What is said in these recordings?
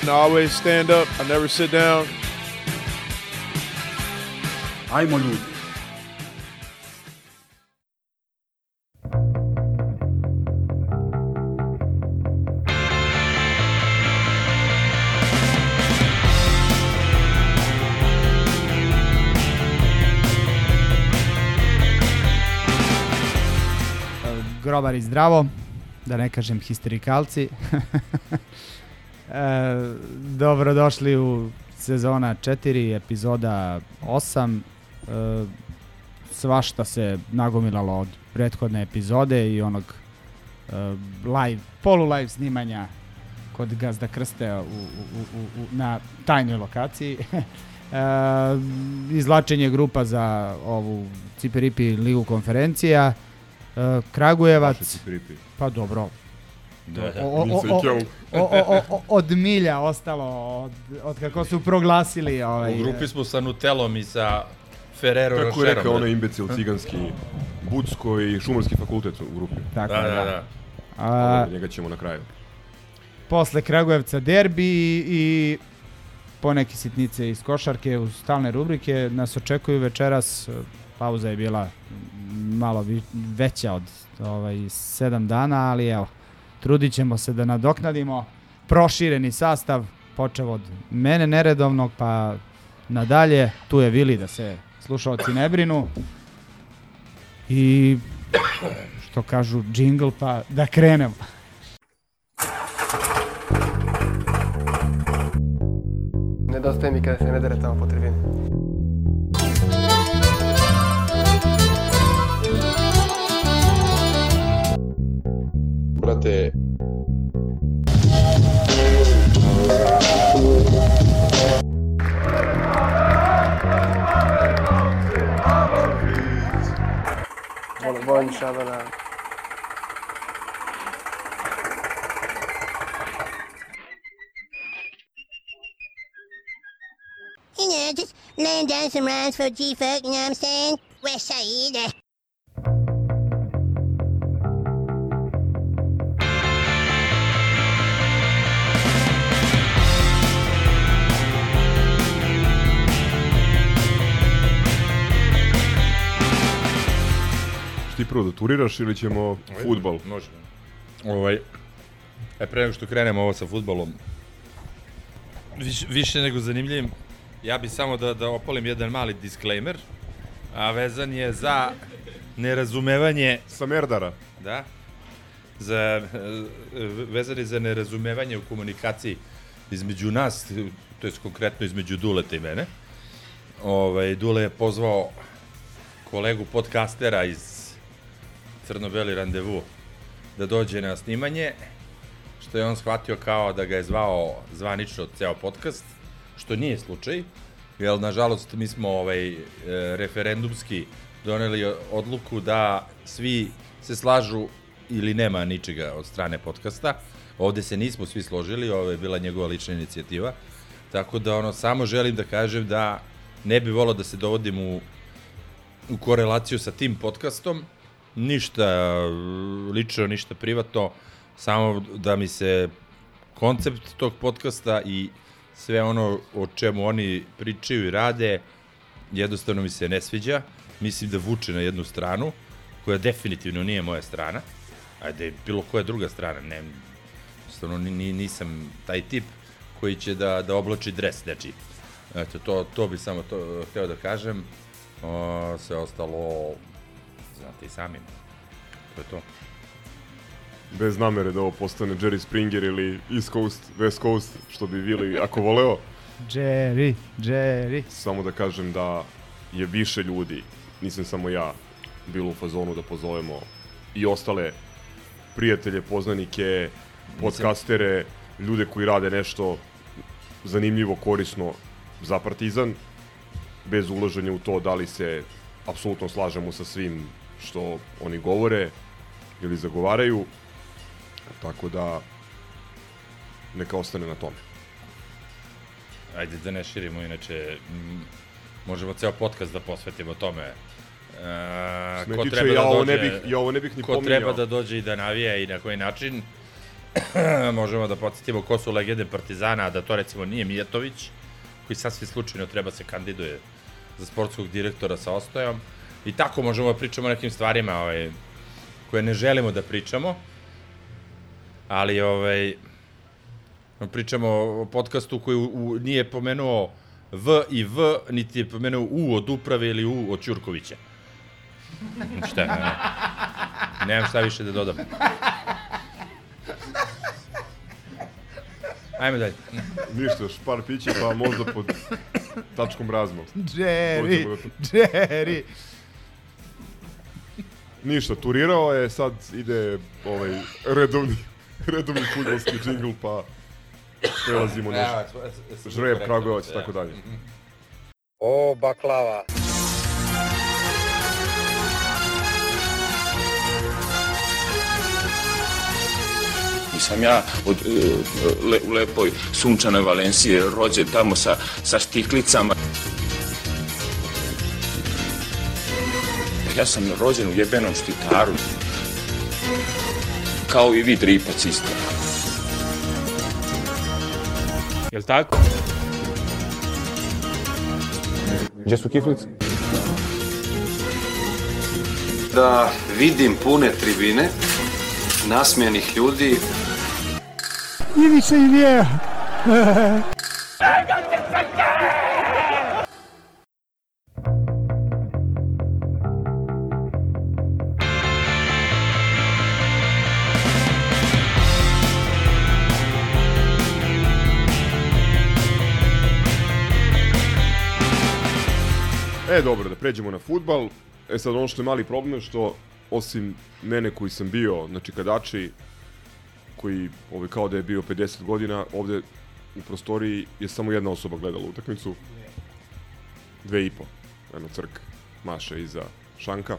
And I always stand up. I never sit down. Ajmo ljudi. grobari zdravo, da ne kažem histerikalci. e, dobrodošli u sezona 4, epizoda 8. E, svašta se nagomilalo od prethodne epizode i onog e, live, polu live snimanja kod Gazda Krste u, u, u, u, na tajnoj lokaciji. e, izlačenje grupa za ovu Ciperipi ligu konferencija. E, Kragujevac, pa dobro, Da, da. Od milja ostalo, od, od kako su proglasili. Ovaj, U grupi smo sa Nutelom i sa Ferrero Rocherom. Tako je rekao da. onaj imbecil hm? ciganski, Budsko i Šumarski fakultet u grupi. Tako, da, da, da. A, njega ćemo na kraju. Posle Kragujevca derbi i poneke sitnice iz košarke uz stalne rubrike nas očekuju večeras pauza je bila malo veća od ovaj 7 dana ali evo trudit ćemo se da nadoknadimo prošireni sastav počev od mene neredovnog pa nadalje, tu je Vili da se slušalci ne brinu i što kažu džingl pa da krenemo. Nedostaje mi kada se ne dere tamo po tribini. Šabana. You know, just laying down some rhymes for G-Folk, you know what I'm saying? West Side. Eh? Prvo da turiraš ili ćemo futbal? Može. Ovaj, e, pre nego što krenemo ovo sa futbolom, Viš, više nego zanimljivim, ja bi samo da, da opalim jedan mali disclaimer, a vezan je za nerazumevanje Sa Merdara. Da. Za, vezan je za nerazumevanje u komunikaciji između nas, to je konkretno između Duleta i mene. Ovaj, Dule je pozvao kolegu podcastera iz Crno-Beli randevu da dođe na snimanje, što je on shvatio kao da ga je zvao zvanično ceo podcast, što nije slučaj, jer nažalost mi smo ovaj, e, referendumski doneli odluku da svi se slažu ili nema ničega od strane podcasta. Ovde se nismo svi složili, ovo je bila njegova lična inicijativa. Tako da ono samo želim da kažem da ne bi volao da se dovodim u u korelaciju sa tim podcastom. Ništa lično, ništa privatno, samo da mi se koncept tog podcasta i sve ono o čemu oni pričaju i rade, jednostavno mi se ne sviđa. Mislim da vuče na jednu stranu, koja definitivno nije moja strana. Ajde, bilo koja druga strana, ne, jednostavno ni, ni, nisam taj tip koji će da, da oblači dres nečiji. Eto, to, to bi samo to hteo da kažem. O, sve ostalo, znate i sami. To je to. Bez namere da ovo postane Jerry Springer ili East Coast, West Coast, što bi bili ako voleo. Jerry, Jerry. Samo da kažem da je više ljudi, nisam samo ja, bilo u fazonu da pozovemo i ostale prijatelje, poznanike, podcastere, ljude koji rade nešto zanimljivo, korisno za Partizan, bez ulaženja u to da li se apsolutno slažemo sa svim što oni govore ili zagovaraju. Tako da neka ostane na tome. Ajde da ne širimo, inače možemo ceo podcast da posvetimo tome. Me ko tiče, treba ja da dođe, ne bih- ja ovo ne bih ni ko pominjao. treba da dođe i da navija i na koji način. možemo da podsjetimo ko su legende Partizana, a da to recimo nije Mijatović, koji sasvim slučajno treba se kandiduje za sportskog direktora sa Ostojom. I tako možemo da pričamo o nekim stvarima ovaj, koje ne želimo da pričamo, ali ovaj, pričamo o podcastu koji u, u, nije pomenuo V i V, niti je pomenuo U od uprave ili U od Ćurkovića. Šta? Ne, nemam šta više da dodam. Ajme dalje. Ništa, još par pića, pa možda pod tačkom razmo. Jerry. Jerry. Ništa, turirao je, sad ide ovaj redovni, redovni futbolski džingl, pa prelazimo na žreb, Kragujevac i tako dalje. O, baklava. Nisam ja od, e, le, u lepoj sunčanoj Valenciji rođen tamo sa, sa štiklicama. Ja sam rođen u jebenom štitaru. Kao i vi dripac isto. Jel tako? Gdje su kiflice? Da vidim pune tribine, nasmijenih ljudi, Ivica i Vjeja. E, dobro, da pređemo na futbal. E sad, ono što je mali problem je što, osim mene koji sam bio na čikadači, koji ovaj, kao da je bio 50 godina, ovde u prostoriji je samo jedna osoba gledala utakmicu. Dve i po. Eno crk Maša iza Šanka.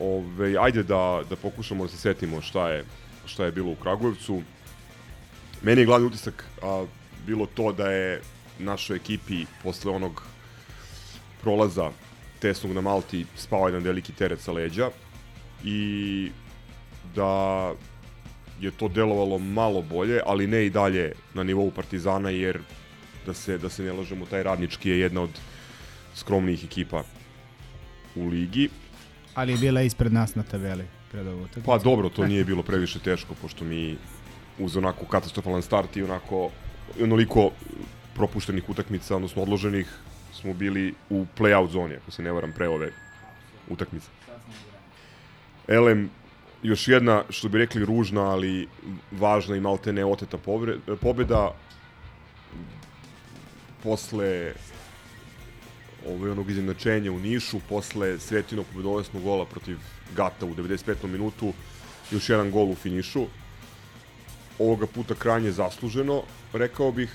Ove, ajde da, da pokušamo da se setimo šta je, šta je bilo u Kragujevcu. Meni je glavni utisak a, bilo to da je našoj ekipi posle onog prolaza tesnog na Malti spao jedan veliki teret sa leđa i da je to delovalo malo bolje, ali ne i dalje na nivou Partizana, jer da se, da se ne lažemo, taj radnički je jedna od skromnijih ekipa u ligi. Ali je bila ispred nas na tabeli pred ovu utakmicu. Pa dobro, to nije bilo previše teško, pošto mi uz onako katastrofalan start i onako onoliko propuštenih utakmica, odnosno odloženih, smo bili u play-out zoni, ako se ne varam, pre ove utakmice. Elem, još jedna, što bi rekli, ružna, ali važna i malte ne oteta pobeda. Posle ovaj, onog izjednačenja u Nišu, posle Svetinog pobedovesnog gola protiv Gata u 95. minutu, još jedan gol u finišu. Ovoga puta krajnje zasluženo, rekao bih,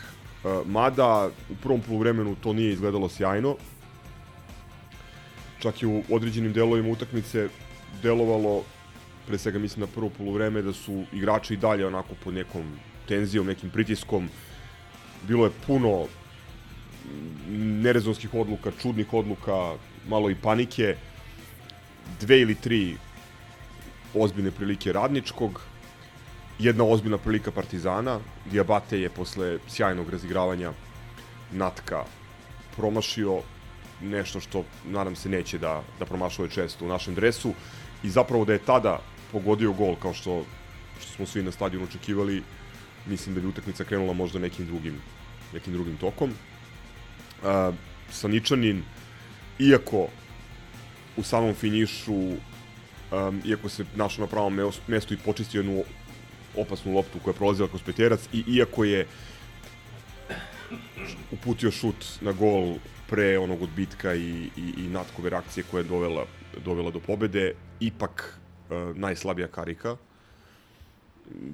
mada u prvom poluvremenu to nije izgledalo sjajno. Čak i u određenim delovima utakmice delovalo, pre svega mislim na prvo poluvreme, da su igrači i dalje onako pod nekom tenzijom, nekim pritiskom. Bilo je puno nerezonskih odluka, čudnih odluka, malo i panike. Dve ili tri ozbiljne prilike radničkog, jedna ozbiljna prilika Partizana. Diabate je posle sjajnog razigravanja Natka promašio nešto što nadam se neće da, da promašuje često u našem dresu i zapravo da je tada pogodio gol kao što, što smo svi na stadionu očekivali mislim da bi utakmica krenula možda nekim drugim, nekim drugim tokom. Uh, Saničanin, iako u samom finišu, um, iako se našao na pravom mestu i počistio jednu opasnu loptu koja je prolazila kroz peterac i iako je uputio šut na gol pre onog odbitka i, i, i natkove reakcije koja je dovela, dovela do pobede, ipak uh, najslabija karika.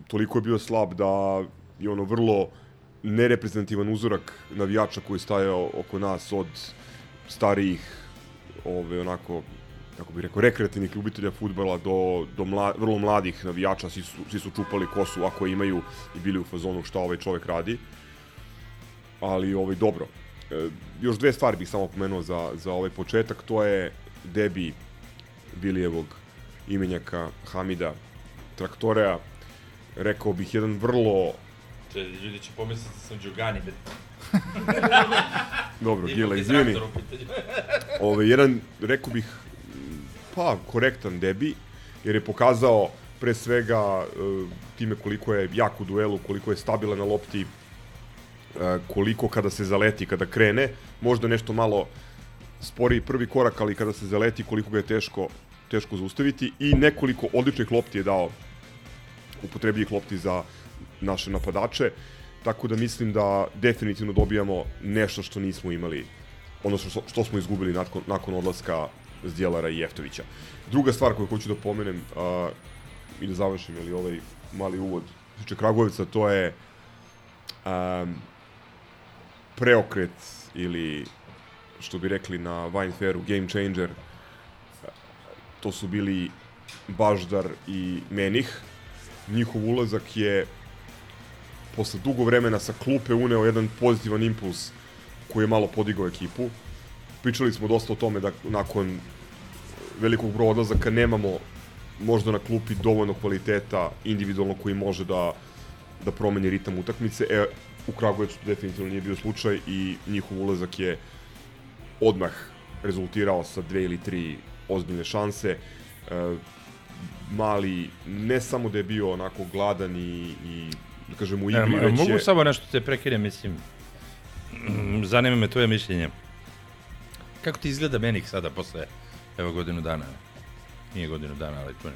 Toliko je bio slab da je ono vrlo nereprezentativan uzorak navijača koji je stajao oko nas od starijih ove, onako kako bih rekao, rekreativnih ljubitelja futbala do, do mla, vrlo mladih navijača, svi su, svi su čupali kosu ako imaju i bili u fazonu šta ovaj čovek radi. Ali ovaj, dobro. E, još dve stvari bih samo pomenuo za, za ovaj početak, to je debi Vilijevog imenjaka Hamida Traktorea. Rekao bih jedan vrlo Če, ljudi će pomisliti da sam Đugani, bet. Dobro, ti izvini. Ove, jedan, rekao bih, pa, korektan debi, jer je pokazao pre svega e, time koliko je jak u duelu, koliko je stabilan na lopti, e, koliko kada se zaleti, kada krene, možda nešto malo spori prvi korak, ali kada se zaleti, koliko ga je teško, teško zaustaviti. I nekoliko odličnih lopti je dao upotrebljivih lopti za naše napadače, tako da mislim da definitivno dobijamo nešto što nismo imali, odnosno što, što smo izgubili nakon, nakon odlaska Zdjelara i Jeftovića. Druga stvar koju hoću da pomenem a, i da završim ili ovaj mali uvod tiče Kragujevca, to je um, preokret ili što bi rekli na Vine Fairu, game changer. To su bili Baždar i Menih. Njihov ulazak je posle dugo vremena sa klupe uneo jedan pozitivan impuls koji je malo podigao ekipu. Pričali smo dosta o tome da nakon velikog broja odlazaka nemamo možda na klupi dovoljno kvaliteta individualno koji može da da promeni ritam utakmice. E, u Kragujevcu to definitivno nije bio slučaj i njihov ulazak je odmah rezultirao sa dve ili tri ozbiljne šanse. E, mali, ne samo da je bio onako gladan i, i da kažem u igri, E, već mogu je... samo nešto te prekinem, mislim. Zanima me tvoje mišljenje. Kako ti izgleda Menik sada posle evo godinu dana? Nije godinu dana, ali tu ne.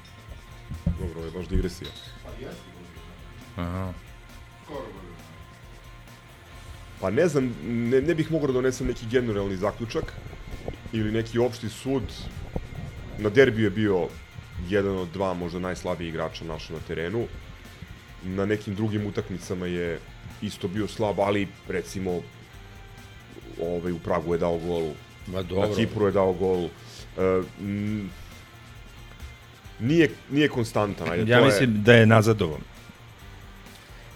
Dobro, ovo je baš digresija. Aha. Pa ne znam, ne, ne bih mogao da donesem neki generalni zaključak ili neki opšti sud. Na derbiju je bio jedan od dva možda najslabiji igrača naša na terenu. Na nekim drugim utakmicama je isto bio slab, ali recimo ovaj, u Pragu je dao gol, Ma dobro. na Kipru je dao gol. E, m, nije, nije konstantan. Ajde, Ja mislim je, da je nazadovo.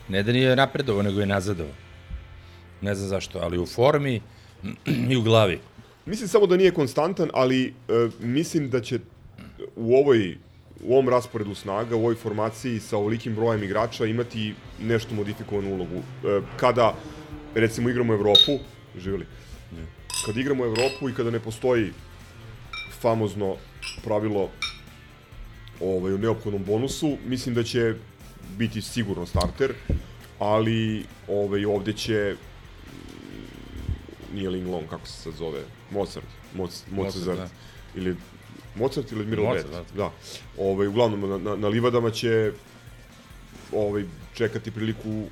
Ne da nije napredovo, nego je nazadovo. Ne znam zašto, ali u formi i u glavi. Mislim samo da nije konstantan, ali e, mislim da će u ovoj u ovom rasporedu snaga, u ovoj formaciji sa ovolikim brojem igrača imati nešto modifikovanu ulogu. E, kada, recimo, igramo Evropu, živjeli, kada igramo Evropu i kada ne postoji famozno pravilo ovaj, u neophodnom bonusu, mislim da će biti sigurno starter, ali ovaj, ovde će nije Linglong, kako se sad zove, Mozart, Moz, Mozart, Mozart, ili Mozart ili Admiral Mozart, Bed, da. da. Ovaj, uglavnom, na, na, na livadama će ovaj, čekati priliku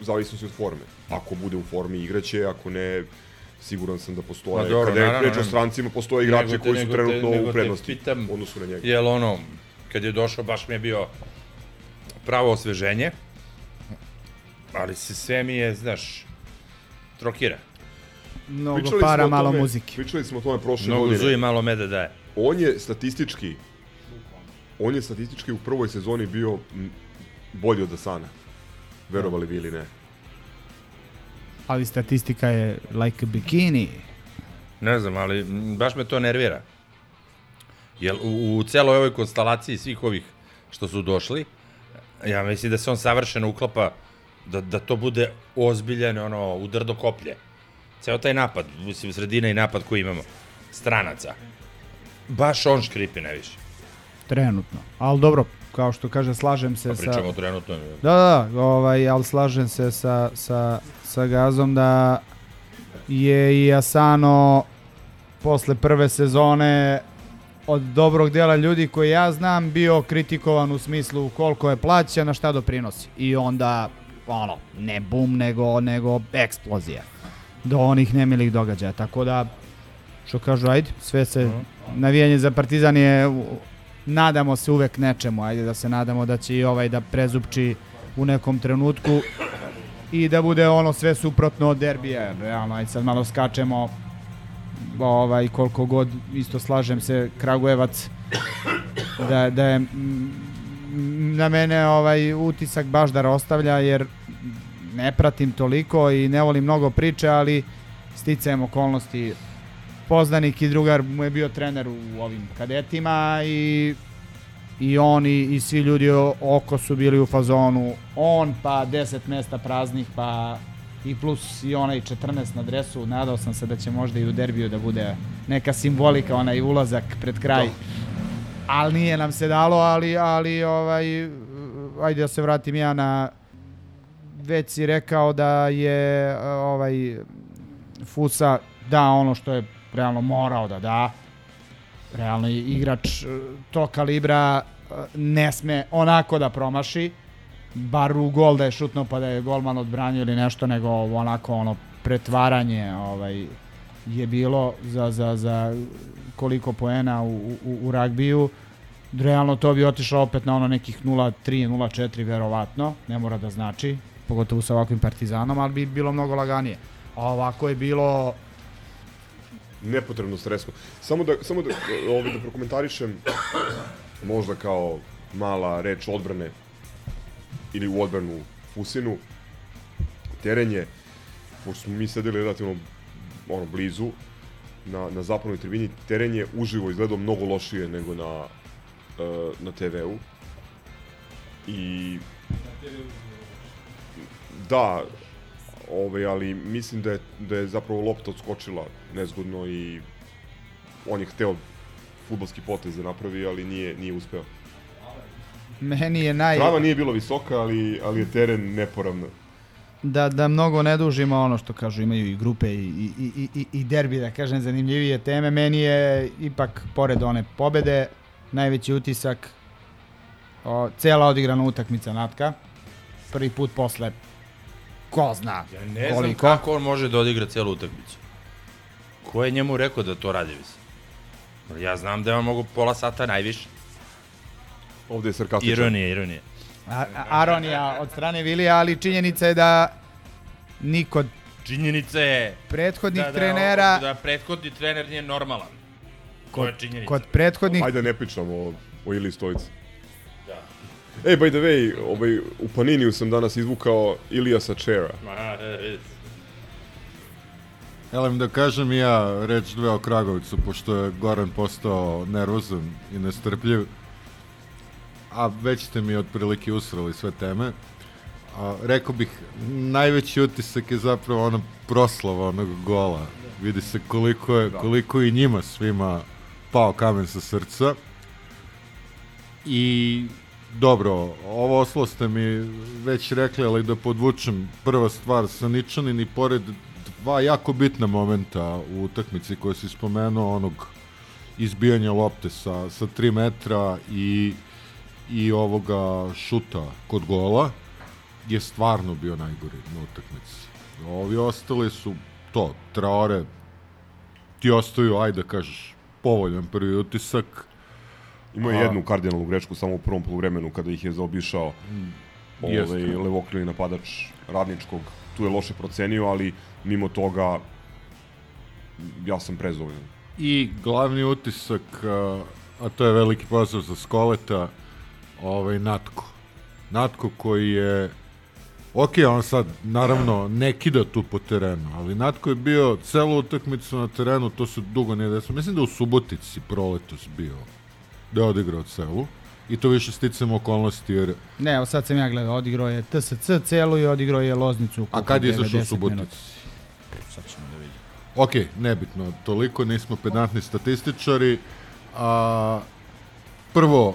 zavisnosti od forme. Ako bude u formi igraće, ako ne, siguran sam da postoje. Ma dobro, Kada je naravno, reč o strancima, postoje igrači Nego te- koji su te- trenutno u prednosti pitam, u odnosu na njega. Jel ono, kad je došao, baš mi je bio pravo osveženje, ali se sve mi je, znaš, trokira. Mnogo Pričali para, o malo tome- muzike. Pričali smo o tome prošle Mnogo godine. zuje, malo meda daje. On je statistički on je statistički u prvoj sezoni bio bolji od Asana. Verovali vi ili ne. Ali statistika je like a bikini. Ne znam, ali baš me to nervira. Jel u, u celoj ovoj konstalaciji svih ovih što su došli, ja mislim da se on savršeno uklapa da, da to bude ozbiljan ono, udar do koplje. Ceo taj napad, mislim, sredina i napad koji imamo, stranaca. Baš on škripi najviše. Trenutno. Ali dobro, kao što kaže, slažem se Pa sa... pričamo trenutno. Da, da, da, ovaj, ali slažem se sa, sa, sa Gazom da je i Asano posle prve sezone od dobrog dela ljudi koji ja znam bio kritikovan u smislu koliko je plaćan, a šta doprinosi. I onda, ono, ne bum, nego, nego eksplozija do onih nemilih događaja. Tako da, što kažu, ajde, sve se, navijanje za Partizan je, nadamo se uvek nečemu, ajde da se nadamo da će i ovaj da prezupči u nekom trenutku. i da bude ono sve suprotno od derbija. Realno, aj sad malo skačemo ovaj, koliko god isto slažem se Kragujevac da, da je mm, na mene ovaj utisak baš da ostavlja jer ne pratim toliko i ne volim mnogo priče, ali sticajem okolnosti poznanik i drugar mu je bio trener u ovim kadetima i i oni i svi ljudi oko su bili u fazonu on pa 10 mesta praznih pa i plus i onaj 14 na dresu nadao sam se da će možda i u derbiju da bude neka simbolika onaj ulazak pred kraj. Ali nije nam se dalo ali, ali ovaj ajde da se vratim ja na već si rekao da je ovaj Fusa da ono što je realno morao da da realno igrač e, tog kalibra e, ne sme onako da promaši bar u gol da je šutno pa da je golman odbranio ili nešto nego onako ono pretvaranje ovaj je bilo za, za, za koliko poena u, u, u ragbiju realno to bi otišlo opet na ono nekih 0-3, 0-4 verovatno, ne mora da znači, pogotovo sa ovakvim partizanom, ali bi bilo mnogo laganije. A ovako je bilo nepotrebno stresno. Samo da, samo da, ovdje da prokomentarišem, možda kao mala reč odbrane ili u odbranu Fusinu, teren je, pošto smo mi sedeli relativno ono, blizu, na, na zapadnoj tribini, teren je uživo izgledao mnogo lošije nego na, uh, na TV-u. I... Da, ovaj, ali mislim da je, da je zapravo lopta odskočila nezgodno i on je hteo futbolski potez da napravi, ali nije, nije uspeo. meni je naj... Trava nije bila visoka, ali, ali je teren neporavno. da, da mnogo ne dužimo ono što kažu imaju i grupe i, i, i, i, i derbi da kažem zanimljivije teme meni je ipak pored one pobede najveći utisak o, cela odigrana utakmica Natka prvi put posle ko zna Ja ne znam koliko kako on može da odigra celu utakmicu. Ko je njemu rekao da to radi, mislim? Ja znam da je on mogu pola sata najviše. Ovde je sarkastičan. Ironija, ironija. A, Aronija od strane Vilija, ali činjenica je da niko Činjenica je prethodnih da, da, trenera Da prethodni trener nije normalan. To je činjenica. kod prethodnih Ajde ne pričamo o, o Ili Stojici. Da. Ej, by the way, ovaj, u Paniniju sam danas izvukao Ilija Sačera. Ma, e, e, Elem da kažem ja reč dve o Kragovicu, pošto je Goran postao nervozan i nestrpljiv. A već ste mi otprilike usrali sve teme. A, rekao bih, najveći utisak je zapravo ona proslava onog gola. Vidi se koliko je, koliko je i njima svima pao kamen sa srca. I dobro, ovo oslo ste mi već rekli, ali da podvučem prva stvar sa Ničanin i pored dva jako bitna momenta u utakmici koje si spomenuo, onog izbijanja lopte sa, sa 3 metra i, i ovoga šuta kod gola, je stvarno bio najgori na utakmici. Ovi ostali su to, Traore, ti ostaju, ajde da kažeš, povoljan prvi utisak. Imao je jednu kardinalnu grečku samo u prvom poluvremenu kada ih je zaobišao Jeste. ovaj, levokrilni napadač radničkog. Tu je loše procenio, ali mimo toga ja sam prezadovoljan. I glavni utisak, a, a to je veliki pozdrav za Skoleta, ovaj Natko. Natko koji je Ok, on sad naravno ne kida tu po terenu, ali Natko je bio celu utakmicu na terenu, to se dugo nije desilo. Mislim da u Subotici proletos bio, da je odigrao celu. I to više sticamo okolnosti, jer Ne, evo sad sam ja gledao, odigrao je TSC celu i odigrao je Loznicu. A kad je izašao u 90 Subotici? minuta. Sad ćemo da vidimo. Ok, nebitno, toliko, nismo pedantni statističari. A, prvo,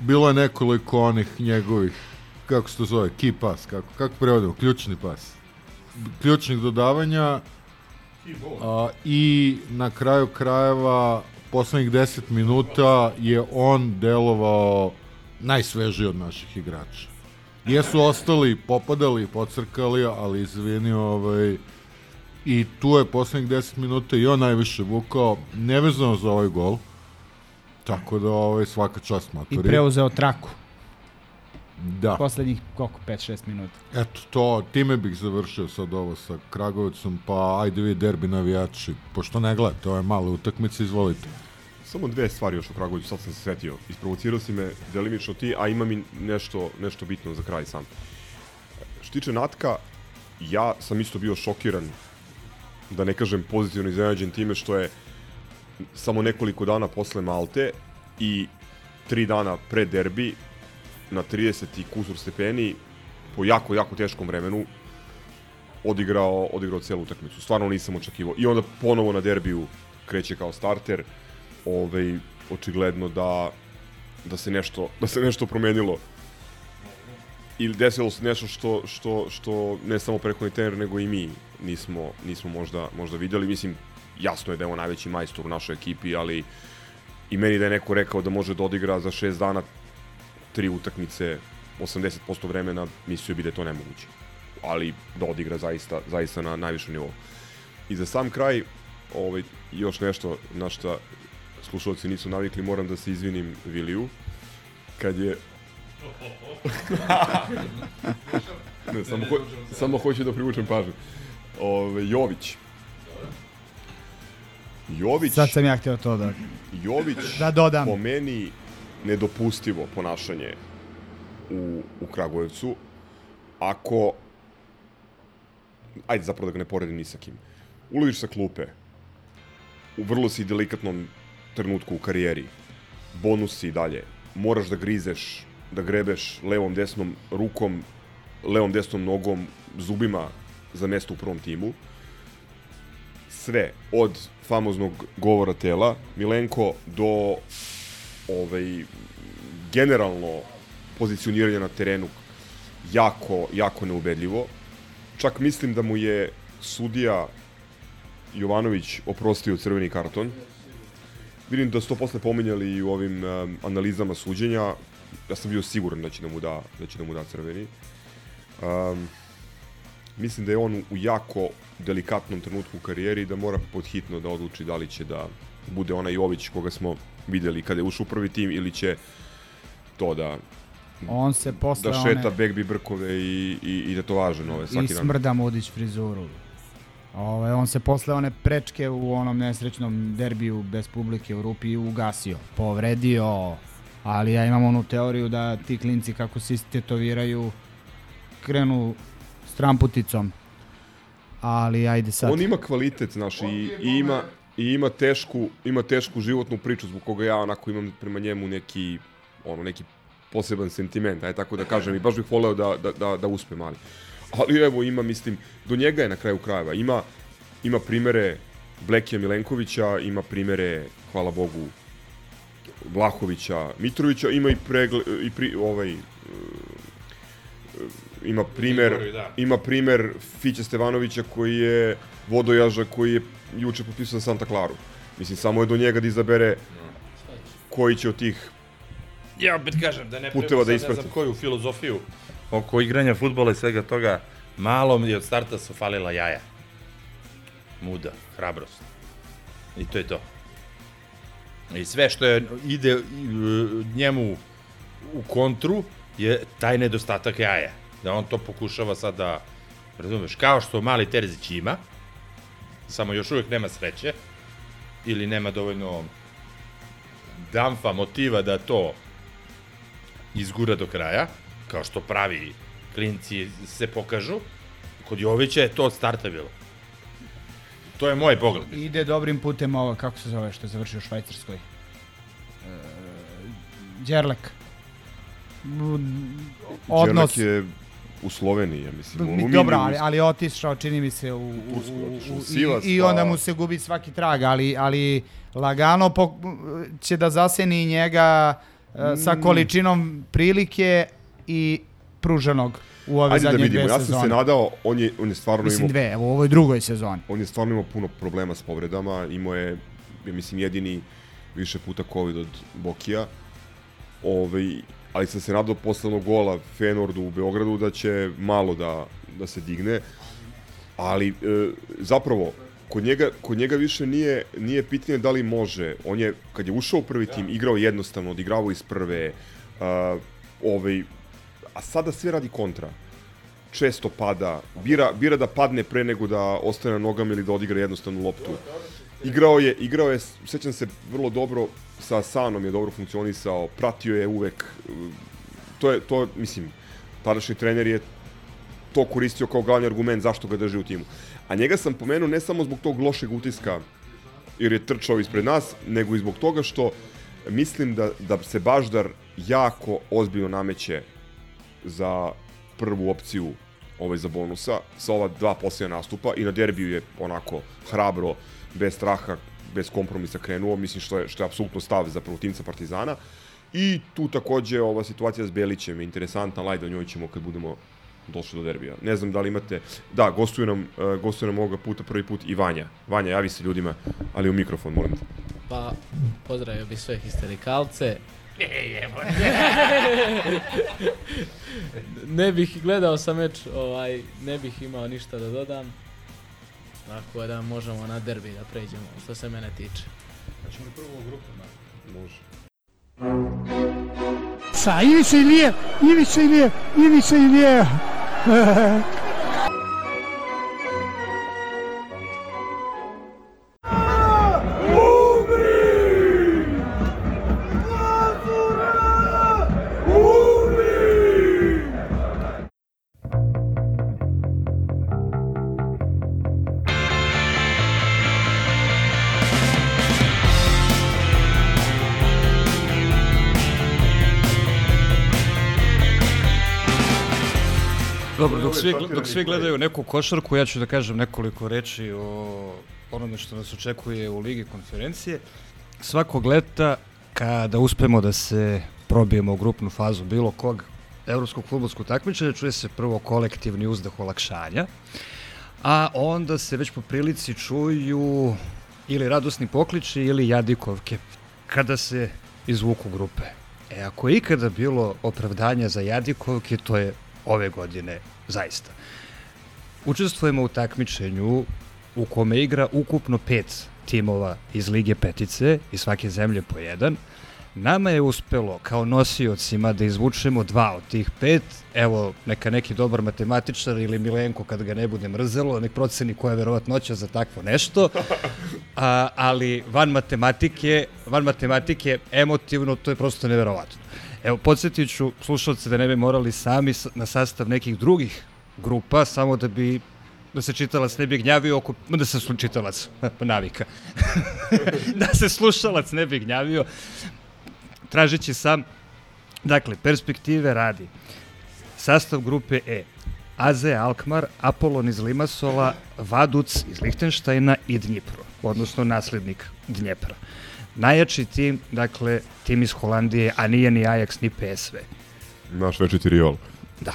bilo je nekoliko onih njegovih, kako se to zove, key pass, kako, kako prevodimo, ključni pas. Ključnih dodavanja a, i na kraju krajeva poslednjih 10 minuta je on delovao najsvežiji od naših igrača. Jesu ostali, popadali, pocrkali, ali izvini, ovaj, i tu je poslednjih 10 minuta i on najviše vukao, nevezano za ovaj gol. Tako da ovaj, svaka čast I matori. preuzeo traku. Da. Poslednjih, koliko, 5-6 minuta. Eto, to, time bih završio sad ovo sa Kragovicom, pa ajde vi derbi navijači, pošto ne gledate ove male utakmice, izvolite. Samo dve stvari još o Kragoviću, sad sam se setio. Isprovocirao si me delimično ti, a ima mi nešto, nešto bitno za kraj sam. Što tiče Natka, ja sam isto bio šokiran, da ne kažem pozitivno iznenađen time što je samo nekoliko dana posle Malte i tri dana pre derbi na 30 i kusur stepeni po jako, jako teškom vremenu odigrao, odigrao celu utakmicu. Stvarno nisam očekivao. I onda ponovo na derbiju kreće kao starter. Ovaj, očigledno da, da, se nešto, da se nešto promenilo ili desilo se nešto što, što, što ne samo prethodni trener, nego i mi nismo, nismo možda, možda videli. Mislim, jasno je da je on najveći majstor u našoj ekipi, ali i meni da je neko rekao da može da odigra za šest dana tri utakmice 80% vremena, mislio bi da je to nemoguće. Ali da odigra zaista, zaista na najvišem nivou. I za sam kraj, ovaj, još nešto na šta slušalci nisu navikli, moram da se izvinim Viliju. Kad je... ne, samo, ho, samo hoću da privučem pažnju. Ove, Jović. Jović... Sad sam ja htio to da... Jović, da dodam. po meni, nedopustivo ponašanje u, u Kragujevcu. Ako, ajde zapravo da ga ne poredim ni sa kim, uloviš sa klupe, u vrlo si delikatnom trenutku u karijeri, bonus si i dalje, moraš da grizeš, da grebeš levom desnom rukom, levom desnom nogom, zubima za mesto u prvom timu. Sve, od famoznog govora tela, Milenko, do ovaj, generalno pozicioniranje na terenu jako, jako neubedljivo. Čak mislim da mu je sudija Jovanović oprostio crveni karton. Vidim da su to posle pominjali i u ovim um, analizama suđenja. Ja sam bio siguran da će da mu da, da, će da mu da crveni. Um, mislim da je on u jako delikatnom trenutku u karijeri i da mora podhitno da odluči da li će da bude onaj Jović koga smo videli kada je ušao u prvi tim ili će to da on se posle da šeta one... begbi brkove i, i, i da to važe nove svaki dan. I smrda Mudić frizuru. Ove, on se posle one prečke u onom nesrećnom derbiju bez publike u Rupi ugasio, povredio, ali ja imam onu teoriju da ti klinci kako se tetoviraju krenu stramputicom. Ali ajde sad. On ima kvalitet, znaš, i, i ima i ima tešku, ima tešku životnu priču zbog koga ja onako imam prema njemu neki ono neki poseban sentiment, aj tako da kažem, i baš bih voleo da, da, da, da uspe mali. Ali evo ima, mislim, do njega je na kraju krajeva. Ima, ima primere Blekija Milenkovića, ima primere, hvala Bogu, Vlahovića, Mitrovića, ima i pregle, i pri, ovaj, ima primer, da. ima primer Fića Stevanovića koji je vodojaža koji je juče potpisao za Santa Claru. Mislim, samo je do njega da izabere koji će od tih ja opet kažem da ne puteva da isprati. Ne znam koju filozofiju oko igranja futbola i svega toga, malo mi od starta su falila jaja. Muda, hrabrost. I to je to. I sve što je ide njemu u kontru je taj nedostatak jaja. Da on to pokušava sad da, razumeš, kao što mali Terzić ima, samo još uvijek nema sreće, ili nema dovoljno damfa, motiva da to izgura do kraja, kao što pravi klinci se pokažu, kod Jovića je to od starta bilo. To je moj pogled. Ide dobrim putem ovo, kako se zove, što je završio u Švajcarskoj. E, Đerlek. Odnos... Đerlek je u Sloveniji, ja mislim. Mi, dobro, ali, ali otišao, čini mi se, u, u, u, u, Silas, i, i onda mu se gubi svaki trag, ali, ali lagano po, će da zaseni njega mm. sa količinom prilike i pruženog u ove Ajde da zadnje da vidimo, ja sam se nadao, on je, on je stvarno mislim, imao... Mislim dve, evo u ovoj drugoj sezoni. On je stvarno imao puno problema s povredama, imao je, ja mislim, jedini više puta COVID od Bokija. Ove, ovaj, ali sam se nadao posle onog gola Fenordu u Beogradu da će malo da, da se digne. Ali, e, zapravo, kod njega, kod njega više nije, nije pitanje da li može. On je, kad je ušao u prvi tim, igrao jednostavno, odigravao iz prve, uh, ovaj, a sada sve radi kontra. Često pada, bira, bira da padne pre nego da ostane na nogama ili da odigra jednostavnu loptu. Igrao je, igrao je, sećam se vrlo dobro, sa Sanom je dobro funkcionisao, pratio je uvek, to je, to, mislim, tadašnji trener je to koristio kao glavni argument zašto ga drži u timu. A njega sam pomenuo ne samo zbog tog lošeg utiska, jer je trčao ispred nas, nego i zbog toga što mislim da, da se Baždar jako ozbiljno nameće za prvu opciju ovaj za bonusa sa ova dva posljedna nastupa i na derbiju je onako hrabro, bez straha, bez kompromisa krenuo, mislim što je, što je apsolutno stav za protivnica Partizana. I tu takođe ova situacija s Belićem je interesantna, lajda o njoj ćemo kad budemo došli do derbija. Ne znam da li imate... Da, gostuje nam, uh, gostuje nam ovoga puta prvi put i Vanja. Vanja, javi se ljudima, ali u mikrofon, molim te. Pa, pozdravio bih sve histerikalce. Ne bih gledao sam meč, ovaj, ne bih imao ništa da dodam. Tako da možemo na derbi da pređemo, što se mene tiče. Hoćemo li prvo u grupama? Može. Sa Ivica Ilije, Ivica Ilije, Ivica Ilije. svi, dok svi gledaju neku košarku, ja ću da kažem nekoliko reči o onome što nas očekuje u Ligi konferencije. Svakog leta, kada uspemo da se probijemo u grupnu fazu bilo kog evropskog futbolskog takmičenja, čuje se prvo kolektivni uzdah olakšanja, a onda se već po prilici čuju ili radosni pokliči ili jadikovke kada se izvuku grupe. E, ako je ikada bilo opravdanja za jadikovke, to je ove godine zaista. Učestvujemo u takmičenju u kome igra ukupno pet timova iz Lige Petice i svake zemlje po jedan. Nama je uspelo kao nosiocima da izvučemo dva od tih pet. Evo, neka neki dobar matematičar ili Milenko kad ga ne bude mrzelo, nek proceni koja je verovatnoća za takvo nešto. A, ali van matematike, van matematike emotivno to je prosto neverovatno. Evo, podsjetit ću slušalce da ne bi morali sami na sastav nekih drugih grupa, samo da bi da se čitalac ne bi gnjavio oko, da se čitalac, navika, da se slušalac ne bi gnjavio, tražeći sam, dakle, perspektive radi, sastav grupe E, AZ Alkmaar, Apolon iz Limasola, Vaduc iz Lichtensteina i Dnjipro, odnosno naslednik Dnjepra. Najjači tim, dakle, tim iz Holandije, a nije ni Ajax ni PSV. Naš večiti rival. Da.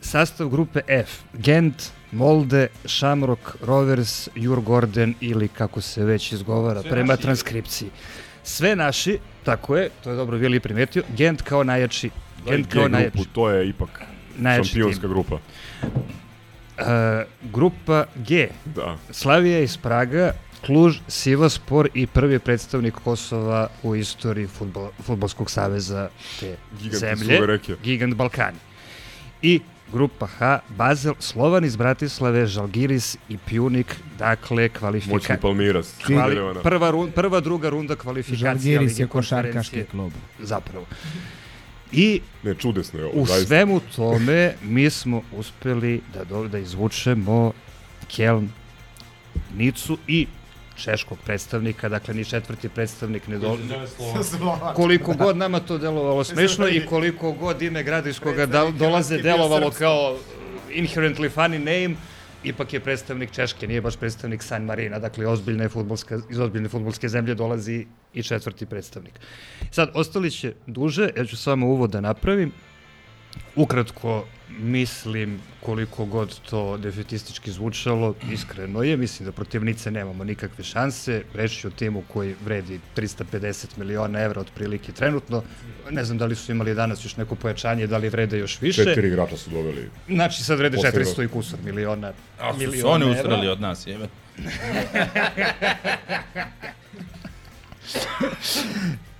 Sastav grupe F, Gent, Molde, Shamrock, Rovers, Jurgorden ili kako se već izgovara Sve prema naši. transkripciji. Sve naši, tako je, to je dobro Vili primetio, Gent kao najjači. Da, Gent kao najjači. Grupu, to je ipak najjači šampionska tim. grupa. Uh, grupa G, da. Slavija iz Praga, Kluž, Sivaspor i prvi predstavnik Kosova u istoriji futbol, Futbolskog saveza te Gigant zemlje. Gigant Balkani. I grupa H, Bazel, Slovan iz Bratislave, Žalgiris i Pjunik, dakle kvalifikacija. Moćni Palmiras. Kvali, prva, run, prva, druga runda kvalifikacija. Žalgiris je košarkaški klub. Zapravo. I ne, čudesno je ovo. U zaista. svemu tome mi smo uspeli da, do, da izvučemo Keln, Nicu i češkog predstavnika, dakle ni četvrti predstavnik ne dolazi. Koliko god nama to delovalo smešno i koliko god ime grada iz koga dolaze delovalo kao inherently funny name, ipak je predstavnik Češke, nije baš predstavnik San Marina, dakle ozbiljne futbolska, iz ozbiljne futbolske zemlje dolazi i četvrti predstavnik. Sad, ostali će duže, ja ću samo uvod da napravim. Ukratko, mislim koliko god to defetistički zvučalo, iskreno je, mislim da protivnice nemamo nikakve šanse, reći o timu koji vredi 350 miliona evra otprilike trenutno, ne znam da li su imali danas još neko pojačanje, da li vrede još više. Četiri igrača su doveli. Znači sad vrede 400 i kusor miliona, A su oni evra. ustrali od nas, jebe.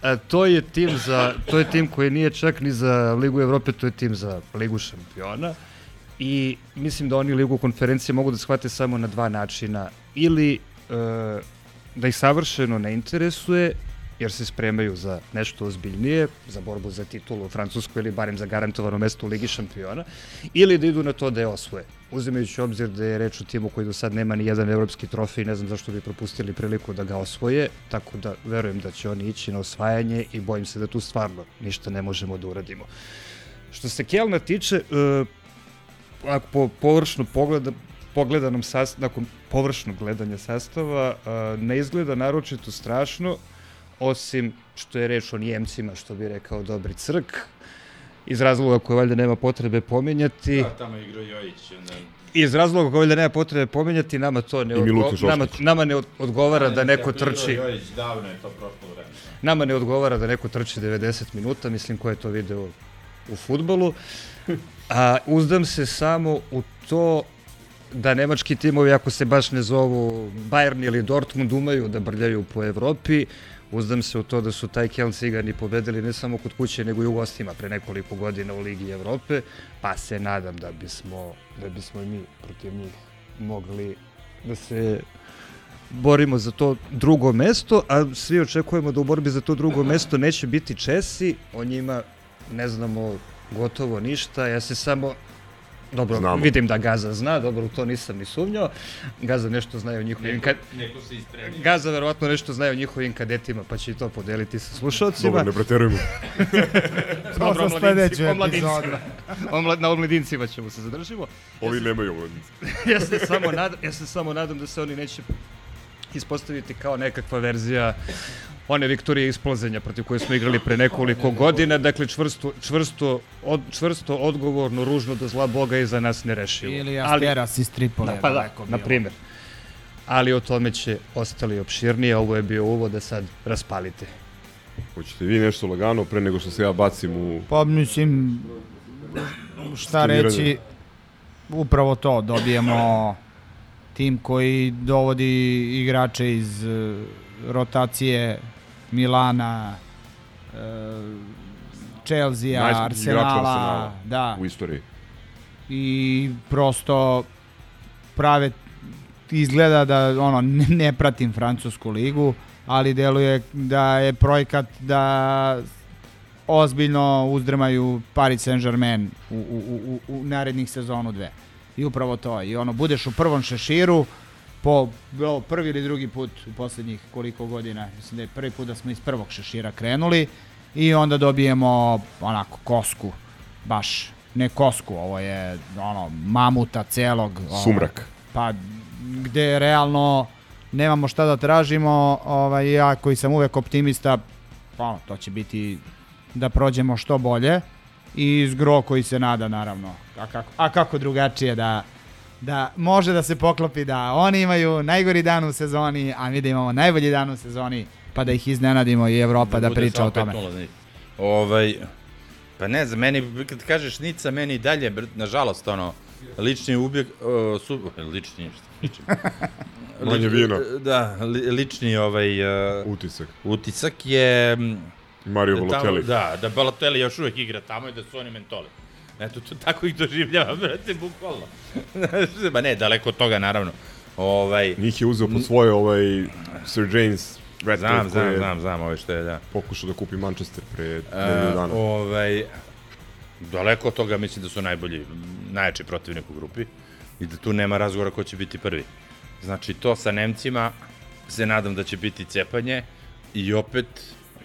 A, to je tim za to je tim koji nije čak ni za Ligu Evrope, to je tim za Ligu šampiona. I mislim da oni Ligu konferencije mogu da shvate samo na dva načina. Ili e, da ih savršeno ne interesuje, jer se spremaju za nešto ozbiljnije, za borbu za titulu u Francuskoj ili barem za garantovano mesto u Ligi šampiona, ili da idu na to da je osvoje. Uzimajući obzir da je reč o timu koji do sad nema ni jedan evropski trofej, ne znam zašto bi propustili priliku da ga osvoje, tako da verujem da će oni ići na osvajanje i bojim se da tu stvarno ništa ne možemo da uradimo. Što se Kelna tiče, e, ako po površno pogleda, pogledanom sastav, nakon površnog gledanja sastava, e, ne izgleda naročito strašno, osim što je reč o Njemcima, što bi rekao Dobri Crk, iz razloga koje valjda nema potrebe pominjati. Da, tamo igrao Jojić. Onda... Iz razloga koje valjda nema potrebe pominjati, nama to ne, odgo nama, nama ne odgovara da neko trči... Jojić, davno je to prošlo vreme. Nama ne odgovara da neko trči 90 minuta, mislim ko je to video u futbolu. A uzdam se samo u to da nemački timovi, ako se baš ne zovu Bayern ili Dortmund, umeju da brljaju po Evropi, Uzdam se u to da su taj Keln Cigani pobedili ne samo kod kuće, nego i u gostima pre nekoliko godina u Ligi Evrope, pa se nadam da bismo, da bismo i mi protiv njih mogli da se borimo za to drugo mesto, a svi očekujemo da u borbi za to drugo mesto neće biti Česi, o njima ne znamo gotovo ništa, ja se samo Dobro, Znamo. vidim da Gaza zna, dobro, u to nisam ni sumnjao. Gaza nešto zna o njihovim... Neko, kad... neko se ispremio. Gaza verovatno nešto zna o njihovim kadetima, pa će i to podeliti sa slušalcima. Dobro, ne preterujemo. dobro, sa sledeću epizodu. Omlad, na omladincima ćemo se zadržimo. Ovi ja se, nemaju omladinci. ja, se samo nadam, ja se samo nadam da se oni neće ispostaviti kao nekakva verzija one Viktorije isplozenja protiv koje smo igrali pre nekoliko godina, dakle čvrsto, čvrsto, od, čvrsto odgovorno, ružno do zla Boga i za nas ne rešivo. Ili Asperas iz Tripoli. Pa da, na primjer. Ali o tome će ostali opširnije, ovo je bio uvod da sad raspalite. Hoćete vi nešto lagano pre nego što se ja bacim u... Pa mislim, šta reći, upravo to, dobijemo tim koji dovodi igrače iz uh, rotacije Milana, uh, Chelsea, Arsenala, da. U istoriji. I prosto prave izgleda da ono ne, ne pratim francusku ligu, ali deluje da je projekat da ozbiljno uzdrmaju Paris Saint-Germain u, u, u, u narednih sezonu dve. I upravo to. I ono, budeš u prvom šeširu, po o, prvi ili drugi put u poslednjih koliko godina, mislim da je prvi put da smo iz prvog šešira krenuli i onda dobijemo onako kosku, baš ne kosku, ovo je ono mamuta celog. Ono, Sumrak. Pa gde realno nemamo šta da tražimo, ovaj, ja koji sam uvek optimista, ono, to će biti da prođemo što bolje i Zgro koji se nada naravno. A kako, a kako drugačije da da može da se poklopi da oni imaju najgori dan u sezoni, a mi da imamo najbolji dan u sezoni, pa da ih iznenadimo i Evropa da, da priča o tome. Ovaj, pa ne znam, meni, kad kažeš Nica, meni i dalje, nažalost, ono, lični ubjeg, uh, su, lični, lični. Manje vino. Da, li, lični ovaj... Uh, utisak. Utisak je... Mario Balotelli. Da, da Balotelli još uvek igra tamo i da su oni mentoli. Eto, to, tako ih doživljava, brate, bukvalno. ba ne, daleko od toga, naravno. Ovaj, Njih je uzeo pod svoje ovaj Sir James Red znam, znam, znam, znam, ovaj što je, da. Pokušao da kupi Manchester pre nedelju dana. Ovaj, daleko od toga mislim da su najbolji, najjači protivnik u grupi i da tu nema razgovora ko će biti prvi. Znači, to sa Nemcima se nadam da će biti cepanje i opet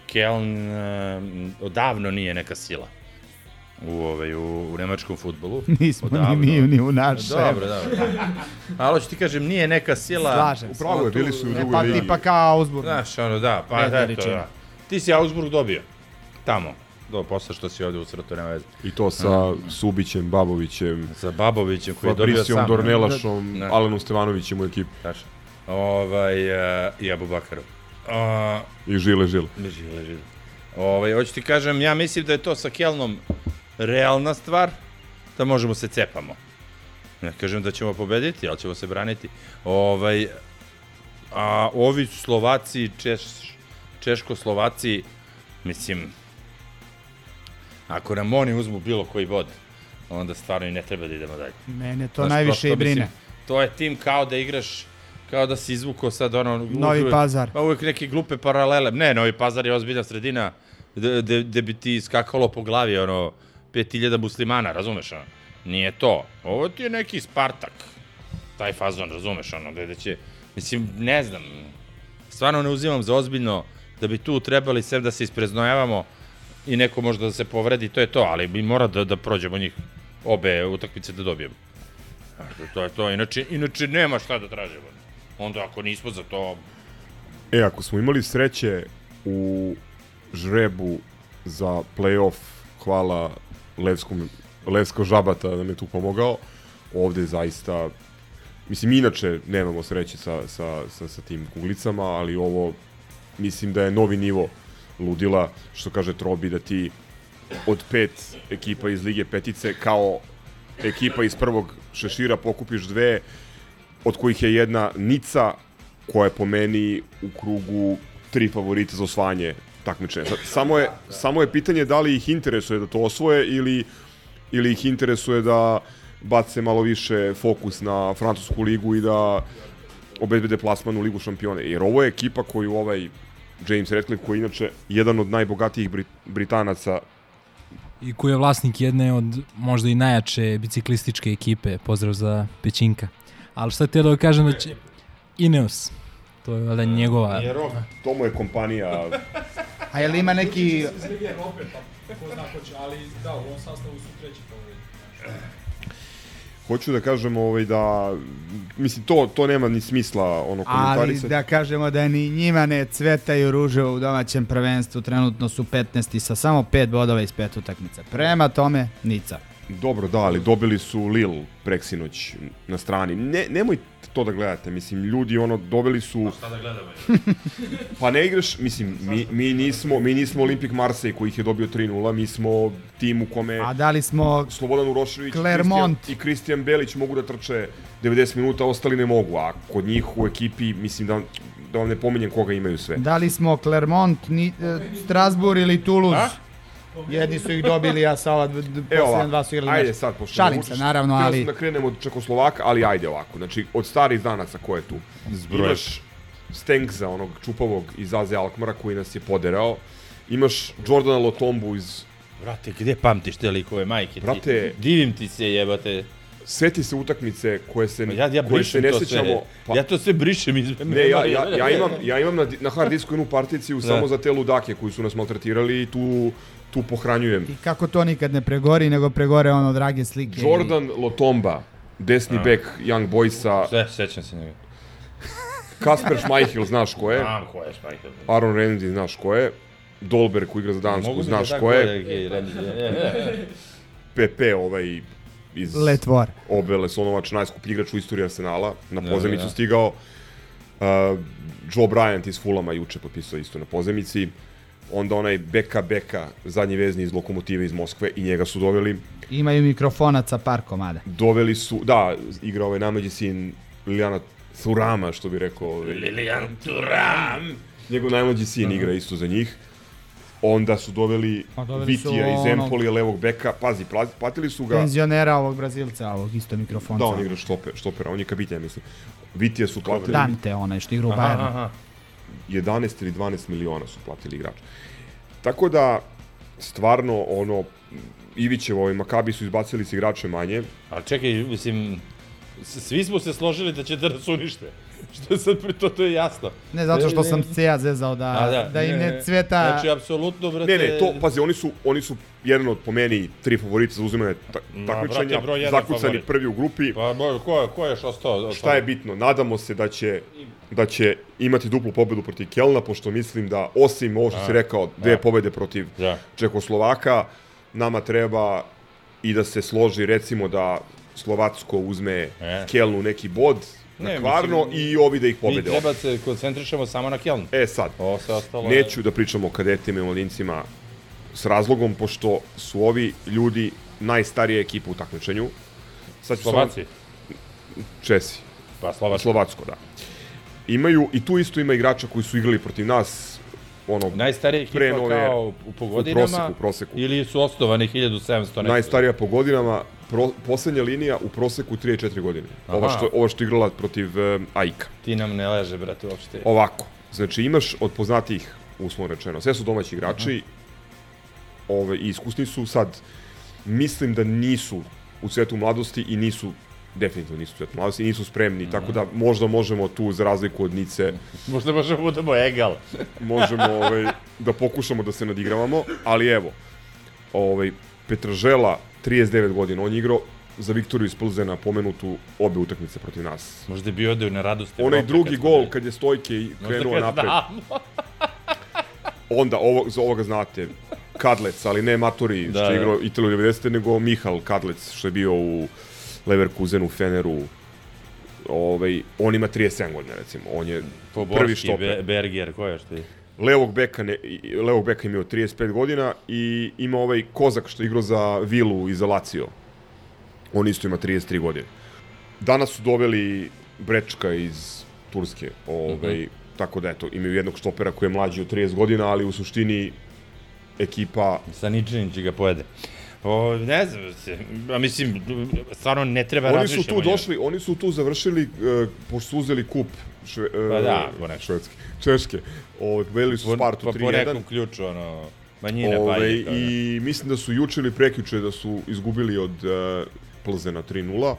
Keln uh, odavno nije neka sila u, ovaj, u, u nemačkom futbolu. Nismo odavno. ni mi, ni u našem. Dobro, dobro. Ali ću ti kažem, nije neka sila... Slažem se. Upravo je, bili su u drugoj pa, ligi. Tipa kao Augsburg. Znaš, ono, da, pa da, to, da. Ti si Augsburg dobio. Tamo. Do, posle što si ovde u srtu, nema veze. I to sa Subićem, Babovićem. Sa Babovićem koji je dobio sam. Dornelašom, da. Alenom Stevanovićem u ekipi. Tačno. Ovaj, uh, i. Uh, I Žile Žile. Žile Žile. Ovaj, hoću ti kažem, ja mislim da je to sa Kelnom realna stvar, da možemo se cepamo. Ne kažem da ćemo pobediti, ali ćemo se braniti. Ovaj, a ovi Slovaci, Češ, Češko-Slovaci, Mislim, ako nam oni uzmu bilo koji bod, onda stvarno i ne treba da idemo dalje. Mene to Znaš, najviše prosto, i brine. Mislim, to je tim kao da igraš kao da si izvukao sad ono... Novi uvek- Pazar. Pa uvek neke glupe paralele. Ne, Novi Pazar je ozbiljna sredina gde, gde, gde bi ti skakalo po glavi ono 5000 muslimana, razumeš ono? Nije to. Ovo ti je neki Spartak. Taj fazon, razumeš ono, gde, će... Mislim, ne znam. Stvarno ne uzimam za ozbiljno da bi tu trebali sve da se ispreznojavamo i neko možda da se povredi, to je to, ali bi mora da, da prođemo njih obe utakmice da dobijemo. To je to, inače, inače nema šta da tražimo. Onda ako nismo za to, E, ako smo imali sreće u žrebu za play-off, hvala Levskom, Levsko Žabata nam je tu pomogao, ovde zaista, mislim, inače nemamo sreće sa, sa, sa, sa tim kuglicama, ali ovo, mislim da je novi nivo ludila, što kaže Trobi, da ti od pet ekipa iz Lige Petice, kao ekipa iz prvog šešira pokupiš dve, od kojih je jedna Nica, koja je po meni u krugu tri favorita za osvajanje takmičenja. Sad, Samo je, samo je pitanje da li ih interesuje da to osvoje ili, ili ih interesuje da bace malo više fokus na francusku ligu i da obezbede plasman u ligu šampione. Jer ovo je ekipa koju ovaj James Radcliffe, koji je inače jedan od najbogatijih Brit Britanaca I koji je vlasnik jedne od možda i najjače biciklističke ekipe. Pozdrav za Pećinka. Ali šta te da kažem da će Ineos, to je valjda njegova... To mu je kompanija... A je li ima neki... Evrope, pa ko zna ko će, ali da, u ovom sastavu su treći favorit. Hoću da kažem ovaj, da, mislim, to, to nema ni smisla ono Ali komentarisati. da kažemo da ni njima ne cvetaju ruže u domaćem prvenstvu, trenutno su 15. sa samo 5 bodova iz pet utakmica. Prema tome, Nica. Dobro, da, ali dobili su Lil preksinoć na strani. Ne, nemoj to da gledate, mislim, ljudi ono, dobili su... šta da gledamo? Pa ne igraš, mislim, mi, mi nismo, mi nismo Olimpik Marseille koji ih je dobio 3-0, mi smo tim u kome A da li smo Slobodan Urošević Clermont. Kristijan, i Kristijan Belić mogu da trče 90 minuta, ostali ne mogu, a kod njih u ekipi, mislim da, da vam ne pominjem koga imaju sve. Da li smo Clermont, ni, e, Strasbourg ili Toulouse? A? Jedni su ih dobili, a sa ova posljednja ovako, dva su igrali ajde sad, pošto Šalim se, naravno, htio ali... sam da krenemo od Čekoslovaka, ali ajde ovako. Znači, od starih danaca ko je tu? Zbroj. Imaš Stenksa, onog čupavog iz Aze Alkmara koji nas je poderao. Imaš Jordana Lotombu iz... Brate, gde pamtiš te likove majke? ti? Brate- Divim ti se, jebate. Seti se utakmice koje se, Pa ja, ja koje se brišem ne to sećamo. sve. Ja to sve brišem iz Ne, ja, ja, ja, imam, ja imam na, na hard disku jednu particiju Da. samo za te ludake koji su nas maltretirali i tu, tu pohranjujem. I kako to nikad ne pregori, nego pregore ono drage slike. Jordan Lotomba, desni A. bek Young Boysa, Sve, sećam se njega. Kasper Schmeichel, znaš ko je? Znam ko je Schmeichel. Aaron Ramsey, znaš ko je? Dolber koji igra za Dansku, Mogu znaš da da ko je? Pepe, ovaj iz Letvor. Obele Sonovač, najskuplji igrač u istoriji Arsenala, na Da, pozemicu da. stigao. Uh, Joe Bryant iz Fulama juče potpisao isto na pozemici. Onda onaj Beka Beka, zadnji vezni iz Lokomotive iz Moskve i njega su doveli. Imaju mikrofonaca par komada. Doveli su, da, igra ovaj namađi sin Lilijana Thurama, što bi rekao. Ovaj, Lilian Thuram. Njegov najmlađi sin igra isto za njih. Onda su doveli A doveli su Vitija iz onog- Empolija, levog beka. Pazi, pla- platili su ga... Penzionera ovog Brazilca, ovog isto mikrofonca. Da, on igra štoper, štopera, on je kapitan, mislim. Vitija su platili... Dante, onaj što igra u Bayernu. aha. 11 ili 12 miliona su platili igrač. Tako da, stvarno, ono, Ivićevo i Makabi su izbacili s igrače manje. Ali čekaj, mislim, svi smo se složili da će da nas unište. Što je sad pri to, to je jasno. Ne zato što sam se ja zezao da, A, da, im ne cveta... Znači, apsolutno, brate... Ne, ne, to, pazi, oni su, oni su jedan od, po meni, tri favorita za uzimanje ta, Ma, takmičenja, zakucani favorit. prvi u grupi. Pa, ko, je- ko je još ostao? Šta je bitno? Nadamo se da će da će imati duplu pobedu protiv Kelna, pošto mislim da, osim ovo što A, si rekao, dve da. pobede protiv Da. Čekoslovaka, nama treba i da se složi, recimo da Slovacko uzme E. Kelnu neki bod na Ne, kvarno mislim, i ovi da ih Mi pobede. treba se koncentrišemo samo na Keln. E sad, Ovo sve ostalo je- neću da pričam o kadetima i mladincima s razlogom, pošto su ovi ljudi najstarija ekipa u takmičenju. Sad Slovaci. Samo... Česi. Pa Slovačko. Slovacko, da. Imaju, i tu isto ima igrača koji su igrali protiv nas, ono, Najstarija ekipa pre nove- kao u po godinama? U proseku, proseku. Ili su osnovani 1700 nešto? Najstarija po godinama, pro, poslednja linija u proseku 34 godine. Ova Aha. što, ova što igrala protiv uh, Aika. Ti nam ne leže, brate, uopšte. Ovako, znači imaš od poznatijih, uslovno rečeno, sve su domaći igrači, ove, i iskusni su sad, mislim da nisu u cvetu mladosti i nisu definitivno nisu cvetu mladosti nisu spremni, tako da možda možemo tu, za razliku od Nice, Možda možemo da budemo egal. možemo ovaj, da pokušamo da se nadigravamo, ali evo, ovaj, Petržela, 39 godina, on je igrao za Viktoriju iz Plzena pomenutu obe utakmice protiv nas. Možda je bio ode na radost Onaj Evrope drugi gol kad je Stojke krenuo kad napred. Onda, ovo, za ovoga znate, Kadlec, ali ne Matori, Da, što je da. igrao Italiju 90. nego Mihal Kadlec, što je bio u Leverkusenu, Feneru. Ovaj, on ima 37 godina, recimo. On je prvi Poborski, štoper. Be Berger, ko je što je? Levog beka, ne, levog beka imao 35 godina i ima ovaj Kozak što je igrao za Vilu i za Lazio. On isto ima 33 godine. Danas su doveli Brečka iz Turske, ovaj, Mhm. tako da eto, imaju jednog štopera koji je mlađi od 30 godina, ali u suštini ekipa... Sa ničim će ga pojede. O, ne znam, se, a mislim, stvarno ne treba Oni su tu o došli, oni su tu završili, uh, pošto su uzeli kup šve, uh, Pa da, po nekom. švedske, češke. Pobedili su Spartu pa po 3-1. nekom ključu, ono, manjine pa Ove, ide, kao da. I mislim da su juče ili prekjuče da su izgubili od uh, Plzena 3-0.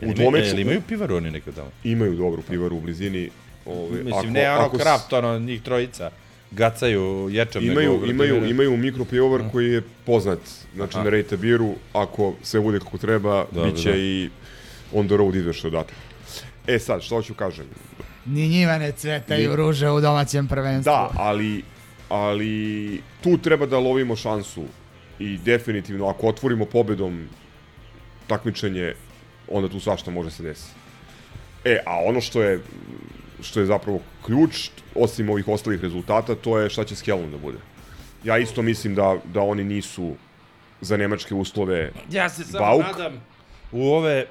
Jel imaju- dvomeču- imaju pivaru oni nekad tamo? Imaju dobru pivaru u blizini. Ove, Mislim, ne ono kraft, ono, njih trojica gacaju ječam. Imaju, nego, imaju, imaju mikropivovar koji je poznat, znači Aha. na rejte biru, ako sve bude kako treba, Dobro, bit će da. i on the road izveštaj odatle. E sad, što hoću kažem? Ni njima ne cvetaju Ni- ruže u domaćem prvenstvu. Da, ali, ali tu treba da lovimo šansu i definitivno ako otvorimo pobedom takmičenje, onda tu svašta može se desiti. E, a ono što je što je zapravo ključ, osim ovih ostalih rezultata, to je šta će s Kjelom da bude. Ja isto mislim da, da oni nisu za nemačke uslove Ja se samo Bauk. nadam u ove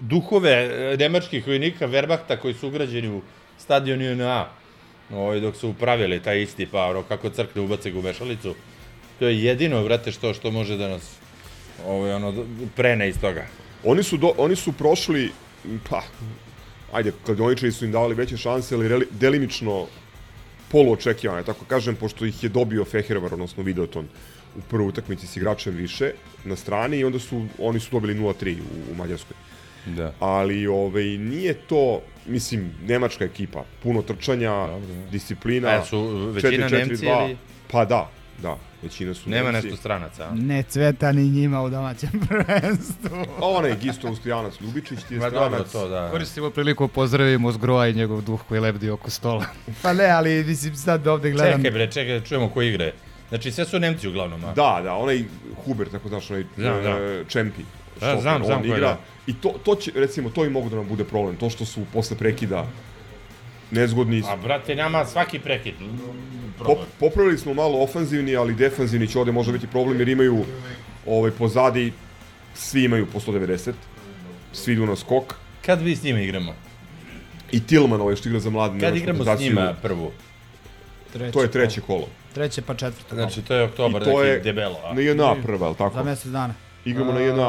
duhove e, nemačkih vojnika Wehrmachta koji su ugrađeni u stadion UNA, ovaj, dok su upravili taj isti pa, ono, kako crkne ubace ga u mešalicu. To je jedino, vrate, što, što može da nas ovaj, ono, prene iz toga. Oni su, do, oni su prošli, pa, ajde, kladioničari su im dali veće šanse, ali reli, delimično poluočekivane, tako kažem, pošto ih je dobio Fehervar, odnosno Videoton, u prvoj utakmici s igračem više na strani i onda su, oni su dobili 0-3 u, u Mađarskoj. Da. Ali ovaj, nije to, mislim, nemačka ekipa, puno trčanja, disciplina. A su većina 4-4-2. Nemci ili- Pa da, da, većina su Nema Nemci. nešto stranaca, a? Ne cveta ni njima u domaćem prvenstvu. Onaj Gisto Stojanac Ljubičić, ti je Ma stranac. dobro, to da. Koristimo priliku, pozdravimo Zgroa i njegov duh koji lebdi oko stola. Pa ne, ali mislim sad ovde gledam... Čekaj bre, čekaj, da čujemo ko igre. Znači, sve su Nemci uglavnom, a? Da, da, onaj Huber, tako znaš, onaj Znam, e, Čempi. Da, znam, znam igra. da. I to, to će, recimo, to i mogu da nam bude problem. To što su posle prekida nezgodni. A brate, nama svaki prekid. Pop, popravili smo malo ofanzivni, ali defanzivni će ovde možda biti problem, jer imaju ovaj, pozadi, svi imaju po 190, svi idu na skok. Kad vi s njima igramo? I Tillman, ovaj što igra za mladu Kad igramo s njima prvu? To je treće kolo. Treće pa četvrto. Znači, to je oktobar, I to neki je debelo, a? na jedna prva, li tako? Za mjesec dana. Igramo na jedna,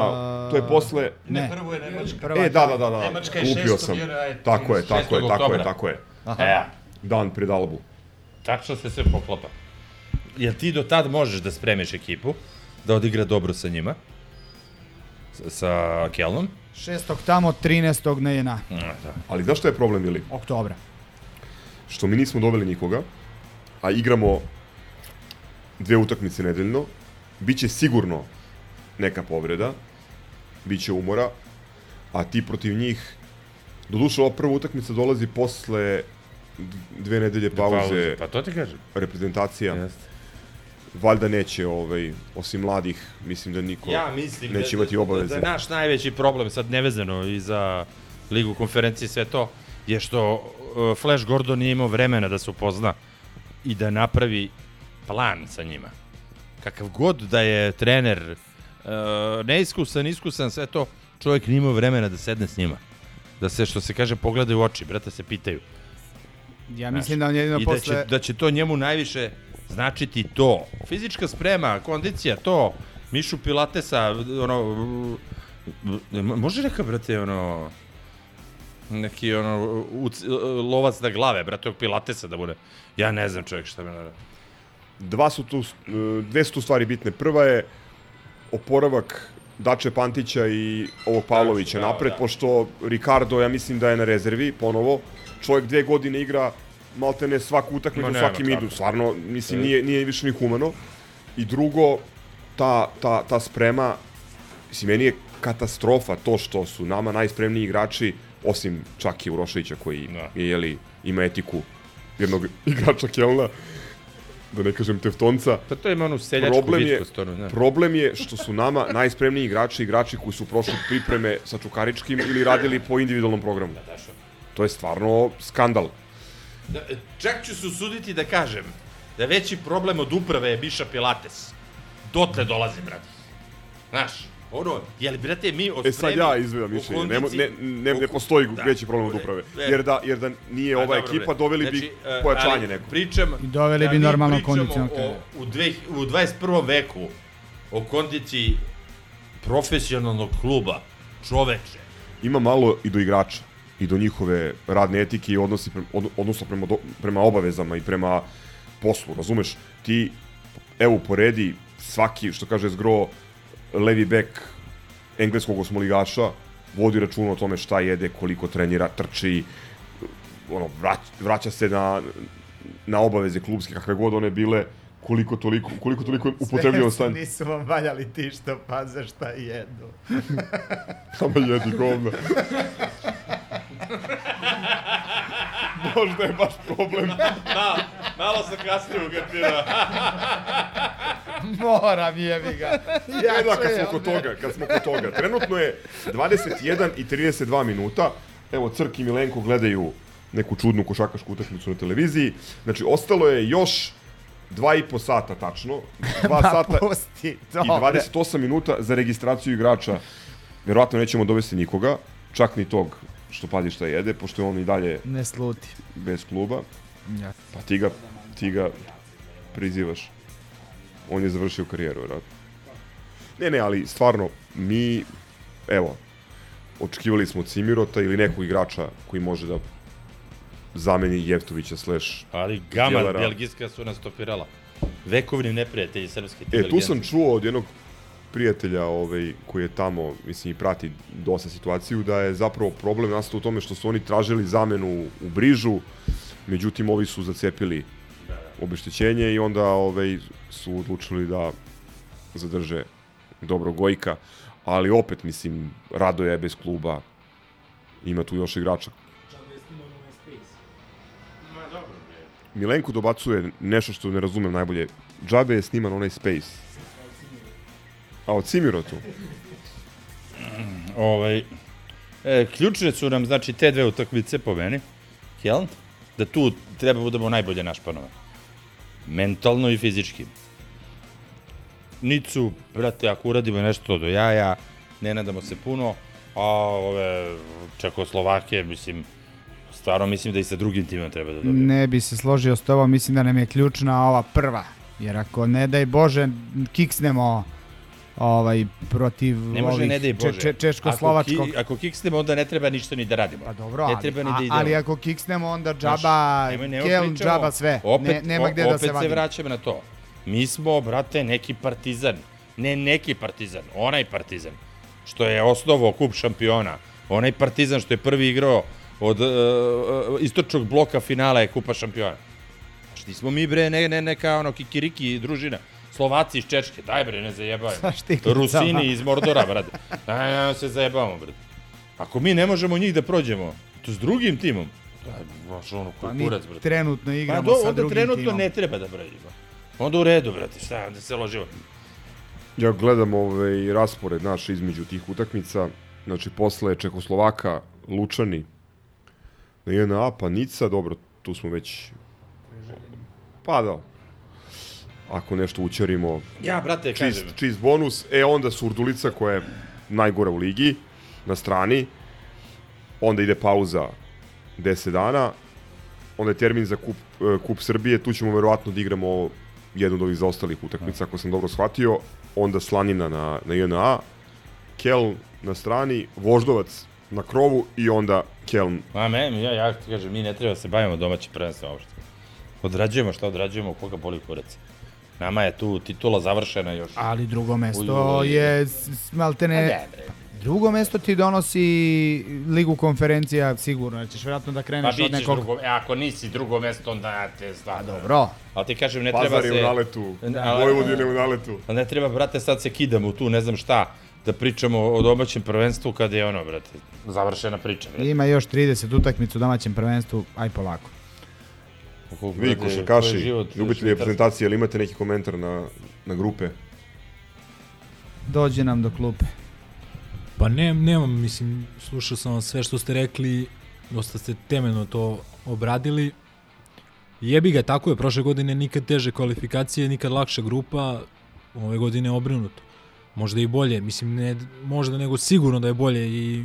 to je posle... Ne, prvo je Nemačka. Prva E, da, da, da, da. Nemačka je Lupio 6. sam. Tako je, tako je, 6. tako je, tako je. Aha. E, Dan pred Albu. tačno se sve poklapa. Jel ti do tad možeš da spremiš ekipu, da odigra dobro sa njima? Sa Kelnom? Šestog tamo, 13. na jena. Da. Ali znaš šta je problem, Vili? Oktobra. Što mi nismo doveli nikoga, a igramo dve utakmice nedeljno, biće sigurno neka povreda, biće umora, a ti protiv njih, doduše ova prva utakmica dolazi posle dve nedelje pauze, pauze, pa to ti kažem. reprezentacija. Jeste. Valjda neće, ovaj, osim mladih, mislim da niko Ja mislim neće da, imati obaveze. Da, da naš najveći problem, sad nevezano i za ligu konferencije i sve to, je što uh, Flash Gordon nije imao vremena da se upozna i da napravi plan sa njima. Kakav god da je trener uh, neiskusan, iskusan, sve to, čovjek nije imao vremena da sedne s njima. Da se, što se kaže, pogledaju u oči, brate, se pitaju. Ja mislim da on jedino I posle- da će, da će to njemu najviše značiti to. Fizička sprema, kondicija, to. Mišu Pilatesa, ono... Može neka, brate, ono... Neki, ono, uc, lovac na glave, brate, ovog Pilatesa da bude. Ja ne znam čovjek šta me nada. Dva su tu, e, dve su tu stvari bitne. Prva je oporavak Dače Pantića i ovog Pavlovića da, napred, da. pošto Ricardo, ja mislim da je na rezervi, ponovo. Čovjek dve godine igra maltene svaku utakmicu, Ma nema svaki midu. kako. Stvarno, mislim, nije, nije više ni humano. I drugo, ta, ta, ta sprema, mislim, meni je katastrofa to što su nama najspremniji igrači, osim Čaki Uroševića koji je, jeli, ima etiku jednog igrača Kelna, da ne kažem Teftonca. Pa to ima onu seljačku problem je, bitkost, ono, da. problem je što su nama najspremniji igrači, igrači koji su prošli pripreme sa Čukaričkim ili radili po individualnom programu. To je stvarno skandal. Da, čak ću se usuditi da kažem da veći problem od uprave je Miša Pilates. Dotle dolazi, brate. Znaš, ono, jel, brate, mi od E sad ja izvedam mišljenje, ne, mo- ne, ne, ne postoji veći problem od uprave. e, Jer da, jer da nije A, ova dobro, ekipa, doveli bi Znači, e, pojačanje neko. Pričam, I doveli da bi mi normalno kondicionog o-. U, dve, u 21. veku o kondiciji profesionalnog kluba, čoveče. Ima malo i do igrača i do njihove radne etike i odnosi prema, od, odnosno prema, do, prema obavezama i prema poslu, razumeš? Ti, evo, poredi svaki, što kaže Zgro, levi bek engleskog osmoligaša, vodi računa o tome šta jede, koliko trenira, trči, ono, vrać, vraća se na, na obaveze klubske, kakve god one bile, koliko toliko, koliko toliko upotrebljava stan. nisu vam valjali ti što paze šta jedu. Samo jedi govna. Možda je baš problem. Malo, malo sam kasnije ugatira. Moram jebi ga. Ja, da, kad smo kod toga, kad smo kod toga. Trenutno je 21 i 32 minuta. Evo, Crk i Milenko gledaju neku čudnu košakašku utakmicu na televiziji. Znači, ostalo je još dva i po sata tačno. Dva Ma, sata pusti, i dobre. 28 minuta za registraciju igrača. Verovatno nećemo dovesti nikoga, čak ni tog što pazi šta jede, pošto je on i dalje Ne sluti. bez kluba. Ja. Pa ti ga, ti ga prizivaš. On je završio karijeru, vjerojatno. Ne, ne, ali stvarno, mi, evo, očekivali smo Cimirota ili nekog igrača koji može da zameni Jeftovića slash Ali Gama, belgijska su nas stopirala. Vekovni neprijatelji srpske E, tu sam čuo od jednog prijatelja ovaj, koji je tamo, mislim, i prati dosta situaciju, da je zapravo problem nastao u tome što su oni tražili zamenu u Brižu, međutim, ovi su zacepili obeštećenje i onda ovaj, su odlučili da zadrže dobro Gojka, ali opet, mislim, Rado je bez kluba, ima tu još igrača. Milenko dobacuje nešto što ne razumem najbolje. Džabe je sniman onaj Space. A od Cimirotu? Ovaj, e, ključne su nam, znači, te dve utakmice po meni, Keln, da tu treba budemo najbolje našpanovani. Mentalno i fizički. Nicu, brate, ako uradimo nešto do jaja, ne nadamo se puno, a ove Čekoslovake, mislim, stvarno mislim da i sa drugim timom treba da dobijemo. Ne bi se složio s tobom, mislim da nam je ključna ova prva. Jer ako ne daj Bože kiksnemo ovaj protiv Ne može ovih ne daj Bože. Če, češko-slovačkog. Ako, ki, ako kiksnemo, onda ne treba ništa ni da radimo. Pa dobro, ne ali, treba ni a- da idemo. ali ako kiksnemo onda Znaš, džaba, pričamo. džaba sve. Opet, ne, nema gde da se Opet se vadimo. vraćam na to. Mi smo, brate, neki partizan. Ne neki partizan, onaj partizan. Što je osnovo kup šampiona. Onaj partizan što je prvi igrao od uh, istočnog bloka finala je kupa šampiona. Znaš, nismo mi, bre, ne, ne, neka ono kikiriki družina. Slovaci iz Češke, daj bre, ne štiklicama. Rusini iz Mordora, brate. Daj, daj, se zajebamo, brate. Ako mi ne možemo njih da prođemo, to s drugim timom, daj, baš ono, Pa mi kurac, brate. trenutno Pa igramo do, sa onda drugim trenutno timom. ne treba da brađimo. Onda u redu, brate, šta, da se ložimo. Ja gledam ovaj raspored naš između tih utakmica. Znači, posle Čekoslovaka, Lučani, na jedna pa Nica, dobro, tu smo već... Pa da. Ako nešto učerimo... Ja, brate, čist, kažem. čist bonus. E, onda Surdulica, koja je najgora u ligi, na strani. Onda ide pauza 10 dana. onda je termin za kup, e, kup Srbije, tu ćemo verovatno da igramo jednu od ovih zaostalih utakmica, ako sam dobro shvatio, onda Slanina na, na JNA, Keln na strani, Voždovac na krovu i onda Keln. Ma me, ja, ja ti kažem, mi ne treba da se bavimo domaćim prvenstvom uopšte. Odrađujemo šta odrađujemo, koga boli kurac. Nama je tu titula završena još. Ali drugo mesto je maltene... A ne, bre. Drugo mesto ti donosi ligu konferencija sigurno, jer ćeš vjerojatno da Pa kreneš bit od nekog... drugo, e, ako nisi drugo mesto, onda te stvarno. dobro. Ali ti kažem, ne Pazar treba je se... u naletu, Da. Vojvodin je u naletu. Ali ne treba, brate, sad se kidamo tu, ne znam šta, da pričamo o domaćem prvenstvu kada je ono, brate, završena priča. Brate. Ima još 30 utakmica u domaćem prvenstvu, aj polako. Koliko, Vi brate, košarkaši, ljubitelji reprezentacije, ali imate neki komentar na, na grupe? Dođe nam do klupe. Pa ne, nemam, mislim, slušao sam sve što ste rekli, dosta ste temeljno to obradili. Jebi ga, tako je, prošle godine nikad teže kvalifikacije, nikad lakša grupa, ove godine je obrnuto. Možda i bolje, mislim, ne, možda nego sigurno da je bolje i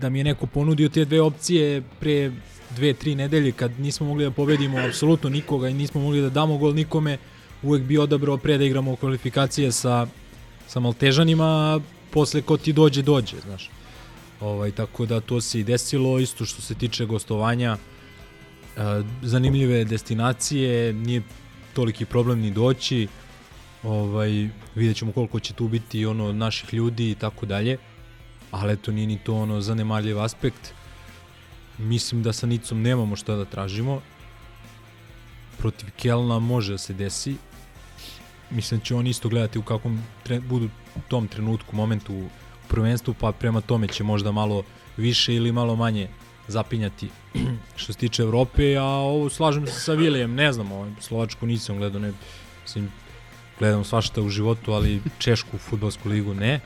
da mi je neko ponudio te dve opcije pre dve, tri nedelje kad nismo mogli da pobedimo apsolutno nikoga i nismo mogli da damo gol nikome, uvek bi odabrao pre da igramo kvalifikacije sa, sa Maltežanima, posle ko ti dođe, dođe, znaš. Ovaj, tako da to se i desilo, isto što se tiče gostovanja, e, zanimljive destinacije, nije toliki problem ni doći, ovaj, vidjet ćemo koliko će tu biti ono naših ljudi i tako dalje, ali eto nije ni to ono zanemarljiv aspekt. Mislim da sa Nicom nemamo šta da tražimo. Protiv Kelna može da se desi. Mislim da će oni isto gledati u kakvom tre, budu u tom trenutku, momentu u prvenstvu, pa prema tome će možda malo više ili malo manje zapinjati što se tiče Evrope, a ovo slažem se sa Vilijem, ne znam, ovaj, Slovačku nisam gledao, ne, mislim, gledam svašta u životu, ali Češku futbolsku ligu ne.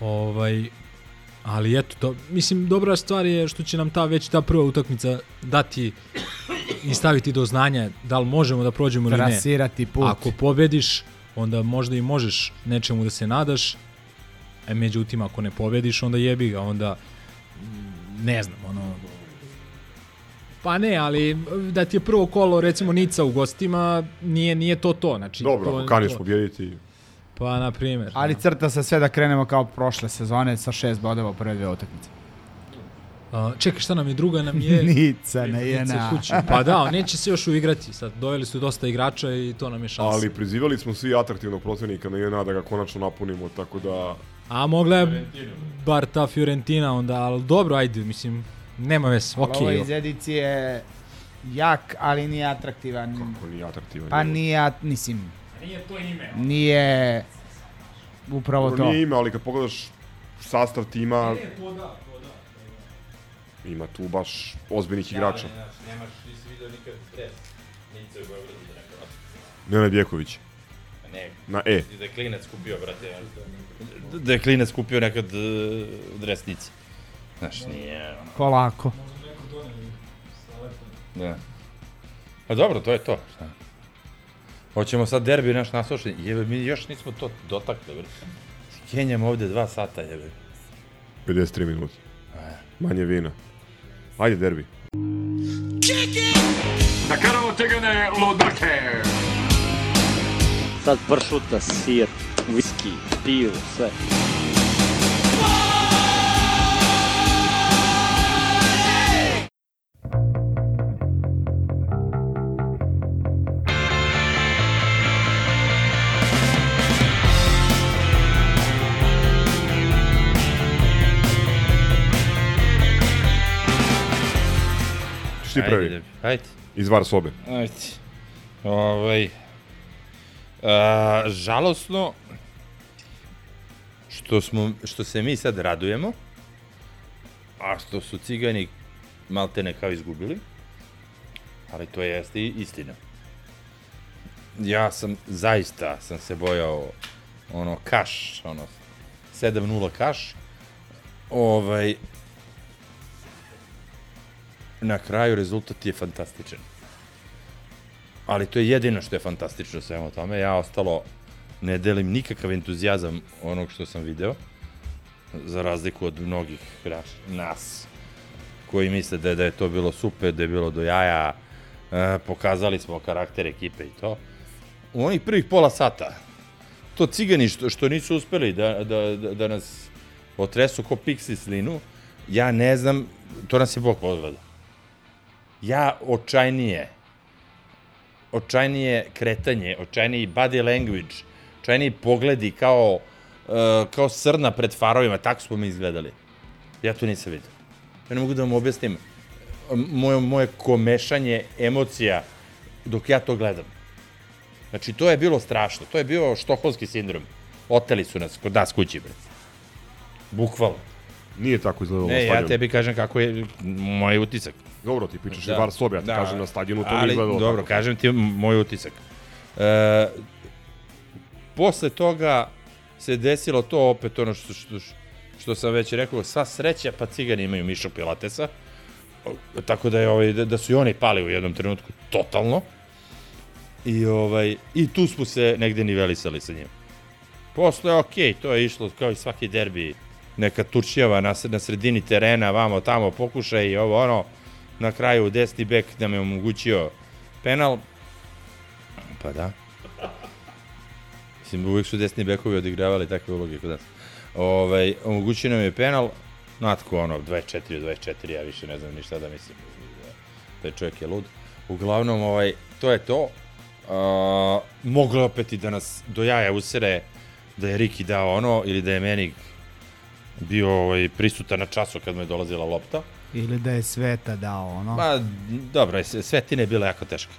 Ovaj, ali eto, to, mislim, dobra stvar je što će nam ta već ta prva utakmica dati i staviti do znanja da li možemo da prođemo ili ne. Trasirati put. Ako pobediš, onda možda i možeš nečemu da se nadaš, e, međutim, ako ne pobediš, onda jebi ga, onda mm, ne znam, ono, Pa ne, ali da ti je prvo kolo, recimo, Nica u gostima, nije, nije to to. Znači, Dobro, to, ako kaniš to- pobjediti, Pa, na primjer. Ali crta se sve da krenemo kao prošle sezone sa šest bodova u prve dve utakmice. A, čekaj, šta nam je druga? Nam je... Nica na Nica JNA. kući. Pa da, neće se još uigrati. Sad, doveli su dosta igrača i to nam je šansa. ali prizivali smo svi atraktivnog protivnika na JNA da ga konačno napunimo, tako da... A mogla je bar ta Fiorentina onda, ali dobro, ajde, mislim, nema veze, Ali okej. Ovo iz edicije jak, ali nije atraktivan. Kako nije atraktivan? Pa nije, at- mislim, Nije to ime. nije upravo to. Nije ime, ali kad pogledaš sastav tima, to da, to da. ima tu baš ozbiljnih igrača. Nemaš, nisi vidio nikad stres. Nice u Beogradu za neko Nenad Vjeković. Ne. Na E. Da je klinac kupio, brate. Da je klinac kupio nekad uh, dresnice. Znaš, nije... ono. Polako. Da. Pa dobro, to je to. Šta? Hoćemo sad derbi naš naslušati. Jebe, mi još nismo to dotakli, bre. Kenjamo ovde dva sata, jebe. 53 minuta. Manje vina. Ajde, derbi. Da karamo tegane lodrke. Sad pršuta, sir, whisky, pivo, sve. Šti ti prvi? Ajde, ajde. Iz var sobe. Ajde. Ovaj... A, žalosno što, smo, što se mi sad radujemo, a što su cigani maltene kao izgubili, ali to jeste i istina. Ja sam, zaista sam se bojao ono kaš, ono 7-0 kaš, ovaj, na kraju rezultat je fantastičan. Ali to je jedino što je fantastično svemu tome. Ja ostalo ne delim nikakav entuzijazam onog što sam video, za razliku od mnogih nas, koji misle da, je- da je to bilo super, da je bilo do jaja, e, pokazali smo karakter ekipe i to. U onih prvih pola sata, to cigani što, što nisu uspeli da, da, da, da nas otresu ko piksi slinu, ja ne znam, to nas je Bog podgleda. Ja očajnije, očajnije kretanje, očajniji body language, očajniji pogledi kao, uh, kao srna pred farovima, tako smo mi izgledali. Ja to nisam vidio. Ja ne mogu da vam objasnim moje, moje komešanje emocija dok ja to gledam. Znači, to je bilo strašno. To je bio štokholmski sindrom. Oteli su nas kod nas kući, bre. Bukvalno. Nije tako izgledalo na Ne, ja stadionu. tebi kažem kako je moj utisak. Dobro, ti pričaš da. i var sobe, ja ti kažem na stadionu to nije ali, izgledalo Dobro, tako. kažem ti moj utisak. E, posle toga se desilo to opet ono što, što, što sam već rekao, sva sreća pa cigani imaju Mišu Pilatesa, tako da, je, ovaj, da, da su i oni pali u jednom trenutku totalno. I, ovaj, I tu smo se negde nivelisali sa njim. Posle, ok, to je išlo kao i svaki derbi, neka turčijava na, na sredini terena, vamo tamo pokušaj i ovo ono, na kraju desni bek da me omogućio penal. Pa da. Mislim, uvijek su desni bekovi odigravali takve uloge kod nas. Ovaj, omogućio nam je penal, natko ono, 24 od 24, ja više ne znam ni šta da mislim. Taj čovjek je lud. Uglavnom, ovaj, to je to. Uh, moglo je opet i da nas do jaja usere da je Riki dao ono ili da je meni bio ovaj, prisutan na času kad me je dolazila lopta. Ili da je Sveta dao ono. Ma, dobro, Svetina je bila jako teška.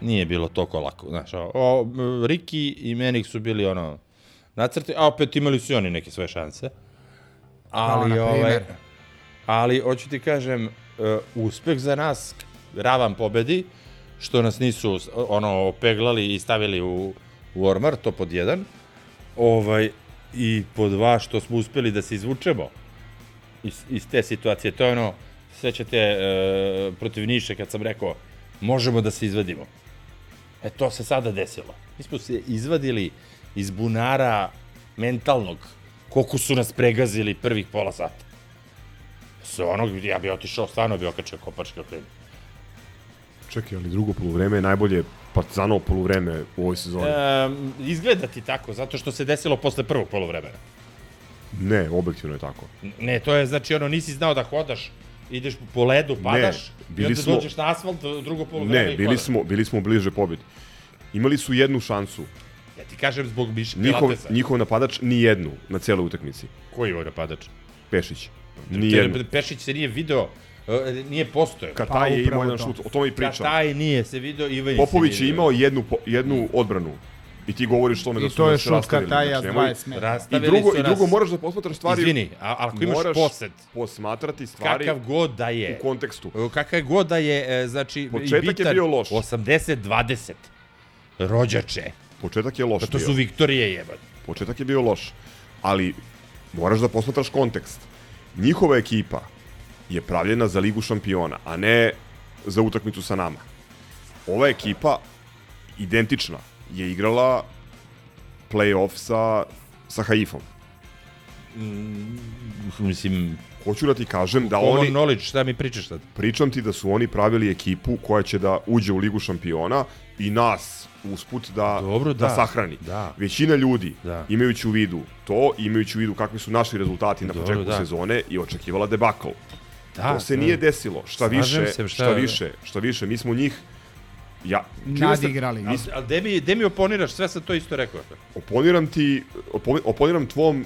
Nije bilo toliko lako, znaš, o, o, Riki i Menik su bili ono, nacrti, a opet imali su i oni neke svoje šanse. Ali, na ovaj, ali, hoću ti kažem, uh, uspeh za nas, ravan pobedi, što nas nisu ono opeglali i stavili u, u ormar, to pod jedan. Ovaj, I pod dva, što smo uspeli da se izvučemo iz, iz te situacije. To je ono, sećate e, protiv Niše kad sam rekao, možemo da se izvadimo. E, to se sada desilo. Mi smo se izvadili iz bunara mentalnog, koliko su nas pregazili prvih pola sata. Sa onog, ja bi otišao, stvarno bi okačio kopačke okrenu. Čekaj, ali drugo poluvreme je najbolje Partizanovo poluvreme u ovoj sezoni. E, izgleda ti tako, zato što se desilo posle prvog polovremena. Ne, objektivno je tako. Ne, to je znači ono, nisi znao da hodaš, ideš po ledu, padaš, i bili onda smo- dođeš na asfalt, drugo polovreme Ne, i bili hodaš. smo, bili smo bliže pobedi. Imali su jednu šansu. Ja ti kažem zbog Miše Njihov, Pilatesa. njihov napadač ni jednu na celoj utakmici. Koji je napadač? Pešić. Ni jednu. Pešić se nije video, nije postojao. Kataj je imao jedan šut, o tome i pričam. Kataj nije se video, Ivanić Popović je imao jednu, jednu odbranu. I ti govoriš tome I da su to je šut rastavili. Kataja Znači, s nemoj- 20 metara. I drugo, I drugo moraš da posmatraš stvari... Izvini, a- ako imaš moraš posed. posmatrati stvari Kakav god da je. u kontekstu. Kakav god da je, e, znači, i Početak je bitan, bio loš. 80-20. Rođače. Početak je loš Pa to su Viktorije jebate. Početak je bio loš. Ali moraš da posmatraš kontekst. Njihova ekipa je pravljena za ligu šampiona, a ne za utakmicu sa nama. Ova ekipa, identična, je igrala play-off sa, sa Haifom. Mm, mislim... Hoću da ti kažem da oni... knowledge, šta mi pričaš sad? Pričam ti da su oni pravili ekipu koja će da uđe u ligu šampiona i nas usput da, Dobro, da. da. sahrani. Da. Većina ljudi, Da. imajući u vidu to, imajući u vidu kakvi su naši rezultati na Dobro, početku da. sezone i očekivala debakl. Da, to se da. nije desilo. Šta Slažem više, se, šta, šta- više, šta više, mi smo njih ja, ste- Nadigrali. Ali, ali gde mi, gde mi oponiraš, sve sam to isto rekao. oponiram ti, opo- oponiram tvom e,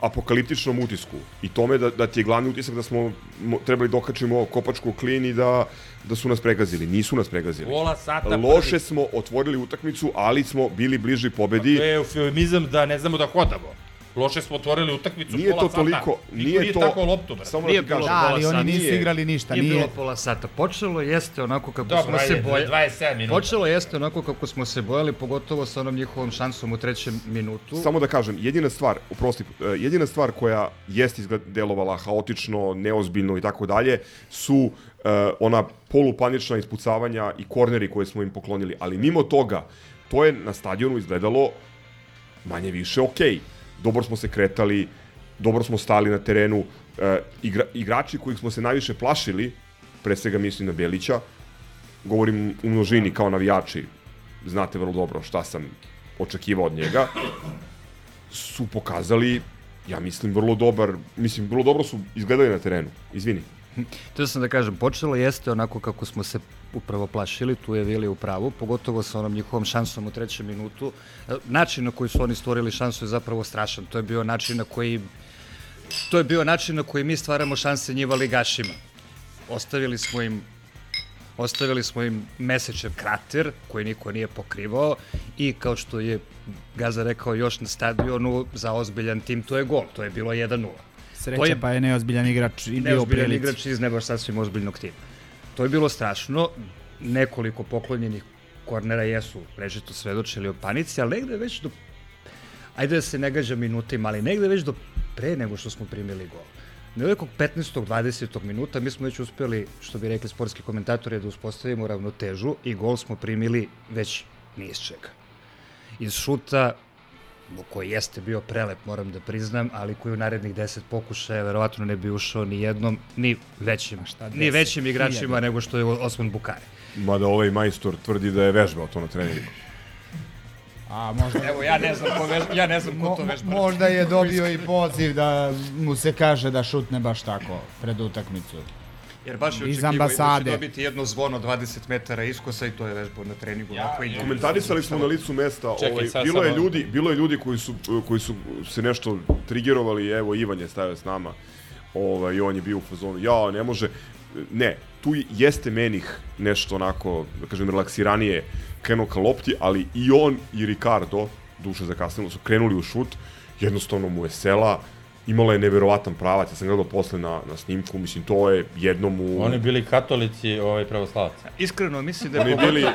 apokaliptičnom utisku i tome da, da ti je glavni utisak da smo mo, trebali dokačimo kopačku klin i da, da su nas pregazili. Nisu nas pregazili. Pola sata Loše prvi. smo otvorili utakmicu, ali smo bili bliži pobedi. To je eufemizam da ne znamo da hodamo. Loše smo otvorili utakmicu Nije pola to sata. toliko- Niko nije nije to- tako loptu, brate. Samo Nije da ti kažem. bilo Da, ali oni sata. nisu igrali ništa, Nije, nije. bilo pola sata. Počelo jeste onako kako Dobro, smo se bojali. 27 minuta. Počelo jeste onako kako smo se bojali, pogotovo sa onom njihovom šansom u trećem minutu. Samo da kažem, jedina stvar, uprosti, e, jedina stvar koja jest izgled delovala haotično, neozbiljno i tako dalje, su e, ona polupanična ispucavanja i korneri koje smo im poklonili. Ali mimo toga, to je na stadionu izgledalo manje više okej. Dobro smo se kretali, dobro smo stali na terenu, e, igra, igrači kojih smo se najviše plašili, pre svega mislim na Belića, govorim u množini kao navijači, znate vrlo dobro šta sam očekivao od njega, su pokazali, ja mislim, vrlo dobar, mislim, vrlo dobro su izgledali na terenu. Izvini. To sam da kažem, počelo jeste onako kako smo se upravo plašili, tu je Vili u pravu, pogotovo sa onom njihovom šansom u trećem minutu. E, Način na koji su oni stvorili šansu je zapravo strašan. To je bio način na koji to je bio način na koji mi stvaramo šanse njiva ligašima. Ostavili smo im ostavili smo im mesečev krater koji niko nije pokrivao i kao što je Gaza rekao još na stadionu za ozbiljan tim to je gol, to je bilo 1-0. Sreća To je- pa je neozbiljan igrač i bio u neozbiljan prilici. igrač iz ne baš sasvim ozbiljnog tima. To je bilo strašno, nekoliko poklonjenih kornera jesu režito svedočili o panici, ali negde već do ajde da se ne gađa minutima, ali negde već do pre nego što smo primili gol. Na nekog 15. 20. minuta mi smo već uspeli, što bi rekli sportski komentatori, da uspostavimo ravnotežu i gol smo primili već ni iz čega. Iz šuta koji jeste bio prelep, moram da priznam, ali koji u narednih 10 pokušaja verovatno ne bi ušao ni jednom, ni većim, ni 10? većim igračima nego što je Osman Bukari. Mada ovaj majstor tvrdi da je vežbao to na treningu. A možda... Evo, ja ne znam ko, vež, ja ne znam ko to Mo- vežba. Možda je dobio i poziv da mu se kaže da šutne baš tako pred utakmicu. Jer baš je očekivao da će dobiti jedno zvono 20 metara iskosa i to je vežbao na treningu. Ja, i Komentarisali smo na licu mesta, Čekaj, ovaj, sad bilo je ljudi, bilo je ljudi koji su koji su se nešto trigerovali, evo Ivan je stavio s nama. Ovaj i on je bio u fazonu, ja, ne može. Ne, tu jeste menih nešto onako, da kažem, relaksiranije krenuo ka lopti, ali i on i Ricardo, duše zakasnilo, su krenuli u šut, jednostavno mu je sela, imala je neverovatan pravac, ja sam gledao posle na, na snimku, mislim, to je jednom u... Oni bili katolici, ovaj pravoslavac. Iskreno mislim da je Oni bili,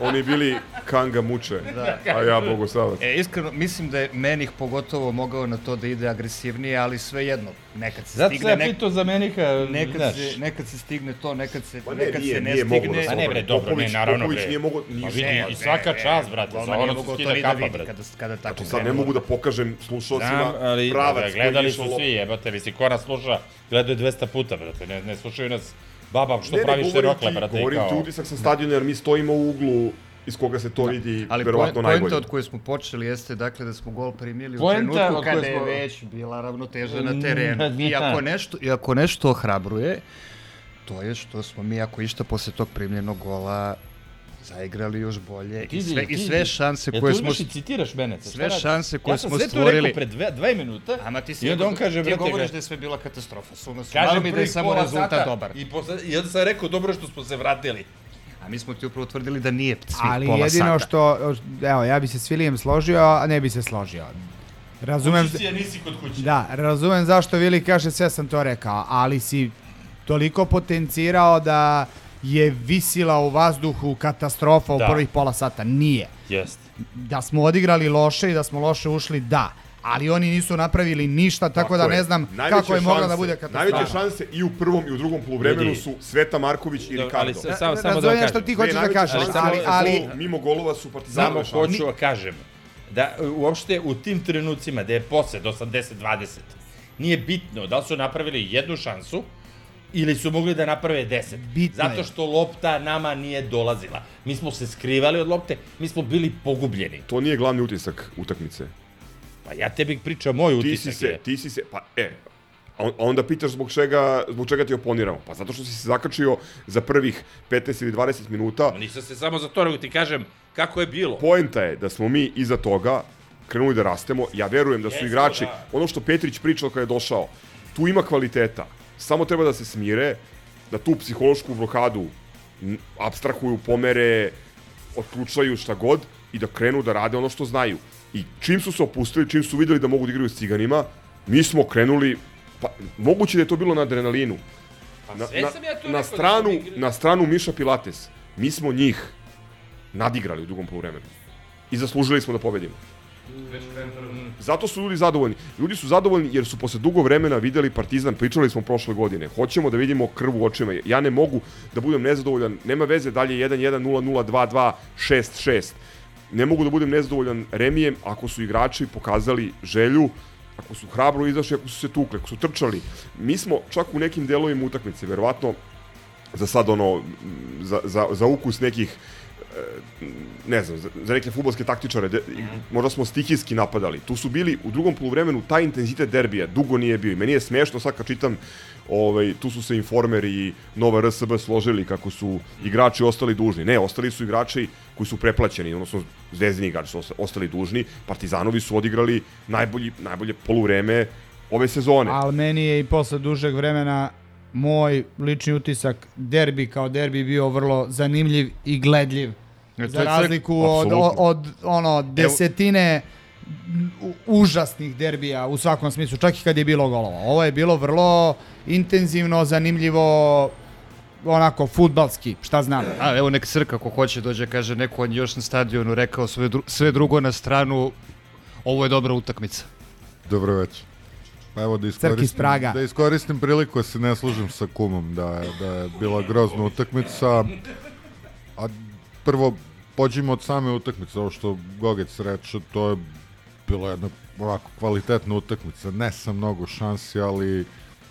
oni bili Kanga Muče, Da. a ja Bogosavac. E, iskreno, mislim da je Menih pogotovo mogao na to da ide agresivnije, ali svejedno, nekad se Zato stigne... sam ja pitao za Meniha, nekad znaš. se, nekad se stigne to, nekad se, Pa ne, nekad nije- se ne nije stigne. da se A ne bre, Popović- dobro, ne, Popović- naravno Popović bre. nije Pa nije- vidi, ne, i svaka ne, čast, ne, brate, za ono se skida da kapa, vidi brate. kada, kada tako Znači sad ne mogu da pokažem slušalcima Znam, ali pravac da, gledali su svi, jebate, misli, ko nas sluša, gledaju 200 puta, brate, ne, ne slušaju nas baba što Ne, ne, pravi govorim širokle, ti- brate, i Govorim ti kao... utisak sa stadiona, jer mi stojimo u uglu iz koga se to vidi Ali verovatno poenta najbolje. od koje smo počeli jeste dakle da smo gol primili u Poenta trenutku od koje kada je smo- već bila ravnoteža na Mm, terenu. I da. ako nešto, i ako nešto ohrabruje, to je što smo mi ako išta posle tog primljenog gola zaigrali još bolje Ti, i sve, i ti- sve šanse koje tu smo imaš i citiraš mene? Šta sve šanse koje ja sam smo sve to stvorili rekao pre dve, dve minuta Ama ti si i onda on kaže, ti govoriš da je sve bila katastrofa. Suma su Kažem mi da je samo rezultat dobar. I, posle, I onda sam rekao, dobro je što smo se vratili. A mi smo ti upravo tvrdili da nije svih Ali pola jedino sata. što, evo, ja bi se s Vilijem složio, a ne bi se složio. Razumem, Kući si, a nisi kod kuće. da, razumem zašto Vili kaže sve sam to rekao, ali si toliko potencirao da je visila u vazduhu katastrofa u Da. prvih pola sata. Nije. Jeste. Da smo odigrali loše i da smo loše ušli, da. Ali oni nisu napravili ništa, tako, da ne znam Najveće kako je mogla da bude katastrofa. Najveće šanse i u prvom i u drugom poluvremenu su Sveta Marković i Da, Ricardo. ali sa- samo- samo da vam što kažem. ti hoćeš da kažeš, ali, mimo ali, mimo golova su Samo Partizanove šanse. hoću da kažem da e, uopšte u tim trenucima da je posle do 80-20 nije bitno da li su napravili jednu šansu ili su mogli da naprave 10. Bitno Zato što lopta nama nije dolazila. Mi smo se skrivali od lopte, mi smo bili pogubljeni. To nije glavni utisak utakmice. Pa ja tebi pričam moj Ti utisak. si se, je. ti si se, pa e, a on- a onda pitaš zbog čega, zbog čega ti oponiramo. Pa zato što si se zakačio za prvih 15 ili 20 minuta. Ma Nisam se samo za to, nego ti kažem kako je bilo. Poenta je da smo mi iza toga krenuli da rastemo. Ja verujem da su Jesmo, igrači, da. ono što Petrić pričao kada je došao, tu ima kvaliteta. Samo treba da se smire, da tu psihološku blokadu abstrahuju, pomere, otključaju šta god i da krenu da rade ono što znaju. I čim su se opustili, čim su videli da mogu da igraju s ciganima, mi smo krenuli, pa, moguće da je to bilo na adrenalinu. Na, sve na, sam ja to na, da stranu, igrali. na stranu Miša Pilates, mi smo njih nadigrali u drugom poluvremenu. I zaslužili smo da pobedimo. Zato su ljudi zadovoljni. Ljudi su zadovoljni jer su posle dugo vremena videli Partizan, pričali smo prošle godine. Hoćemo da vidimo krv u očima. Ja ne mogu da budem nezadovoljan, nema veze dalje 1-1, 0-0, 2-2, 6-6. Ne mogu da budem nezadovoljan remijem ako su igrači pokazali želju ako su hrabro izašli, ako su se tukli, ako su trčali. Mi smo čak u nekim delovima utakmice, verovatno za sad ono, za, za, za ukus nekih ne znam, za, neke futbolske taktičare, de, možda smo stihijski napadali. Tu su bili u drugom poluvremenu taj intenzitet derbija, dugo nije bio. I meni je smešno sad kad čitam ovaj, tu su se informeri i Nova RSB složili kako su igrači ostali dužni. Ne, ostali su igrači koji su preplaćeni, odnosno zvezdini igrači su ostali dužni. Partizanovi su odigrali najbolji, najbolje poluvreme ove sezone. Ali meni je i posle dužeg vremena moj lični utisak derbi kao derbi bio vrlo zanimljiv i gledljiv. E, Za razliku od, od, od ono desetine užasnih derbija u svakom smislu, čak i kad je bilo golova. Ovo je bilo vrlo intenzivno, zanimljivo, onako futbalski, šta znam. A evo nek Srka ako hoće dođe kaže neko on još na stadionu rekao sve, dru sve drugo na stranu ovo je dobra utakmica. Dobro večer. Pa evo da iskoristim, da iskoristim priliku da se ne služim sa kumom da, da je bila grozna utakmica. A prvo pođimo od same utakmice, ovo što Gogec reče, to je bila jedna ovako kvalitetna utakmica, ne sa mnogo šansi, ali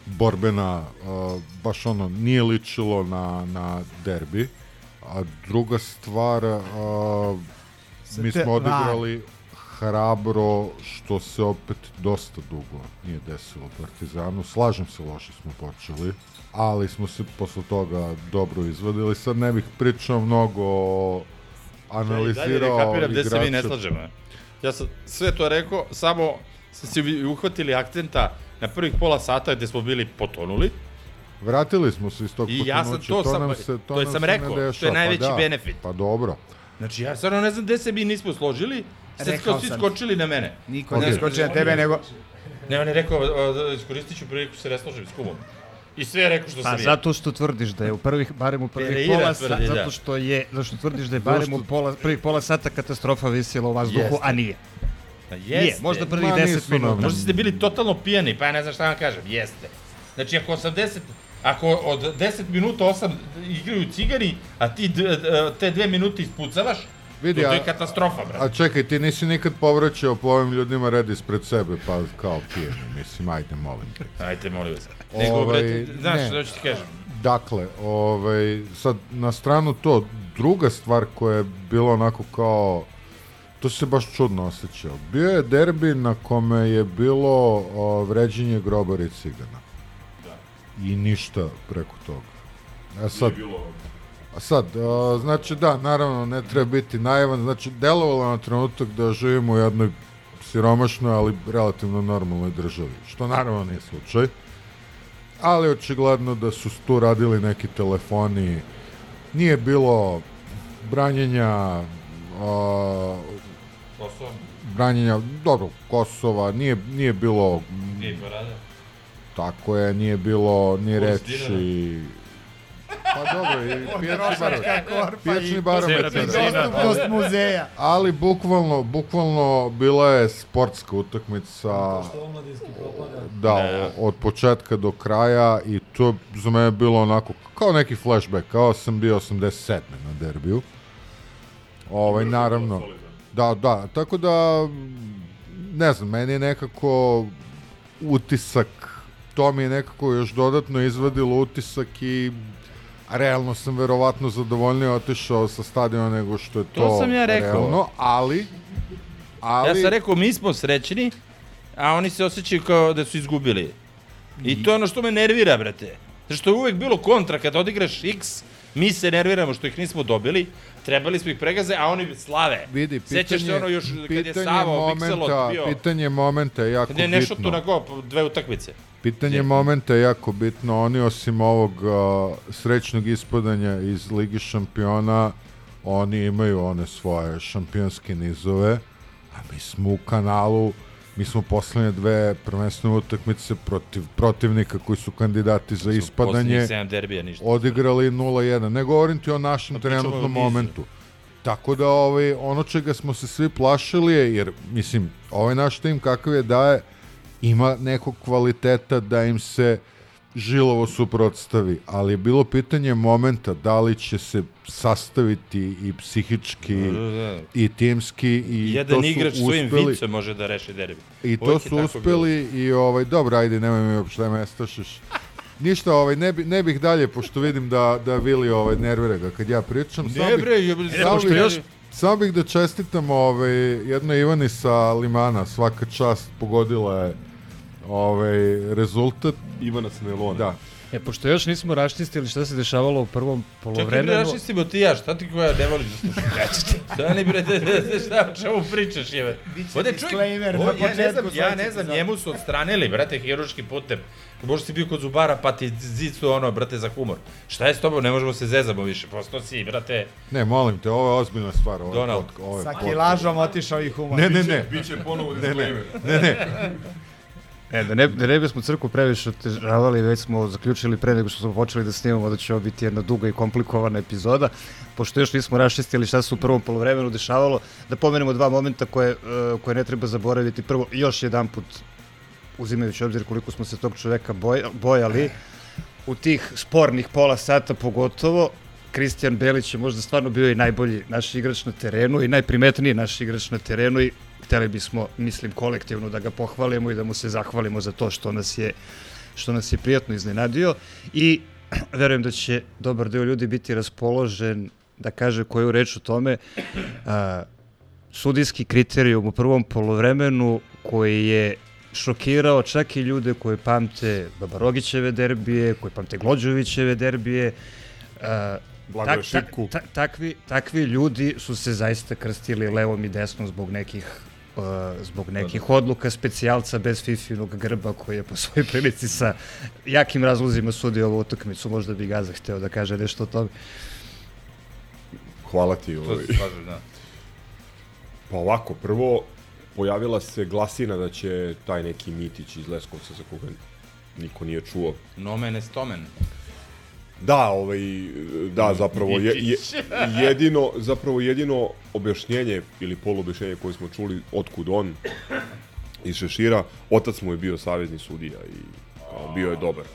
borbena, uh, baš ono, nije ličilo na, na derbi. A druga stvar, uh, mi smo odigrali hrabro, što se opet dosta dugo nije desilo Partizanu. Slažem se, loše smo počeli, ali smo se posle toga dobro izvadili. Sad ne bih pričao mnogo o analizirao ja, kapiram gde se mi ne slažemo. Ja sam sve to rekao, samo ste si uhvatili akcenta na prvih pola sata gde smo bili potonuli. Vratili smo se iz tog I ja sam to, to sam, nam se, to, to sam rekao, deša, to je najveći pa da, benefit. Pa dobro. Znači ja stvarno ne znam gde se mi nismo složili, sad kao svi skočili na mene. Niko ne skoči na tebe, nego... Ne, on je rekao, iskoristit ću priliku se ne složim s kumom. I sve je rekao što pa, sam ja. zato što tvrdiš da je u prvih, barem u prvih pola sata, da. zato što je, zato što tvrdiš da je barem u pola, prvih pola sata katastrofa visila u vazduhu, Jeste. a nije. Pa jeste. Je, možda prvih Ma, 10 nisu minuta. Možda ste bili totalno pijani, pa ja ne znam šta vam kažem. Jeste. Znači, ako 80, ako od 10 minuta 8 igraju cigari, a ti d, d, te dve minute ispucavaš, Vidi, to, to je katastrofa, brate. A čekaj, ti nisi nikad povraćao po ovim ljudima red ispred sebe, pa kao pijeni, mislim, ajde, molim te. Ajte, molim vas. Nego, Ovaj, brate, znaš ne. što ću ti kažem? Dakle, ovaj, sad na stranu to, druga stvar koja je bila onako kao, to se baš čudno osjećao. Bio je derbi na kome je bilo o, vređenje grobara i cigana. I ništa preko toga. A sad, a sad, a, znači da, naravno, ne treba biti naivan, znači delovalo na trenutak da živimo u jednoj siromašnoj, ali relativno normalnoj državi, što naravno nije slučaj ali očigledno da su tu radili neki telefoni. Nije bilo branjenja a, Kosovo, branjenja, dobro, Kosova, nije, nije bilo nije parada. tako je, nije bilo ni reči Pa dobro, i pijačni Potrošačka bar, korpa pijačni barometar. dostupnost muzeja. Ali bukvalno, bukvalno bila je sportska utakmica da, od početka do kraja i to je za mene bilo onako kao neki flashback, kao sam bio 87. na derbiju. Ovaj, naravno, da, da, tako da, ne znam, meni je nekako utisak, to mi je nekako još dodatno izvadilo utisak i realno sam verovatno zadovoljnije otišao sa stadiona nego što je to, To sam ja rekao. realno, ali, ali Ja sam rekao, mi smo srećni, a oni se osjećaju kao da su izgubili. I to je ono što me nervira, brate. Zato što je uvek bilo kontra, kad odigraš X, mi se nerviramo što ih nismo dobili, trebali smo ih pregaze, a oni slave. vidi, Sećaš se ono još kad je pitanje Savo momenta, Mikselot bio, pitanje momenta je jako kad je nešto bitno. tu na go, dve utakmice. Pitanje momenta je jako bitno. Oni osim ovog uh, srećnog ispadanja iz Ligi šampiona, oni imaju one svoje šampionske nizove, a mi smo u kanalu, mi smo poslednje dve prvenstvene utakmice protiv protivnika koji su kandidati za ispadanje Poslednjih 7 derbija, ništa. odigrali 0-1. Ne govorim ti o našem Pa trenutnom momentu. Tako da ovaj, ono čega smo se svi plašili je, jer mislim, ovaj naš tim kakav je daje, ima nekog kvaliteta da im se žilovo suprotstavi, ali je bilo pitanje momenta da li će se sastaviti i psihički Da, da, da. i timski i Jedan to su igrač svojim uspeli- vicem može da reši derbi. I to Uvijek je su uspeli i ovaj dobro ajde nemoj mi uopšte me stašiš. Ništa, ovaj ne, bi, ne bih dalje pošto vidim da da Vili ovaj nervira ga kad ja pričam. Ne, bih- bre, jebote, samo bih- još- Samo bih da čestitam ovaj, jednoj Ivani sa Limana, svaka čast pogodila je ovaj, rezultat. Ivana Snelona. Da. E, pošto još nismo raščistili šta se dešavalo u prvom Čekaj, polovremenu. bre, raščistimo ti ja, šta ti koja ne voliš da slušaš reći? Stani bre, da, šta, o čemu pričaš, jebe? Biće Ovde disclaimer o, na ja ne znam, početku ja ne znam, njemu su odstranili, brate, hiruški putem. Možda si bio kod zubara, pa ti zicu ono, brate, za humor. Šta je s tobom, ne možemo se zezamo više, prosto si, brate. Ne, molim te, ovo je ozbiljna stvar. Ovo je Donald. pod- ovo je Sa kilažom otišao i humor. Ne, ne, ne. Biće ponovo Ne, ne, disclaimer. ne, ne. E, da ne, da ne bismo crku previše otežavali, već smo zaključili pre nego što smo počeli da snimamo da će ovo biti jedna duga i komplikovana epizoda, pošto još nismo raščistili šta se u prvom polovremenu dešavalo, da pomenemo dva momenta koje, e, koje ne treba zaboraviti. Prvo, još jedan put, uzimajući obzir koliko smo se tog čoveka boj, bojali, u tih spornih pola sata pogotovo, Kristijan Belić je možda stvarno bio i najbolji naš igrač na terenu i najprimetniji naš igrač na terenu i hteli bismo, mislim, kolektivno da ga pohvalimo i da mu se zahvalimo za to što nas je, što nas je prijatno iznenadio i verujem da će dobar deo ljudi biti raspoložen da kaže koju reč o tome. A, sudijski kriterijum u prvom polovremenu koji je šokirao čak i ljude koji pamte Babarogićeve derbije, koji pamte Glođovićeve derbije. A, tak- Šipku. ta- takvi, takvi ljudi su se zaista krstili levom i desnom zbog nekih uh, zbog nekih odluka specijalca bez Fifinog grba koji je po svojoj prilici sa jakim razlozima sudio ovu utakmicu. Možda bi Gaza hteo da kaže nešto o tome. Hvala ti. To Ovaj. se slažem, da. Pa ovako, prvo, pojavila se glasina da će taj neki Mitić iz Leskovca za koga niko nije čuo. Nomen est omen. Da, ovaj, da, zapravo, je, je, jedino, zapravo jedino objašnjenje ili poluobjašnjenje koje smo čuli otkud on iz Šešira, otac mu je bio savezni sudija i kao, bio je dobar.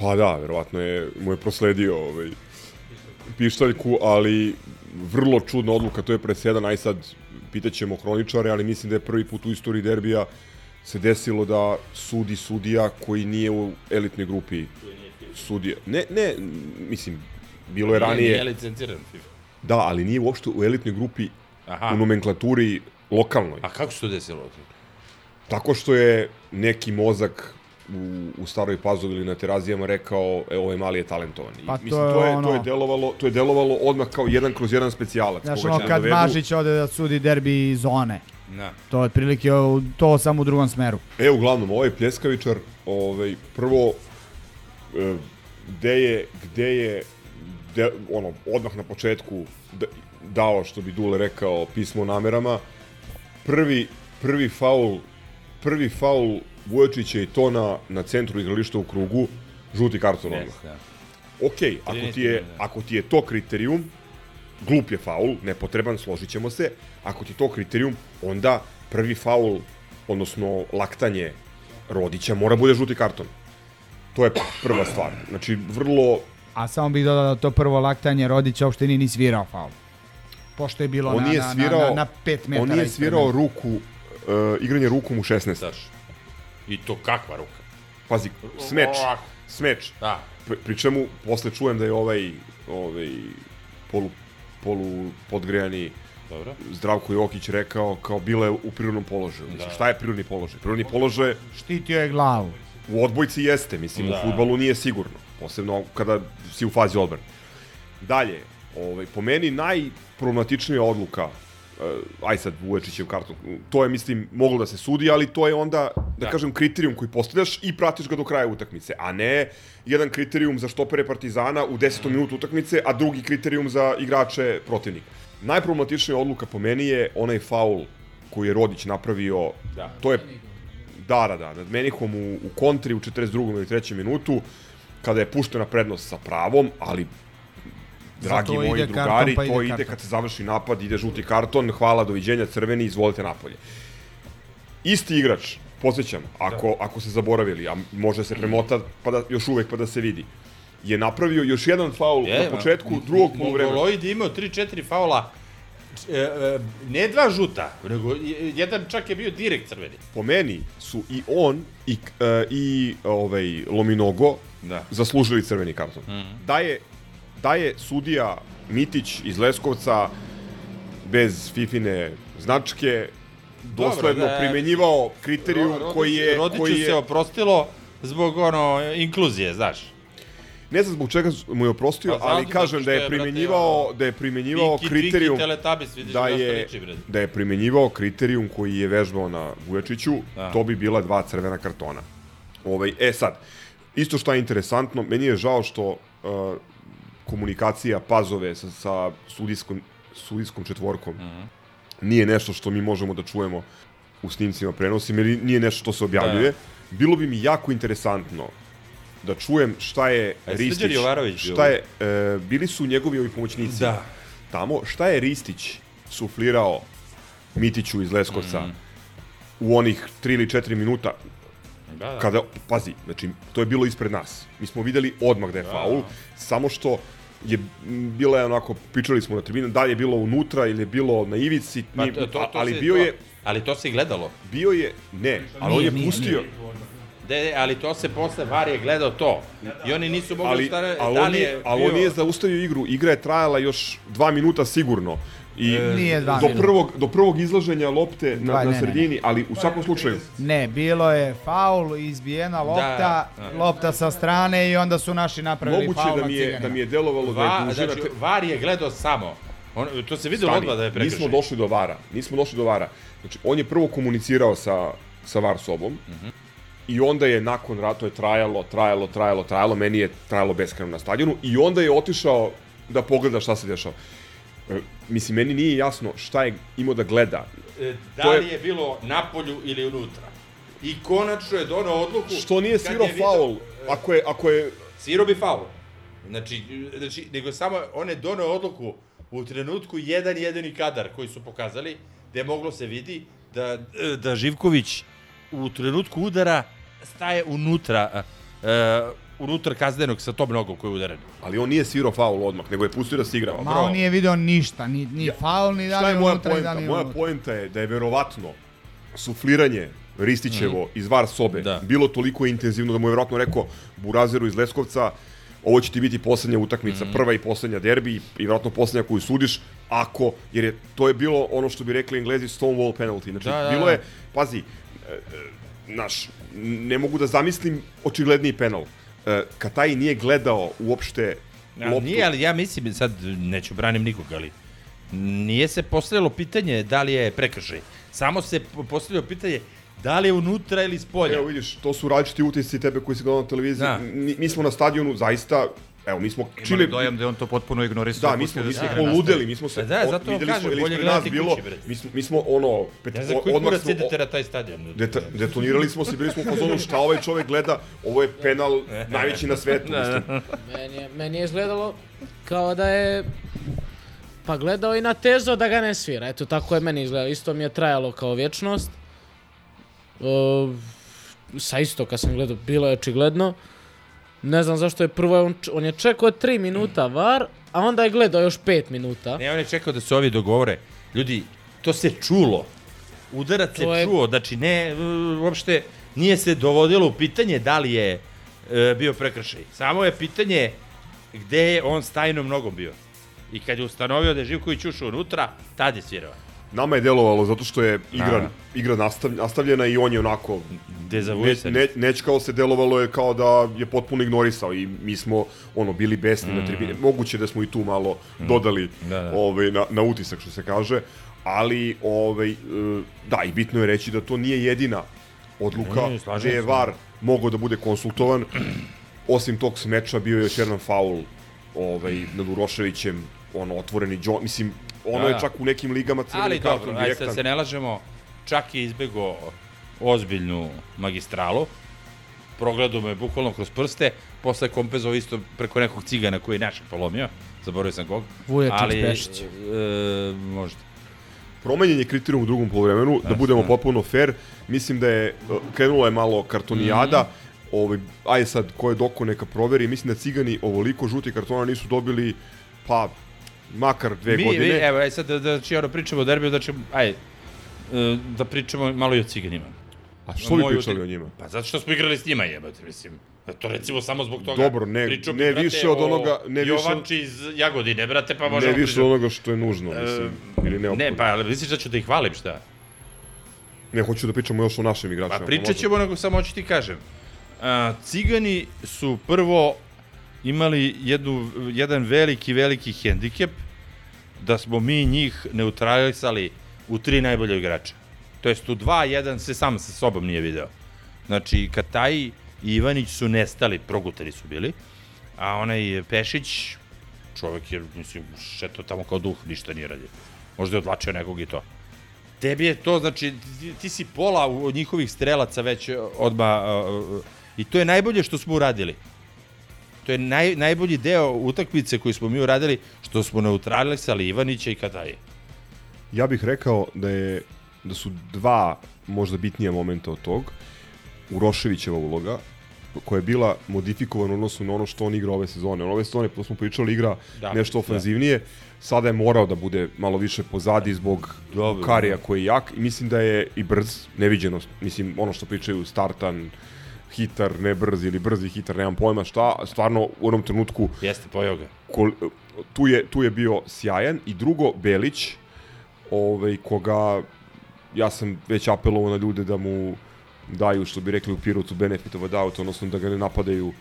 Pa da, verovatno je, mu je prosledio ovaj, pištaljku, ali vrlo čudna odluka, to je presedan, aj sad pitaćemo hroničare, ali mislim da je prvi put u istoriji derbija se desilo da sudi sudija koji nije u elitnoj grupi sudija. Ne, ne, mislim, bilo je ranije... Nije, nije licenciran FIFA. Da, ali nije uopšte u elitnoj grupi Aha. u nomenklaturi lokalnoj. A kako se to desilo? Tako što je neki mozak u, u staroj pazovi ili na terazijama rekao, e, ovaj mali je talentovan. I, Pa to mislim, je to je, ono- to je delovalo, to je delovalo odmah kao jedan kroz jedan specijalac. Znaš ono kad dovedu. Mažić ode da sudi derbi iz zone. Da. To je otprilike to samo u drugom smeru. E, uglavnom, ovaj pljeskavičar, ovaj, prvo, gde je, gde je, de, ono, odmah na početku da, dao, što bi Dule rekao, pismo o namerama, prvi, prvi faul, prvi faul Vujočića i to na, na centru igrališta u krugu, žuti karton Yes, odmah. da. Ok, ako ti, je, ako ti je to kriterijum, glup je faul, nepotreban, složit ćemo se. Ako ti je to kriterijum, onda prvi faul, odnosno laktanje Rodića, mora bude žuti karton. To je prva stvar. Znači, vrlo... A samo bih dodao da to prvo laktanje Rodića uopšte nije ni svirao faul. Pošto je bilo on na, nije na, svirao, na, na, na pet metara. On nije svirao ruku, uh, igranje rukom u 16. Daš. I to kakva ruka? Pazi, smeč. Ovako. Smeč. Da. Pri, pri čemu, posle čujem da je ovaj, ovaj polu, polu podgrejani Dobro. Zdravko Jokić rekao kao bila je u prirodnom položaju. Mislim, Da. šta je prirodni položaj? Prirodni položaj Štitio je glavu. U odbojci jeste, mislim, Da. u futbalu nije sigurno. Posebno kada si u fazi odbrane. Dalje, ovaj, po meni najproblematičnija odluka uh, aj sad Vuječićev karton, to je mislim moglo da se sudi, ali to je onda da, Da. kažem kriterijum koji postavljaš i pratiš ga do kraja utakmice, a ne jedan kriterijum za štopere Partizana u 10. minutu utakmice, a drugi kriterijum za igrače protivnika. Najproblematičnija odluka po meni je onaj faul koji je Rodić napravio, Da. to je da, da, da, nad Menihom u, u kontri u 42. ili 3. minutu, kada je puštena prednost sa pravom, ali dragi moji ide drugari, karton, pa ide to ide karton. kad se završi napad, ide žuti karton, hvala, doviđenja, crveni, izvolite napolje. Isti igrač, posjećam, ako, ako se zaboravili, a može se premota pa da, još uvek pa da se vidi, je napravio još jedan faul Je, na početku drugog poluvremena. Mongoloid je imao 3-4 faula, ne dva žuta, nego je- jedan čak je bio direkt crveni. Po meni su i on i, e, i ovaj, Lominogo Da. zaslužili crveni karton. Mhm. Da, je, da je sudija Mitić iz Leskovca bez Fifine značke dosledno da- primenjivao kriterijum koji je... Rodiću koji je se oprostilo zbog ono inkluzije, znaš. Ne znam zbog čega mu je oprostio, Pa, ali kažem da je, primenjivao da je primenjivao Twinkie, kriterijum vidiš da je da je primenjivao kriterijum koji je vežbao na Vujačiću, Da. to bi bila dva crvena kartona. Ovaj e sad isto što je interesantno, meni je žao što uh, komunikacija Pazove sa, sa sudijskom sudijskom četvorkom Mhm. nije nešto što mi možemo da čujemo u snimcima prenosima ili nije nešto što se objavljuje. Da. Bilo bi mi jako interesantno da čujem šta je Srđan Ristić, šta je, e, bili su njegovi ovi pomoćnici Da. tamo, šta je Ristić suflirao Mitiću iz Leskovca Mhm. u onih 3 ili 4 minuta Da, da. kada, pazi, znači, to je bilo ispred nas. Mi smo videli odmah da je Da. faul, samo što je bila je onako, pričali smo na tribinu, da li je bilo unutra ili je bilo na ivici, Pa, nije- to, to, to ali se, bio to, je, Ali to se i gledalo. bio je, ne, ali on Nije, je nije, pustio, De, ali to se posle VAR je gledao to. I oni nisu mogli ali, stane, ali, da on li je ali bio... on nije zaustavio igru, igra je trajala još dva minuta sigurno. I E, Nije dva do prvog, do prvog izlaženja lopte Dva, na, ne, na ne, sredini, ali u svakom slučaju, Ne, bilo je faul, izbijena lopta, da. lopta sa strane i onda su naši napravili moguće faul da na mi je, ciganima. da mi je delovalo da Va, je dužina... znači, te- VAR je gledao samo. On, to se videlo odmah da je prekršaj. Nismo došli do vara. Nismo došli do vara. Znači, on je prvo komunicirao sa, sa var sobom Mhm. I onda je nakon rata, to je trajalo, trajalo, trajalo, trajalo, meni je trajalo beskreno na stadionu i onda je otišao da pogleda šta se dešava. E, mislim, meni nije jasno šta je imao da gleda. E, Da To je- li je bilo napolju ili unutra. I konačno je donao odluku... Što nije svirao je video- faul, ako je, ako je Svirao bi faul. Znači, znači, nego samo on je donao odluku u trenutku jedan jedini kadar koji su pokazali, gde moglo se vidi da, da Živković u trenutku udara staje unutra, uh, unutra kaznenog sa tom nogom koji je udaren. Ali on nije svirao faul odmah, nego je pustio da se igra. Ma on nije video ništa, ni, ni faul, ni da li je moja unutra, ni da poenta? li Moja unutra. poenta je da je verovatno sufliranje Ristićevo Mhm. iz var sobe Da. bilo toliko intenzivno da mu je verovatno rekao Burazeru iz Leskovca ovo će ti biti poslednja utakmica, Mhm. prva i poslednja derbi i verovatno poslednja koju sudiš, ako, jer je, to je bilo ono što bi rekli englezi Stonewall penalty. Znači, Da, da, bilo da. je, pazi, e, e, naš, ne mogu da zamislim očigledniji penal. E, Kataj nije gledao uopšte loptu. nije, ali ja mislim, sad neću branim nikog, ali nije se postavilo pitanje da li je prekršaj. Samo se po- postavilo pitanje da li je unutra ili s polja. Evo vidiš, to su različiti utisci tebe koji si gledao na televiziji. Da. Mi, mi smo na stadionu zaista, evo, mi smo Imali čili... dojam da je on to potpuno ignorisao. Da, mi smo, mi se smo poludeli, mi smo se... Pa da, zato vam videli kažem, bolje gledati bilo, kući, bre. mi smo, mi smo ono... Pet, Ne znam koji odmah kurac smo- idete na taj stadion. Deta, detonirali smo se, bili smo u fazonu šta ovaj čovek gleda, ovo je penal najveći na svetu, Da, da. mislim. Meni je, meni je izgledalo kao da je pa gledao i na tezo da ga ne svira. Eto, tako je meni izgledalo. Isto mi je trajalo kao vječnost. O, sa istoka sam gledao, bilo je očigledno. Ne znam zašto je prvo, on, on je čekao 3 minuta var, a onda je gledao još 5 minuta. Ne, on je čekao da se ovi dogovore. Ljudi, to se čulo. Udarac se je- čuo, znači ne, e, uopšte nije se dovodilo u pitanje da li je e, bio prekršaj. Samo je pitanje gde je on s tajnom nogom bio. I kad je ustanovio da je Živković ušao unutra, tad je svirao. Nama je delovalo zato što je igra, Da. igra nastav, nastavljena i on je onako... Ne, ne, nečkao se delovalo je kao da je potpuno ignorisao i mi smo ono bili besni Mm. na tribine. Moguće da smo i tu malo Mm. dodali Da, da. Ovaj, na, na utisak što se kaže, ali ovaj, e, da i bitno je reći da to nije jedina odluka Ne, gde je. VAR mogao da bude konsultovan. Osim tog smeča bio je još jedan faul ovaj, nad Uroševićem, ono, otvoreni džon, mislim, ono Da, je da. čak u nekim ligama crveni Ali karton dobro, ajde direktan. se ne lažemo, čak je izbego ozbiljnu magistralu, progledao me bukvalno kroz prste, posle kompenzovao isto preko nekog cigana koji je našeg polomio, zaboravio sam kog. Vujačić, ali, Pešić. E, možda. promenjen je kriterijum u drugom polovremenu, da budemo potpuno fair. Mislim da je uh, krenula je malo kartonijada. Mhm. Ovaj ajde sad ko je doko neka proveri. Mislim da Cigani ovoliko žuti kartona nisu dobili pa makar dve mi, godine. Mi, evo, aj sad da, da znači, ono, pričamo o derbiju, znači, aj, e, da pričamo malo i o ciganima. A što bi pričali o njima? Pa zato što smo igrali s njima, jebate, mislim. Da to recimo samo zbog toga. Dobro, ne- Pričao ne brate, više od onoga- ne više- Jovanči iz Jagodine, brate, pa Ne možemo više pričati. od onoga što je nužno, mislim, ili neophodno. Ne, pa ali misliš da ću da ih hvalim, šta? Ne, hoću da pričamo još o našim igračima. Pa pričat ćemo, nego samo hoću ti kažem. A, cigani su prvo imali jednu, jedan veliki, veliki hendikep da smo mi njih neutralisali u tri najbolje igrača. To jest u dva, jedan se sam sa sobom nije video. Znači, Kataji i Ivanić su nestali, progutani su bili, a onaj Pešić, čovek je, mislim, šeto tamo kao duh, ništa nije radio. Možda je odlačio nekog i to. Tebi je to, znači, ti, ti si pola od njihovih strelaca već odma i to je najbolje što smo uradili. To je naj, najbolji deo utakmice koju smo mi uradili, što smo neutralisali Ivanića i Kataje. Ja bih rekao da je da su dva možda bitnija momenta od tog. Uroševićeva uloga, koja je bila modifikovana u odnosu na ono što on igra ove sezone. On ove sezone, to smo pričali, igra Da, nešto da. ofenzivnije. Sada je morao da bude malo više pozadi zbog Dobro, Karija da. koji je jak i mislim da je i brz, neviđeno, mislim ono što pričaju startan, hitar, ne brz ili brzi hitar, nemam pojma šta, stvarno u onom trenutku Jeste, pojao ga. kol, tu, je, tu je bio sjajan i drugo Belić ovaj, koga ja sam već apelovao na ljude da mu daju što bi rekli u Pirotu benefit of a doubt, odnosno da ga ne napadaju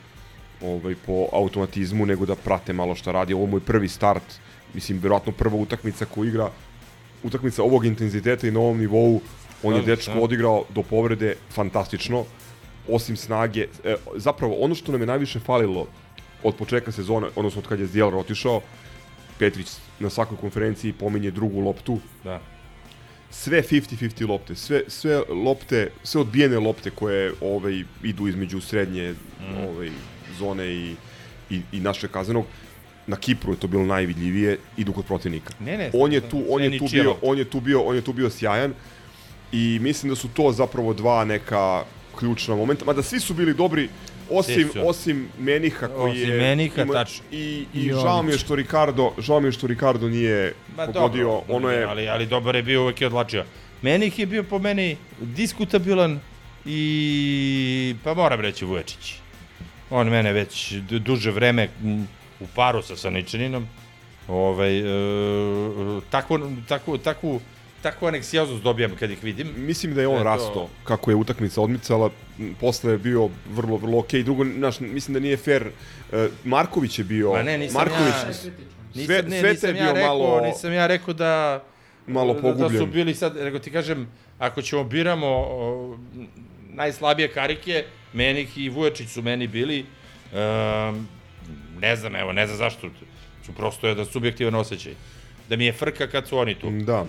ovaj, po automatizmu, nego da prate malo šta radi. Ovo mu je prvi start, mislim, verovatno prva utakmica koju igra, utakmica ovog intenziteta i na ovom nivou, on je dečko da. odigrao do povrede fantastično, osim snage, e, zapravo ono što nam je najviše falilo od početka sezone, odnosno od kad je Zdjelar otišao, Petrić na svakoj konferenciji pominje drugu loptu. Da. Sve 50-50 lopte, sve, sve lopte, sve odbijene lopte koje ovaj, idu između srednje Mhm. ovaj, zone i, i, i naše kazanog, na Kipru je to bilo najvidljivije, idu kod protivnika. Ne, ne, on je tu, on je tu bio, on je tu bio, on je tu bio sjajan i mislim da su to zapravo dva neka ključna momenta, mada svi su bili dobri osim osim Meniha koji Osim je Meniha, ima- tačno. i I i žao mi je što Ricardo, žao mi je što Ricardo nije Ma pogodio, dobro, ono je ali, ali dobar je bio, uvek je odlačio. Menih je bio po meni diskutabilan i, pa moram reći, Vuječić. On mene već du- duže vreme u paru sa Saničaninom, ovaj, e, takvu, takvu, takvu, takvu aneksioznost dobijam kad ih vidim. Mislim da je on Eto. rasto kako je utakmica odmicala, posle je bio vrlo vrlo okej. Drugo, naš, mislim da nije fair. e, Marković je bio Ma ne, nisam Marković ja, sve, nisam, ne, sve nisam ja rekao, malo nisam ja rekao da malo da, da su pogubljen. bili sad, nego ti kažem, ako ćemo biramo o, najslabije karike, Menih i Vuječić su meni bili, um, ne znam, evo, ne znam zašto, su prosto jedan subjektivan osjećaj. Da mi je frka kad su oni tu. Da.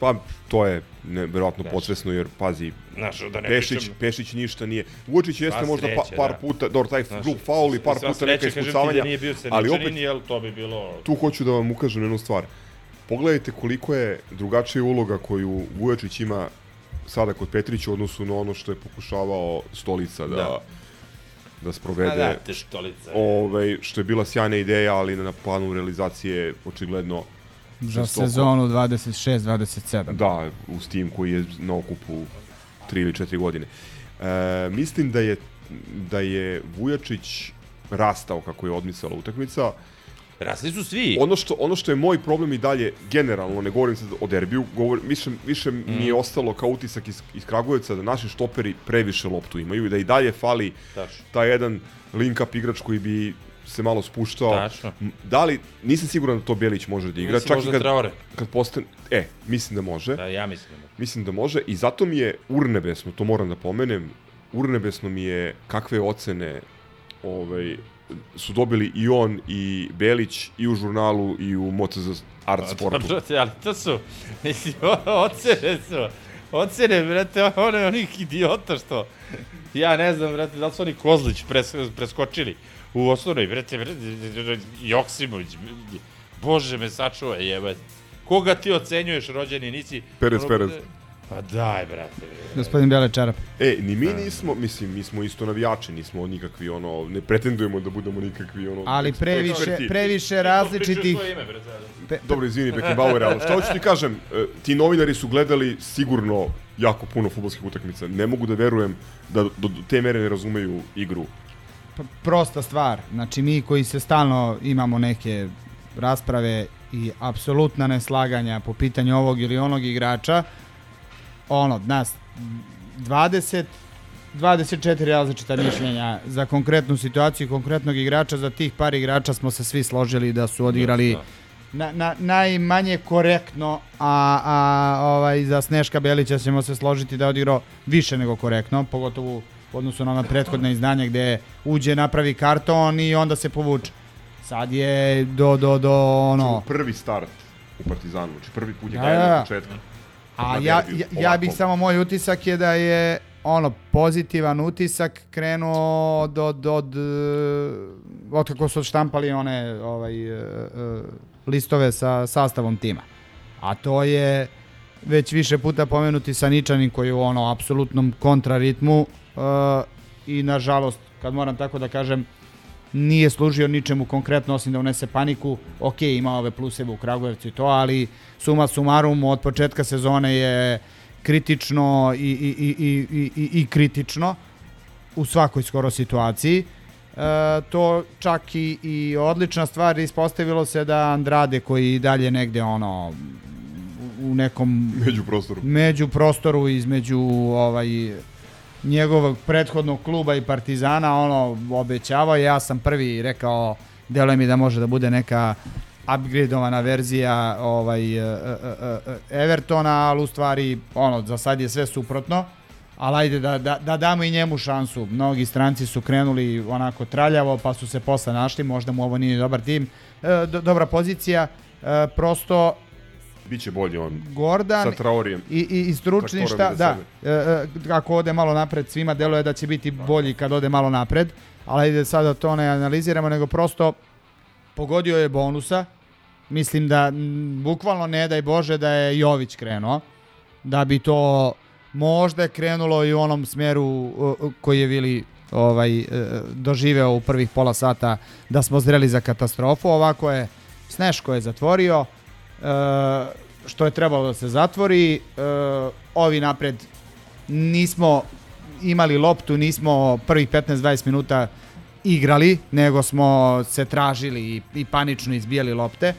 Pa to je neverovatno Znaš. potresno jer pazi Znaš, da ne Pešić, pričam- Pešić ništa nije. Vučić jeste Sva možda pa, sreća, par da. puta, dobro taj Znaš, glup faul i par puta neka ispucavanja, Da ali opet jel to bi bilo... tu hoću da vam ukažem jednu stvar. Pogledajte koliko je drugačija uloga koju Vujačić ima sada kod Petrića u odnosu na ono što je pokušavao Stolica da, da, Da. sprovede. A da, te Štolica. Ovaj, što je bila sjajna ideja, ali na planu realizacije očigledno Za sezonu 26-27. Da, uz tim koji je na okupu 3 ili 4 godine. E, mislim da je da je Vujačić rastao kako je odmicala utakmica. Rasli su svi. Ono što, ono što je moj problem i dalje, generalno, ne govorim sad o derbiju, govorim, više, više Mm. mi je ostalo kao utisak iz, iz Kragujevca da naši štoperi previše loptu imaju i da i dalje fali Tačno. taj jedan link-up igrač koji bi se malo spuštao. Tačno. Da li, nisam siguran da to Bjelić može da igra. Mislim, čak možda i kad, Traore. kad postane... E, mislim da može. Da, ja mislim da može. Mislim da može i zato mi je urnebesno, to moram da pomenem, urnebesno mi je kakve ocene ovaj, su dobili i on i Belić i u žurnalu i u MOTZ Art Pa, Sportu. Dobro, te, ali to su, mislim, ocene su, ocene, brate, one onih idiota što, ja ne znam, brate, da li su oni Kozlić pres, preskočili u osnovnoj, brate, brate, Joksimović, bože me sačuva, jebate. Koga ti ocenjuješ rođeni, nisi... Perez, ono- Perez. Pa daj, brate. Gospodin Bele Čarap. E, ni mi nismo, mislim, mi smo isto navijači, nismo nikakvi, ono, ne pretendujemo da budemo nikakvi, ono... Ali previše, eksperti. previše različitih... Pe- Dobro, izvini, Beckenbauer, ali šta hoću ti kažem, e, ti novinari su gledali sigurno jako puno futbolskih utakmica. Ne mogu da verujem da do te mere ne razumeju igru. Prosta stvar. Znači mi koji se stalno imamo neke rasprave i apsolutna neslaganja po pitanju ovog ili onog igrača, ono, nas 20 24 različita mišljenja za konkretnu situaciju konkretnog igrača, za tih par igrača smo se svi složili da su odigrali na, na, najmanje korektno, a, a ovaj, za Sneška Belića ćemo se složiti da je odigrao više nego korektno, pogotovo u odnosu na ona prethodna izdanja gde uđe, napravi karton i onda se povuče. Sad je do, do, do, ono... Prvi start u Partizanu, znači prvi put je Da, da, da. od početka. A ja, ja, ja bih samo moj utisak je da je ono pozitivan utisak krenuo do do od od kako su odštampali one ovaj e, e, listove sa sastavom tima. A to je već više puta pomenuti Saničanin koji je u ono apsolutnom kontraritmu i nažalost kad moram tako da kažem nije služio ničemu konkretno osim da unese paniku. Ok, ima ove pluseve u Kragujevcu i to, ali suma sumarum od početka sezone je kritično i, i, i, i, i, i, kritično u svakoj skoro situaciji. E, to čak i, i odlična stvar ispostavilo se da Andrade koji i dalje negde ono u nekom Među prostoru. među prostoru između ovaj njegovog prethodnog kluba i Partizana ono obećavao ja sam prvi rekao deluje mi da može da bude neka upgradeovana verzija ovaj e, e, e, Evertona ali u stvari ono za sad je sve suprotno. Ali ajde da, da, da damo i njemu šansu. Mnogi stranci su krenuli onako traljavo pa su se posle našli. Možda mu ovo nije dobar tim. E, do, dobra pozicija. E, prosto Biće bolji on. Gordan Sa Traorijem. i, i, i stručni šta, da, iza e, e, ako ode malo napred, svima deluje da će biti bolji kad ode malo napred, ali ajde sada to ne analiziramo, nego prosto pogodio je bonusa, mislim da m, bukvalno ne daj Bože da je Jović krenuo, da bi to možda krenulo i u onom smjeru e, koji je Vili ovaj, e, doživeo u prvih pola sata da smo zreli za katastrofu, ovako je Sneško je zatvorio, e, što je trebalo da se zatvori. E, ovi napred nismo imali loptu, nismo prvih 15-20 minuta igrali, nego smo se tražili i, i panično izbijali lopte.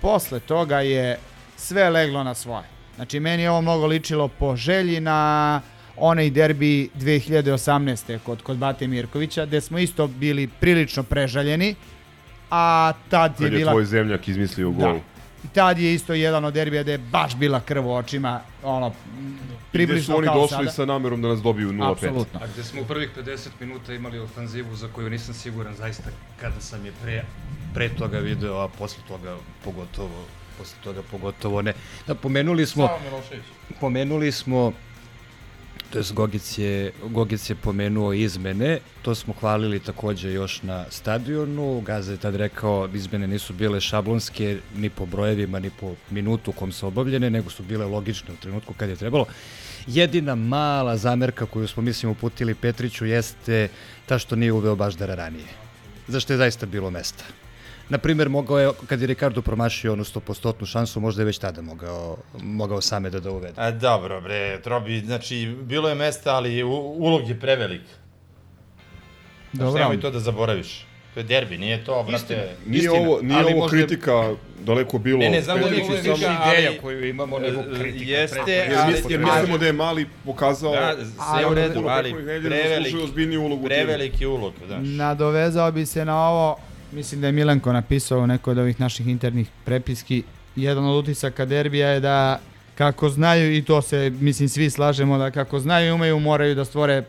Posle toga je sve leglo na svoje. Znači, meni je ovo mnogo ličilo po želji na onaj derbi 2018. kod, kod Bate Mirkovića, gde smo isto bili prilično prežaljeni, a tad je Kad je bila... tvoj zemljak izmislio Da. I tad je isto jedan od derbija gde je baš bila krv u očima, ono, I gde približno su oni kao došli sada. sa namerom da nas dobiju 0-5. Apsolutno. A gde smo u prvih 50 minuta imali ofanzivu za koju nisam siguran zaista kada sam je pre, pre toga video, a posle toga pogotovo posle toga pogotovo ne. Da, pomenuli smo, Samo Milošević. pomenuli smo to jest Gogic je, Gogic je pomenuo izmene, to smo hvalili takođe još na stadionu, Gaza je tad rekao izmene nisu bile šablonske ni po brojevima, ni po minutu u kom su obavljene, nego su bile logične u trenutku kad je trebalo. Jedina mala zamerka koju smo mislim uputili Petriću jeste ta što nije uveo Baždara ranije. Zašto je zaista bilo mesta. Na primjer, mogao je, kad je Ricardo promašio onu 100% šansu, možda je već tada mogao, mogao same da da uvede. A dobro bre, Trobi, znači bilo je mesta, ali u, ulog je prevelik. Znači, Dobro. nemoj to da zaboraviš. To je derbi, nije to, brate. Nije istina. ovo, nije ovo možda- kritika daleko bilo. Ne, ne, znam da je ovo ideja ali- koju imamo nego e, kritika. Jeste, Pre- ali... Jer, mis, jer mislimo da je Mali pokazao Da, sve u redu, ali preveliki, u timu. preveliki ulog, znaš. Nadovezao bi se na ovo, mislim da je Milenko napisao u nekoj od ovih naših internih prepiski, jedan od utisaka derbija je da kako znaju, i to se, mislim, svi slažemo, da kako znaju i umeju, moraju da stvore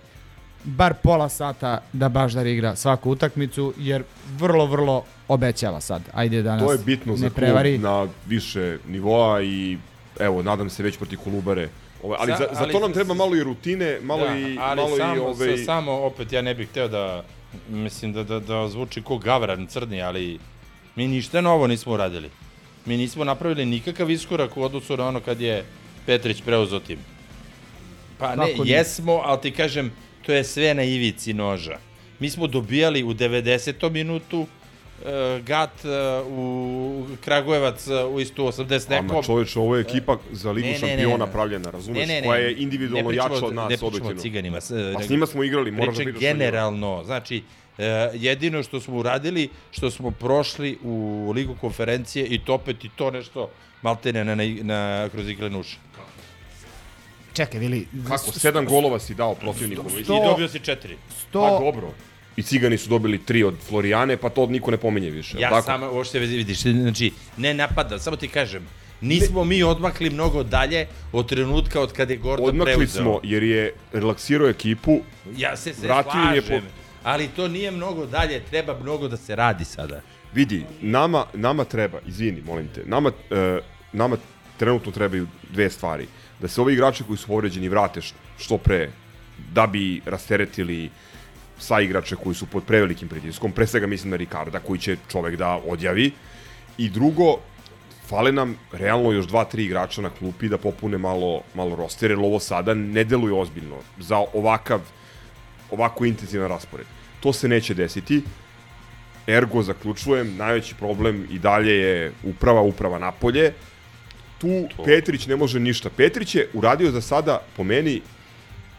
bar pola sata da Baždar igra svaku utakmicu, jer vrlo, vrlo obećava sad. Ajde da nas To je bitno ne za klub na više nivoa i evo, nadam se već proti Kolubare. Ove, ali, Sa- za, za ali to nam treba malo i rutine, malo da, i ali malo samo, i ove sa- samo opet ja ne bih hteo da mislim da da da zvuči ko gavran crni, ali mi ništa novo nismo uradili. mi nismo napravili nikakav iskorak u odnosu na ono kad je Petrić preuzeo tim. Pa ne, nije? jesmo, ali ti kažem, to je sve na ivici noža. Mi smo dobijali u 90. minutu Gat uh, u Kragujevac uh, u istu 80 nekom. Ama čoveče, ovo je ekipa za ligu Ne, šampiona ne. pravljena, razumeš? Ne, ne, ne. Koja je individualno jača od nas, ne pričamo o ciganima. s- A s njima smo igrali, moraš da njima. generalno, znači, e, jedino što smo uradili, što smo prošli u ligu konferencije i to opet i to nešto maltene na, na, na kroz igle uša. Čekaj, Vili. Kako? Sedam golova si dao protivniku. I dobio si četiri. Pa dobro. I Cigani su dobili tri od Florijane, pa to niko ne pominje više. Ja tako? samo, uopšte vidiš, znači, ne napadam, samo ti kažem, nismo mi odmakli mnogo dalje od trenutka od kada je Gordon Odmakli preuzeo. smo jer je relaksirao ekipu. Ja se, se vratio im je slažem, ali to nije mnogo dalje, treba mnogo da se radi sada. Vidi, nama, nama treba, izvini, molim te, nama, e, nama trenutno trebaju dve stvari. Da se ovi igrači koji su povređeni vrate što pre, da bi rasteretili sa igrače koji su pod prevelikim pritiskom, pre svega mislim na Ricarda koji će čovek da odjavi. I drugo, fale nam realno još dva, tri igrača na klupi da popune malo, malo roster, jer ovo sada ne deluje ozbiljno za ovakav, ovako intenzivan raspored. To se neće desiti, ergo zaključujem, najveći problem i dalje je uprava, uprava napolje. Tu Petrić ne može ništa. Petrić je uradio za sada, po meni,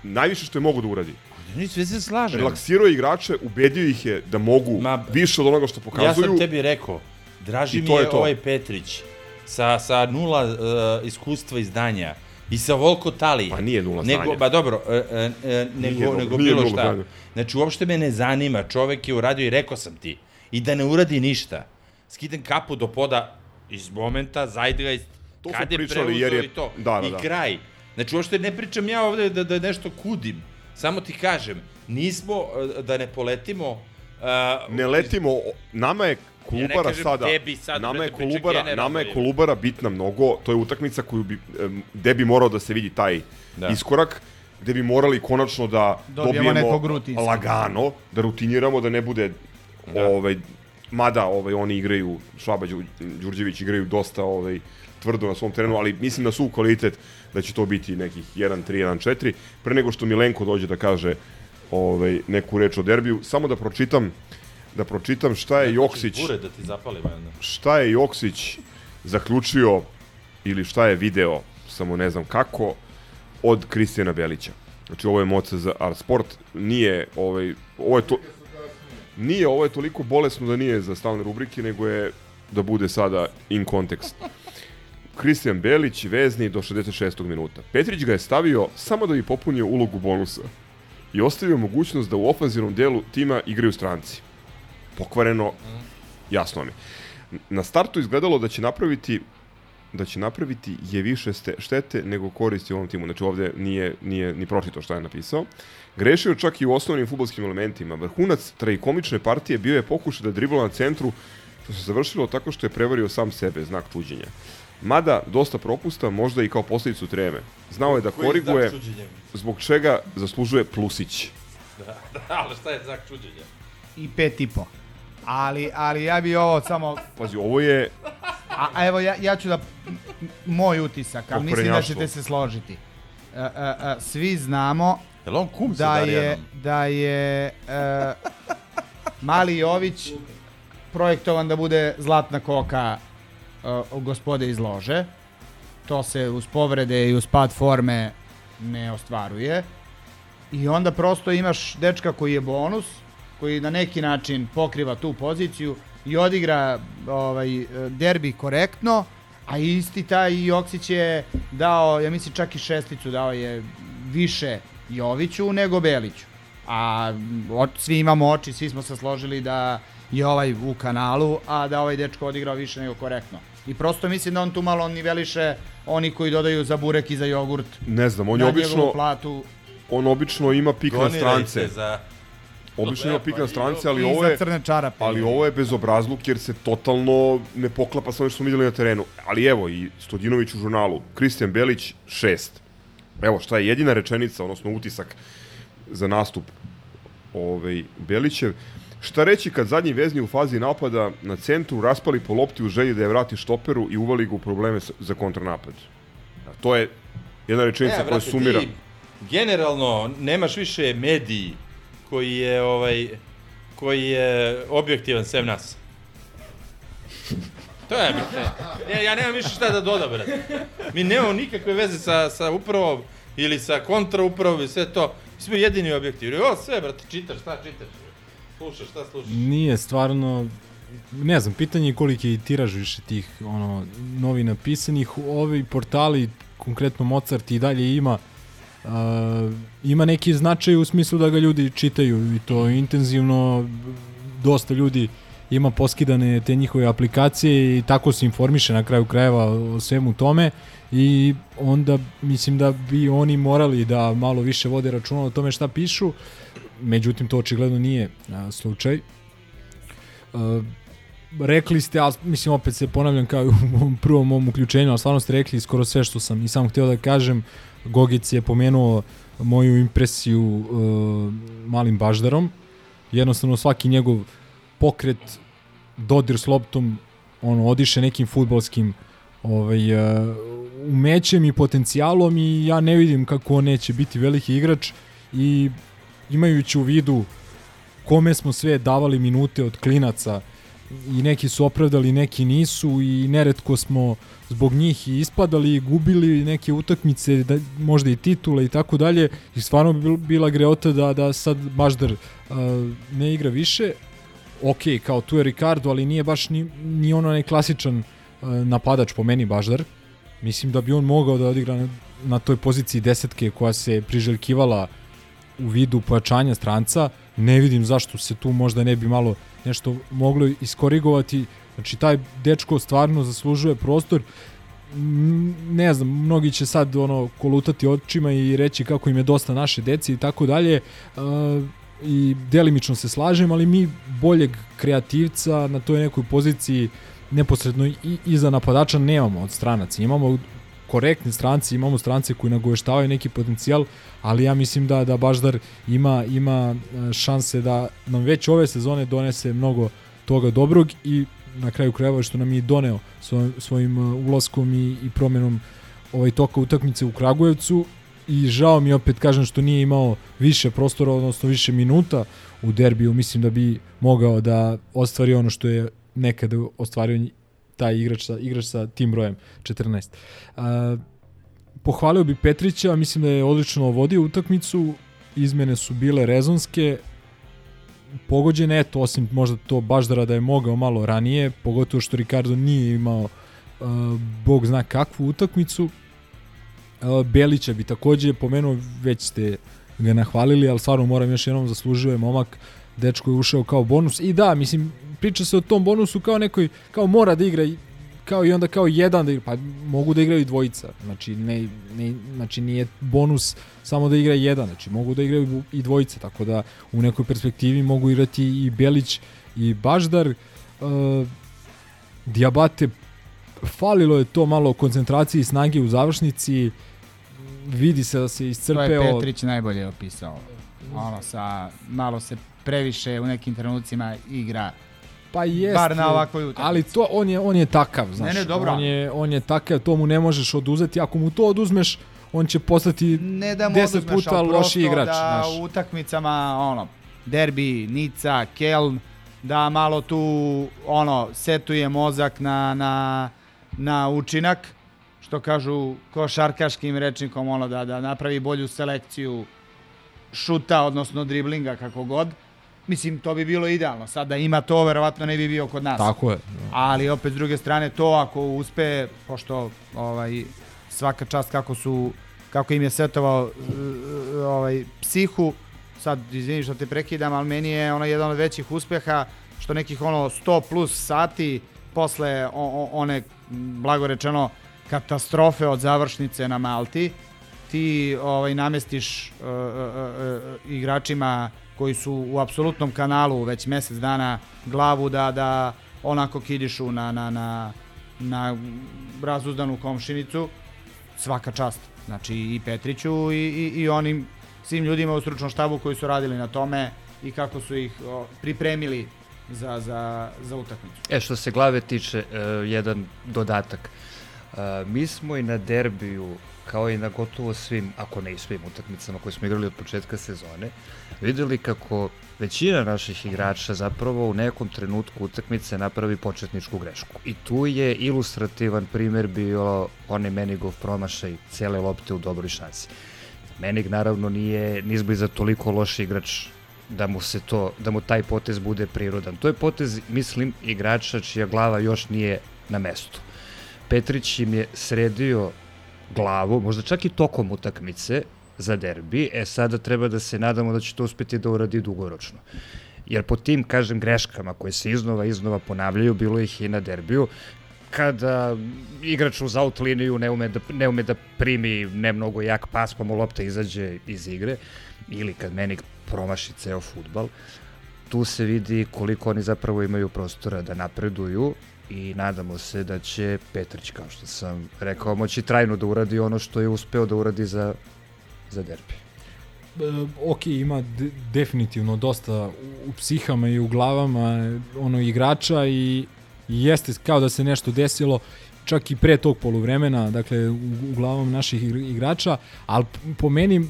najviše što je mogo da uradi. Ni sve se slažem. Relaksirao je igrače, ubedio ih je da mogu Ma, više od onoga što Ja pokazuju. sam tebi rekao, draži I mi je, je ovaj Petrić sa, sa nula uh, iskustva i znanja i sa Volko Talije. Pa nije nula nego, znanja. Ba dobro, uh, uh, nego, dobro, nego nije bilo nula šta. znanja. Znači, uopšte me ne zanima, čovek je uradio i rekao sam ti, i da ne uradi ništa. Skidam kapu do poda iz momenta, Zeitgeist, To kad je preuzeo jer je- i to. da, da, I da. kraj. Znači, uopšte ne pričam ja ovde da, da nešto kudim. Samo ti kažem, nismo, uh, da ne poletimo... Uh, ne letimo, nama je Kolubara kažem sada, tebi sad, nama je brate, pričam Kolubara, nama je je. Kolubara bitna mnogo, to je utakmica koju bi, em, gde bi morao da se vidi taj Da. iskorak, gde bi morali konačno da Dobijemo dobijemo rutinskog. lagano, da rutiniramo, da ne bude ovaj, mada ovaj, oni igraju, Švaba Đu- Đurđević igraju dosta ovaj, tvrdo na svom terenu, ali mislim da su u kvalitet da će to biti nekih 1-3, 1-4. Pre nego što Milenko dođe da kaže ovaj, neku reč o derbiju, samo da pročitam da pročitam šta je Joksić Bure da ti zapali, valjda. šta je Joksić zaključio ili šta je video, samo ne znam kako, od Kristijana Belića. Znači ovo je moca za Art Sport, nije ovaj, ovo je to, nije, ovo je toliko bolesno da nije za stalne rubrike, nego je da bude sada in kontekst. Kristijan Belić, vezni do 66. minuta. Petrić ga je stavio samo da bi popunio ulogu bonusa i ostavio mogućnost da u ofanzivnom delu tima igraju stranci. Pokvareno, jasno mi. Na startu izgledalo da će napraviti da će napraviti je više štete nego koristi u ovom timu. Znači ovde nije, nije ni pročito šta je napisao. Grešio čak i u osnovnim futbolskim elementima. Vrhunac trajkomične partije bio je pokušaj da dribla na centru, što se završilo tako što je prevario sam sebe, znak čuđenja. Mada, dosta propusta, možda i kao posljedicu treme. Znao je da Koji koriguje, znak zbog čega zaslužuje plusić. Da, da, ali šta je znak čuđenja? I pet i po. Ali, ali ja bi ovo samo... Pazi, ovo je A, a evo, ja, ja ću da... Moj utisak, a mislim da ćete se složiti. E, e, e, svi znamo Jel on kum sa da je, da je e, Mali Jović projektovan da bude zlatna koka e, gospode iz lože. To se uz povrede i uz pad forme ne ostvaruje. I onda prosto imaš dečka koji je bonus, koji na neki način pokriva tu poziciju i odigra ovaj derbi korektno, a isti taj Joksić je dao, ja mislim čak i šesticu dao je više Joviću nego Beliću. A svi imamo oči, svi smo se složili da je ovaj u kanalu, a da ovaj dečko odigrao više nego korektno. I prosto mislim da on tu malo niveliše oni koji dodaju za burek i za jogurt. Ne znam, on je obično platu. on obično ima pik na strance. za... Obično ima pik na strance, ali ovo za je crne čarape. ali ovo je bezobrazluk jer se totalno ne poklapa sa onim što smo videli na terenu. Ali evo i Stodinović u žurnalu, Kristijan Belić 6. Evo šta je jedina rečenica, odnosno utisak za nastup ovaj Belićev. Šta reći kad zadnji vezni u fazi napada na centru raspali po lopti u želji da je vrati štoperu i uvali ga u probleme za kontranapad? A To je jedna rečenica E, koja sumira. Ti, generalno, nemaš više mediji koji je, ovaj, koji je objektivan sem nas. To je. Ja, ja nemam više šta da dodam, brate. Mi nemamo nikakve veze sa, sa upravom ili sa kontraupravom i sve to. Mi smo jedini objektivni. O, sve, brate, čitaš, šta čitaš? Slušaš, šta slušaš? Nije stvarno ne znam, pitanje je koliki je tiraž više tih ono, novina pisanih. Ovi portali, konkretno Mozart i dalje ima uh, ima neki značaj u smislu da ga ljudi čitaju i to intenzivno dosta ljudi ima poskidane te njihove aplikacije i tako se informiše na kraju krajeva o svemu tome i onda mislim da bi oni morali da malo više vode računa o tome šta pišu međutim to očigledno nije a, slučaj Uh, rekli ste, ali mislim opet se ponavljam kao u mom prvom mom uključenju, ali stvarno ste rekli skoro sve što sam i samo htio da kažem. Gogic je pomenuo moju impresiju uh, malim baždarom. Jednostavno svaki njegov pokret, dodir s loptom, ono, odiše nekim futbolskim ovaj, uh, umećem i potencijalom i ja ne vidim kako on neće biti veliki igrač i imajući u vidu kome smo sve davali minute od klinaca i neki su opravdali, neki nisu i neretko smo zbog njih i ispadali i gubili neke utakmice, da, možda i titule i tako dalje i stvarno bi bil- bila greota da, da sad Baždar uh, ne igra više. Ok, kao tu je Ricardo, ali nije baš ni, ni ono onaj klasičan uh, napadač po meni Baždar. Mislim da bi on mogao da odigra na, na toj poziciji desetke koja se priželjkivala u vidu pojačanja stranca, ne vidim zašto se tu možda ne bi malo nešto moglo iskorigovati. Znači, taj dečko stvarno zaslužuje prostor. Ne znam, mnogi će sad ono kolutati očima i reći kako im je dosta naše deci i tako dalje. Uh, I delimično se slažem, ali mi boljeg kreativca na toj nekoj poziciji neposredno i iza napadača nemamo od stranaca. Imamo korektni stranci, imamo strance koji nagoveštavaju neki potencijal, ali ja mislim da da Baždar ima ima e, šanse da nam već ove sezone donese mnogo toga dobrog i na kraju krajeva što nam je doneo svojim, svojim e, ulaskom i, i promenom ovaj toka utakmice u Kragujevcu. I žao mi opet kažem što nije imao više prostora, odnosno više minuta u derbiju, mislim da bi mogao da ostvari ono što je nekada ostvario taj igrač sa, igrač sa tim brojem 14. Uh, pohvalio bi Petrića, mislim da je odlično vodio utakmicu, izmene su bile rezonske, pogođene, eto, osim možda to Baždara da je mogao malo ranije, pogotovo što Ricardo nije imao uh, bog zna kakvu utakmicu. Uh, Belića bi takođe pomenuo, već ste ga nahvalili, ali stvarno moram još jednom zaslužio je momak, dečko je ušao kao bonus i da, mislim, priča se o tom bonusu kao nekoj, kao mora da igra kao i onda kao jedan da igra, pa mogu da igraju dvojica, znači, ne, ne, znači nije bonus samo da igra jedan, znači mogu da igraju i dvojica, tako da u nekoj perspektivi mogu igrati i Belić i Baždar, uh, Diabate falilo je to malo koncentracije i snage u završnici, vidi se da se To je iscrpeo. Petrić najbolje opisao. Ono, sa, malo se previše u nekim trenucima igra Pa jeste. Bar na ovakvoj utakmici. Ali to on je on je takav, znaš. Ne, ne, dobro. On je on je takav, to mu ne možeš oduzeti. Ako mu to oduzmeš, on će postati ne da mu 10 oduzmeš, puta loši igrač, da znaš. u utakmicama, ono, derbi, Nica, Keln, da malo tu, ono, setuje mozak na, na, na učinak, što kažu košarkaškim rečnikom, ono, da, da napravi bolju selekciju šuta, odnosno driblinga, kako god. Mislim, to bi bilo idealno. Sad da ima to, verovatno ne bi bio kod nas. Tako je. Ali opet s druge strane to ako uspe, pošto ovaj svaka čast kako su kako im je setovao uh, ovaj psihu, sad izvini što te prekidam, ali meni je ono jedan od većih uspeha što nekih ono 100 plus sati posle o, o, one blago rečeno katastrofe od završnice na Malti ti ovaj namestiš uh, uh, uh, igračima koji su u apsolutnom kanalu već mesec dana glavu da da onako kidišu na, na, na, na razuzdanu komšinicu svaka čast znači i Petriću i, i, i onim svim ljudima u stručnom štabu koji su radili na tome i kako su ih pripremili za, za, za utakmicu. E, što se glave tiče, uh, jedan dodatak. Uh, mi smo i na derbiju, kao i na gotovo svim, ako ne i svim utakmicama koje smo igrali od početka sezone, videli kako većina naših igrača zapravo u nekom trenutku utakmice napravi početničku grešku. I tu je ilustrativan primer bio onaj Menigov promašaj cele lopte u dobroj šansi. Menig naravno nije nizbliza toliko loš igrač da mu se to, da mu taj potez bude prirodan. To je potez, mislim, igrača čija glava još nije na mestu. Petrić im je sredio glavu, možda čak i tokom utakmice za derbi, e sada treba da se nadamo da će to uspeti da uradi dugoročno. Jer po tim, kažem, greškama koje se iznova iznova ponavljaju, bilo ih i na derbiju, kada igrač uz out liniju ne ume da, ne ume da primi ne mnogo jak pas, pa mu lopta izađe iz igre, ili kad meni promaši ceo futbal, tu se vidi koliko oni zapravo imaju prostora da napreduju i nadamo se da će Petrić, kao što sam rekao, moći trajno da uradi ono što je uspeo da uradi za, za derbi. E, ok, ima de, definitivno dosta u, psihama i u glavama ono igrača i, i jeste kao da se nešto desilo čak i pre tog poluvremena, dakle u, u glavama naših igrača, ali po meni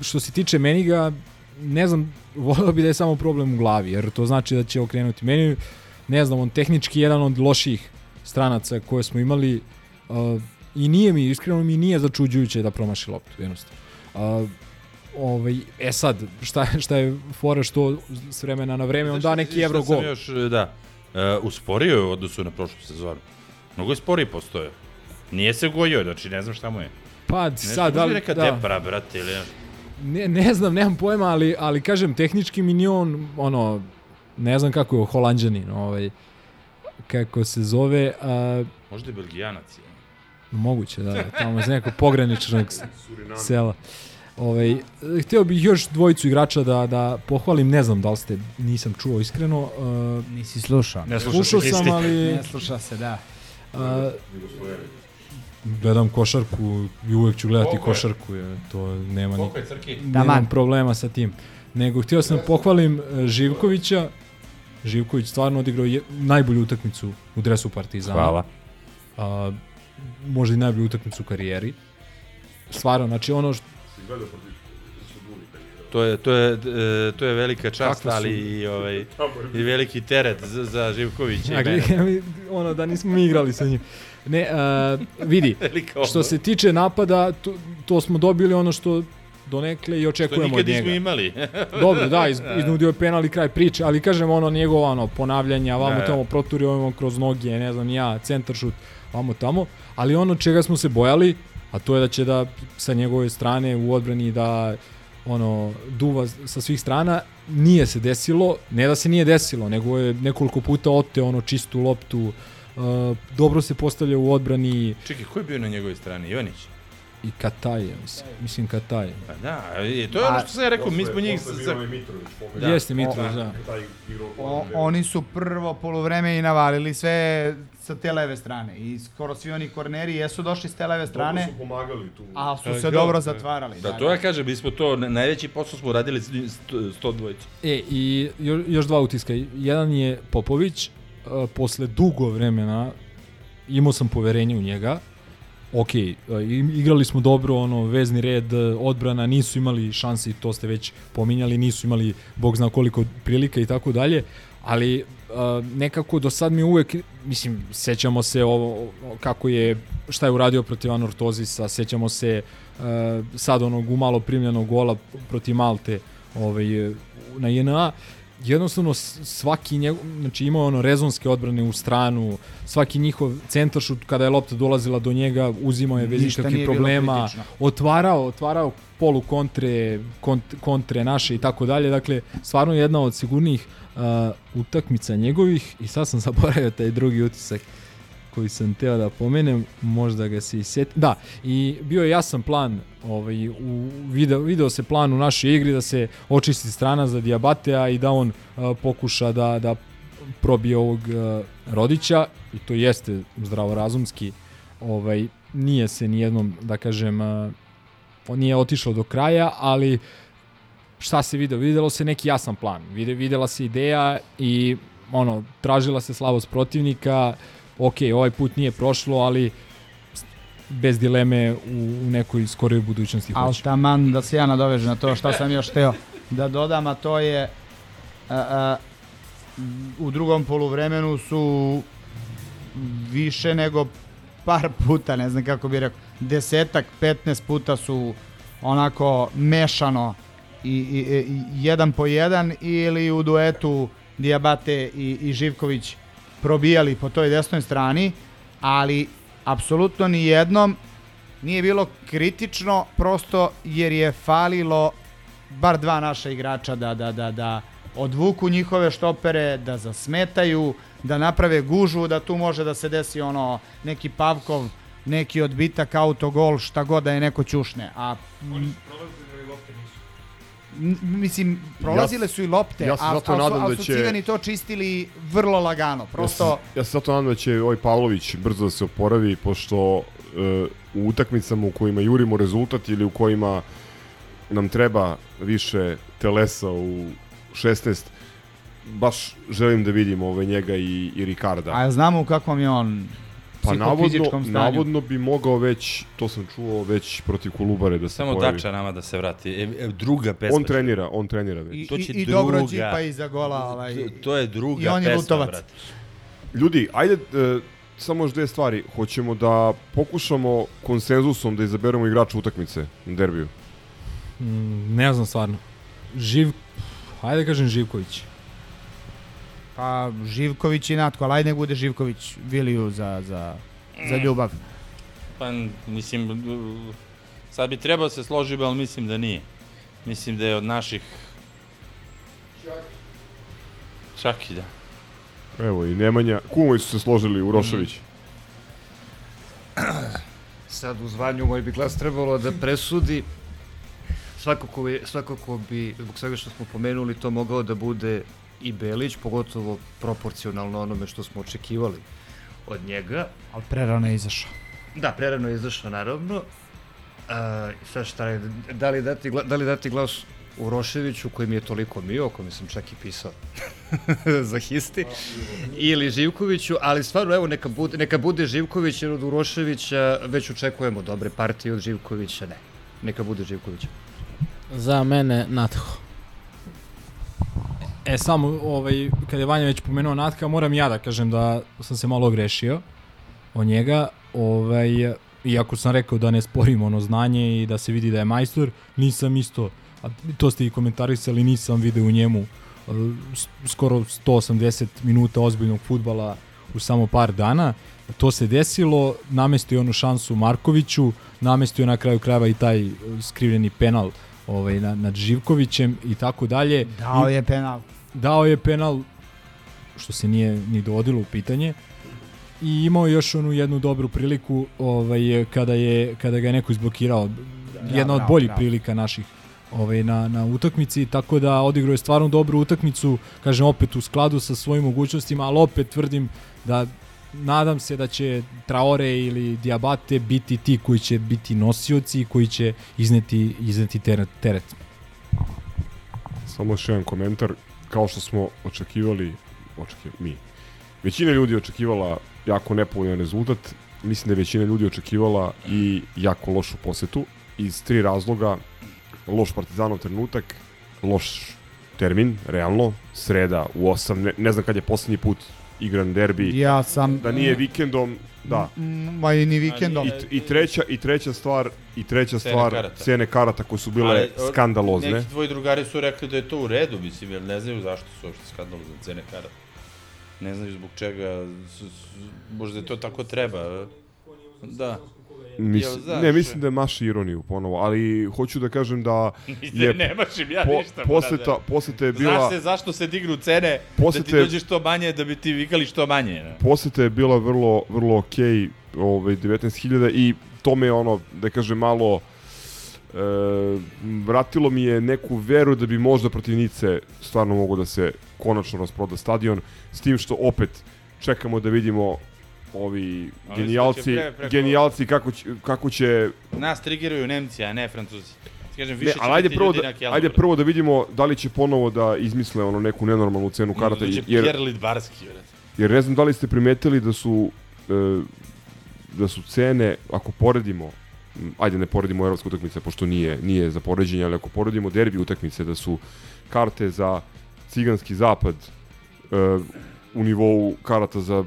što se tiče Meniga, ne znam, volio bi da je samo problem u glavi, jer to znači da će okrenuti. Meni, ne znam, on tehnički jedan od loših stranaca koje smo imali uh, i nije mi, iskreno mi nije začuđujuće da promaši loptu, jednostavno. Uh, ovaj, e sad, šta, šta je fora što s vremena na vreme on da neki evro gol. još, da, uh, usporio je u odnosu na prošlu sezonu. Mnogo je sporiji postoje. Nije se gojio, znači ne znam šta mu je. Pa sad, da. Neka da. depra, brate, ili. Ne, ne znam, nemam pojma, ali, ali kažem, tehnički mi nije on, ono, ne znam kako je holandjanin, ovaj, kako se zove. A, Možda je belgijanac. Je. Moguće, da, tamo iz nekog pograničnog sela. Ovaj, htio bih još dvojicu igrača da, da pohvalim, ne znam da li ste, nisam čuo iskreno. Uh, Nisi slušao. Ne slušao sam, ali... Ne sluša se, da. Uh, gledam košarku i uvek ću gledati Koliko košarku, je, to nema ni nemam problema sa tim. Nego htio sam da pohvalim Živkovića. Živković stvarno odigrao je, najbolju utakmicu u dresu Partizana. Hvala. A, možda i najbolju utakmicu u karijeri. Stvarno, znači ono što To je, to je, e, to je velika čast, ali i, ovaj, i veliki teret za, za Živkovića ja, i mene. ono da nismo mi igrali sa njim. Ne, uh, vidi, što se tiče napada, to, to smo dobili ono što donekle i očekujemo od njega. Što nikad nismo imali. Dobro, da, iz, iznudio je penal i kraj priče, ali kažem ono njegova ono, ponavljanja, vamo da. tamo proturio kroz noge, ne znam ja, centar šut, vamo tamo, ali ono čega smo se bojali, a to je da će da sa njegove strane u odbrani da ono duva sa svih strana, nije se desilo, ne da se nije desilo, nego je nekoliko puta ote ono čistu loptu, Uh, dobro se postavlja u odbrani. Čekaj, ko je bio na njegovoj strani? Ivanić? I Kataj, mislim, mislim Kataj. Pa da, to je ono što sam ja rekao, mi smo njih... Posle je bio Mitrović. Da. Jeste Mitrović, da. O, oni su prvo polovreme i navalili sve sa te leve strane i skoro svi oni korneri jesu došli s te leve strane. Dobro su pomagali tu. A su se dobro zatvarali. Da, to ja kažem, mi smo to, najveći posao smo radili 100 dvojica. E, i još dva utiska. Jedan je Popović, posle dugo vremena imao sam poverenje u njega. Ok, igrali smo dobro, ono, vezni red, odbrana, nisu imali šanse i to ste već pominjali, nisu imali, bog zna koliko prilika i tako dalje, ali nekako do sad mi uvek, mislim, sećamo se ovo, kako je, šta je uradio protiv Anortozisa, sećamo se sad onog umalo primljenog gola protiv Malte ovaj, na JNA, jednostavno svaki njegov, znači imao ono rezonske odbrane u stranu, svaki njihov centaršut kada je lopta dolazila do njega, uzimao je bez ikakvih problema, otvarao, otvarao polu kontre, kont, kontre naše i tako dalje. Dakle, stvarno jedna od sigurnijih uh, utakmica njegovih i sad sam zaboravio taj drugi utisak koji sam teo da pomenem, možda ga se i seti. Da, i bio je jasan plan, ovaj, u, video, video se plan u našoj igri da se očisti strana za Diabatea i da on uh, pokuša da, da probije ovog uh, Rodića i to jeste zdravorazumski ovaj, nije se nijednom, da kažem, uh, nije otišao do kraja, ali šta se video? Videlo se neki jasan plan. Vide, videla se ideja i ono, tražila se slavost protivnika. Ok, ovaj put nije prošlo, ali bez dileme u, u nekoj skoroj budućnosti hoće. taman da se ja nadovežem na to šta sam još teo da dodam, a to je a, a, u drugom poluvremenu su više nego par puta, ne znam kako bih rekao, desetak, 15 puta su onako mešano i, i, i jedan po jedan ili u duetu Diabate i, i Živković probijali po toj desnoj strani, ali apsolutno ni jednom nije bilo kritično prosto jer je falilo bar dva naša igrača da, da, da, da odvuku njihove štopere, da zasmetaju, da naprave gužvu, da tu može da se desi ono neki Pavkov, neki odbitak, autogol, šta god da je neko ćušne. A m, m, mislim, prolazile su i lopte, ja a, zato su- nadam a da su će- cigani to čistili vrlo lagano. Prosto, Ja se, ja se zato nadam da će ovaj Pavlović brzo da se oporavi, pošto e, u utakmicama u kojima jurimo rezultat ili u kojima nam treba više telesa u 16, baš želim da vidim ovaj njega i, i Ricarda. a znamo u kakvom je on Pa navodno, navodno bi mogao već, to sam čuo, već protiv Kolubare da se Samo pojavi. Dača nama da se vrati. E, e, druga pesma. On trenira, on trenira već. I, To će i, i dobro druga. Čipa iza gola. Ovaj, To, to je druga I on je pesma, lutovac. brate. Ljudi, ajde, e, samo još dve stvari. Hoćemo da pokušamo konsenzusom da izaberemo igrača utakmice na derbiju. Mm, ne znam stvarno. Živ, hajde da kažem Živković. Pa Živković i Natko, ali ajde nek bude Živković Viliju za, za, za ljubav. Pa, mislim, sad bi trebao se složi, ali mislim da nije. Mislim da je od naših... Čak i da. Evo i Nemanja, kumovi su se složili u Rošević. Sad u zvanju moj bi glas trebalo da presudi. Svakako, bi, svakako bi, zbog svega što smo pomenuli, to mogao da bude i Belić, pogotovo proporcionalno onome što smo očekivali od njega. Ali prerano je izašao. Da, prerano je izašao, naravno. A, sad šta je, da li dati, da li dati glas Uroševiću, koji mi je toliko mio, o kome sam čak i pisao za histi, ili Živkoviću, ali stvarno, evo, neka bude, neka bude Živković, jer od Uroševića već očekujemo dobre partije, od Živkovića ne. Neka bude Živković. Za mene Natho. E, samo, ovaj, kada je Vanja već pomenuo Natka, moram ja da kažem da sam se malo ogrešio o njega. Ovaj, iako sam rekao da ne sporim ono znanje i da se vidi da je majstor, nisam isto, a to ste i komentarisali, nisam video u njemu skoro 180 minuta ozbiljnog futbala u samo par dana. To se desilo, namestio je onu šansu Markoviću, namestio je na kraju krajeva i taj eh, skrivljeni penal ovaj, na, nad Živkovićem i tako dalje. Dao je penal. Dao je penal što se nije ni dovodilo u pitanje i imao je još onu jednu dobru priliku ovaj kada je kada ga je neko izblokirao jedna od bravo, boljih bravo. prilika naših ovaj na na utakmici tako da odigrao je stvarno dobru utakmicu kažem opet u skladu sa svojim mogućnostima ali opet tvrdim da nadam se da će Traore ili Diabate biti ti koji će biti nosioci i koji će izneti izneti teret, teret. Samo još jedan komentar. Kao što smo očekivali, očekivali mi, većina ljudi očekivala jako nepovoljan rezultat. Mislim da je većina ljudi očekivala i jako lošu posetu. Iz tri razloga, loš partizanov trenutak, loš termin, realno, sreda u 8, ne, ne znam kad je poslednji put igran derbi. Ja sam... Da nije vikendom, da. Ma i ni vikendom. I, I treća i treća stvar i treća Cene stvar karata. cene karata koje su bile Ali, skandalozne. Neki tvoji drugari su rekli da je to u redu, mislim, jer ne znaju zašto su uopšte skandalozne cene karata. Ne znaju zbog čega, možda je to tako treba. Da. Mislim, Jel znaš? ne, mislim da je maši ironiju ponovo, ali hoću da kažem da je ne mašim ja po- ništa, poseta, poseta je bila Znaš se zašto se dignu cene, da Posete- ti dođe što manje, da bi ti vikali što manje. Ne? poseta je bila vrlo vrlo okej, ovaj 19.000 i to me ono da kažem malo e, vratilo mi je neku veru da bi možda protiv Nice stvarno mogo da se konačno rasproda stadion s tim što opet čekamo da vidimo ovi genijalci, preko- genijalci kako će, kako će Nas trigiraju Nemci, a ne Francuzi. Kažem, Ne, više će ali ajde prvo, da, ajde prvo da vidimo da li će ponovo da izmisle ono neku nenormalnu cenu karata. Dođe jer, Pierre Lidbarski, jer ne znam da li ste primetili da su e, da su cene, ako poredimo ajde ne poredimo evropske utakmice pošto nije nije za poređenje, ali ako poredimo derbi utakmice da su karte za ciganski zapad e, u nivou karata za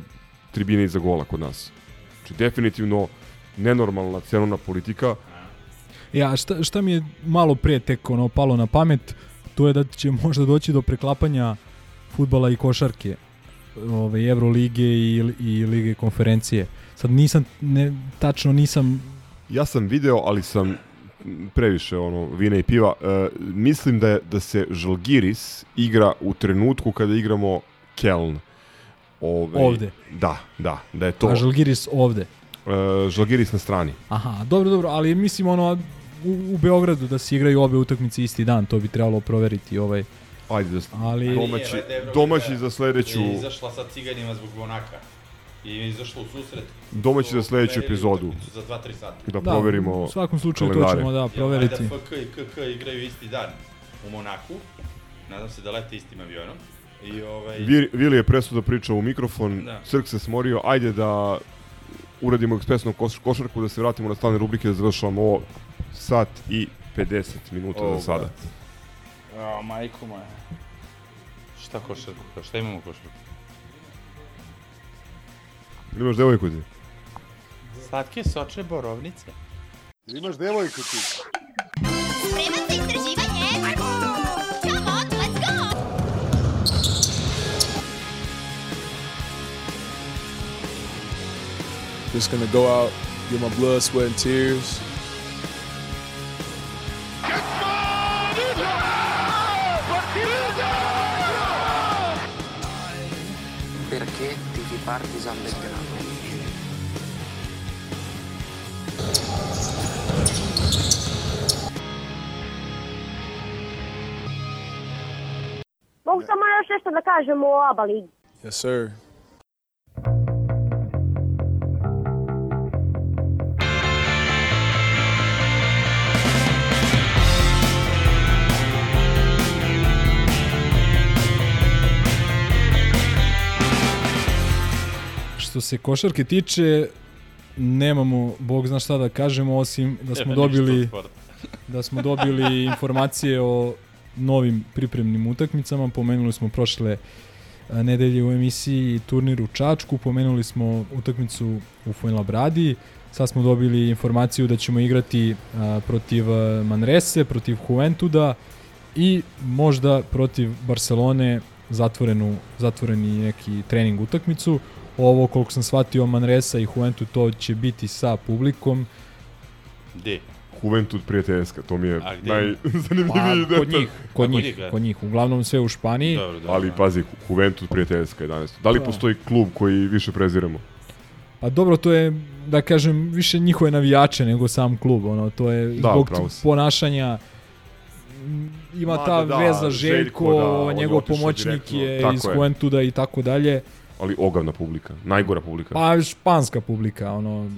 tribine i za gola kod nas. Znači definitivno nenormalna cenovna politika. Ja, šta, šta mi je malo prije tek ono palo na pamet, to je da će možda doći do preklapanja futbala i košarke ove, Evrolige i, i Lige konferencije. Sad nisam, ne, tačno nisam Ja sam video, ali sam previše ono vina i piva. E, mislim da je da se Žalgiris igra u trenutku kada igramo Keln. Ove, Ovde. Da, da, da je to. A Žalgiris ovde. E, Žalgiris na strani. Aha, dobro, dobro, ali mislim ono u, u Beogradu da se igraju obe utakmice isti dan, to bi trebalo proveriti ovaj. Ajde da ali domaći, valjda domaći za sledeću Je izašla sa ciganima zbog Monaka. I je izašla u susret. domaći za sledeću epizodu. Za 2-3 sata. Da, Da, proverimo u svakom slučaju to kalendare. ćemo da proveriti. valjda FK i KK igraju isti dan u Monaku. Nadam se da lete istim avionom. I ovaj... Vi- Vili je presuda pričao u mikrofon, Da. Crk se smorio, ajde da uradimo ekspresnu koš, košarku, da se vratimo na stalne rubrike, da završavamo ovo sat i 50 minuta O, za sada. brate. A, majko moja. Šta košarku? Šta imamo košarku? Imaš devojku ti? Slatke sočne borovnice. Imaš devojku ti. Spreman za istraživanje? Just gonna go out, get my blood, sweat, and tears. Perché tifi Partisan Belgrado? Mogu samo još nešto da kažem o ABA ligi. Yes, sir. Što se košarke tiče, nemamo, bog zna šta da kažemo, osim da smo dobili da smo dobili informacije o novim pripremnim utakmicama. Pomenuli smo prošle a, nedelje u emisiji turnir u Čačku, pomenuli smo utakmicu u Fuenlabradi, sad smo dobili informaciju da ćemo igrati a, protiv a, Manrese, protiv Juventuda i možda protiv Barcelone zatvorenu, zatvoreni neki trening utakmicu. Ovo, koliko sam shvatio, Manresa i Juventud, to će biti sa publikom. Gde? Juventud prijateljska, to mi je najzanimljiviji Pa, kod detalj. njih, kod njih, njih, kod njih. Uglavnom sve u Španiji. Dobro, da. Ali pazi, Juventud prijateljska 11. Da li Da. postoji klub koji više preziramo? Pa dobro, to je, da kažem, više njihove navijače nego sam klub. Ono, to je Da, zbog ponašanja ima Ma, ta da, veza Željko, Željko, da, je njegov pomoćnik direktno. je Tako iz je. Juventuda i tako dalje. Ali ogavna publika, najgora publika. Pa španska publika, ono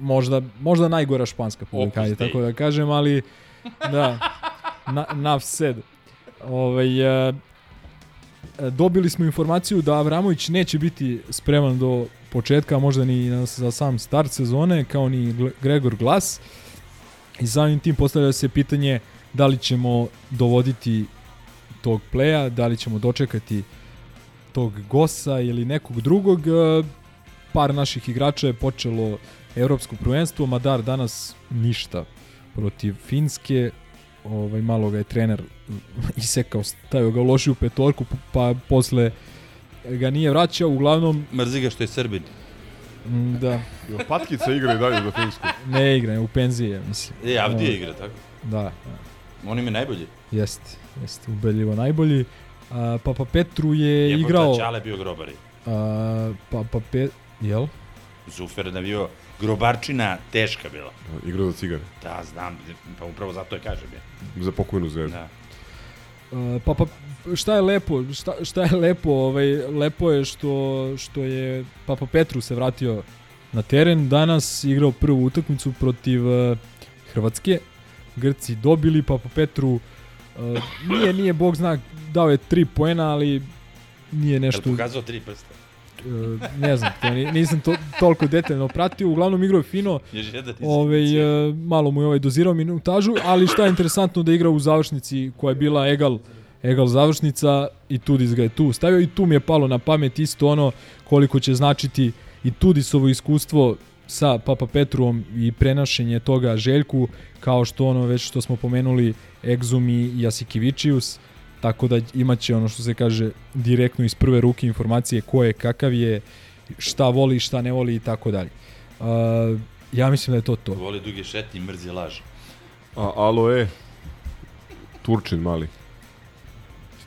možda, možda najgora španska publika, ajde, Dei. tako da kažem, ali da, na, naf sed. Ovaj, e, dobili smo informaciju da Avramović neće biti spreman do početka, možda ni na, za sam start sezone, kao ni Gregor Glas. I samim tim postavlja se pitanje da li ćemo dovoditi tog pleja, da li ćemo dočekati tog Gosa ili nekog drugog. E, Par naših igrača je počelo evropsko prvenstvo, Madar danas ništa protiv Finske. Ovaj, malo ga je trener isekao, stavio ga u lošiju petorku, pa posle ga nije vraćao, uglavnom... Mrzi ga što je Srbin. Mm, Da. Jel Patkica igra i dalje za Finsku? Ne igra, je u penziji je, mislim. E, Avdija igra, tako? Da, da. On im je najbolji. Jeste, jeste, ubedljivo najbolji. A, Papa Petru je Jebote, igrao... Čale bio grobari. A, Papa Pet... Jel? Zufer navio grobarčina teška bila. Igrao za cigare. Da, znam, pa upravo zato je kažem je. Za pokojnu zvezdu. Da. Uh, pa, pa šta je lepo, šta, šta je lepo, ovaj, lepo je što, što je Papa Petru se vratio na teren, danas igrao prvu utakmicu protiv uh, Hrvatske, Grci dobili, pa po Petru uh, nije, nije, bog zna, dao je tri poena, ali nije Jel nešto... pokazao tri prsta? Uh, ne znam, to ni- nisam to, toliko detaljno pratio, uglavnom igrao je fino, ovaj, uh, malo mu je ovaj dozirao minutažu, ali šta je interesantno da igra u završnici koja je bila egal, egal završnica i Tudis ga je tu stavio i tu mi je palo na pamet isto ono koliko će značiti i Tudisovo iskustvo sa Papa Petruom i prenašenje toga Željku, kao što ono već što smo pomenuli Exum i Jasikivičius, tako da imaće ono što se kaže direktno iz prve ruke informacije ko je, kakav je, šta voli, šta ne voli i tako dalje. Ja mislim da je to to. Voli duge šetnje mrzi laž. A, alo e, Turčin mali.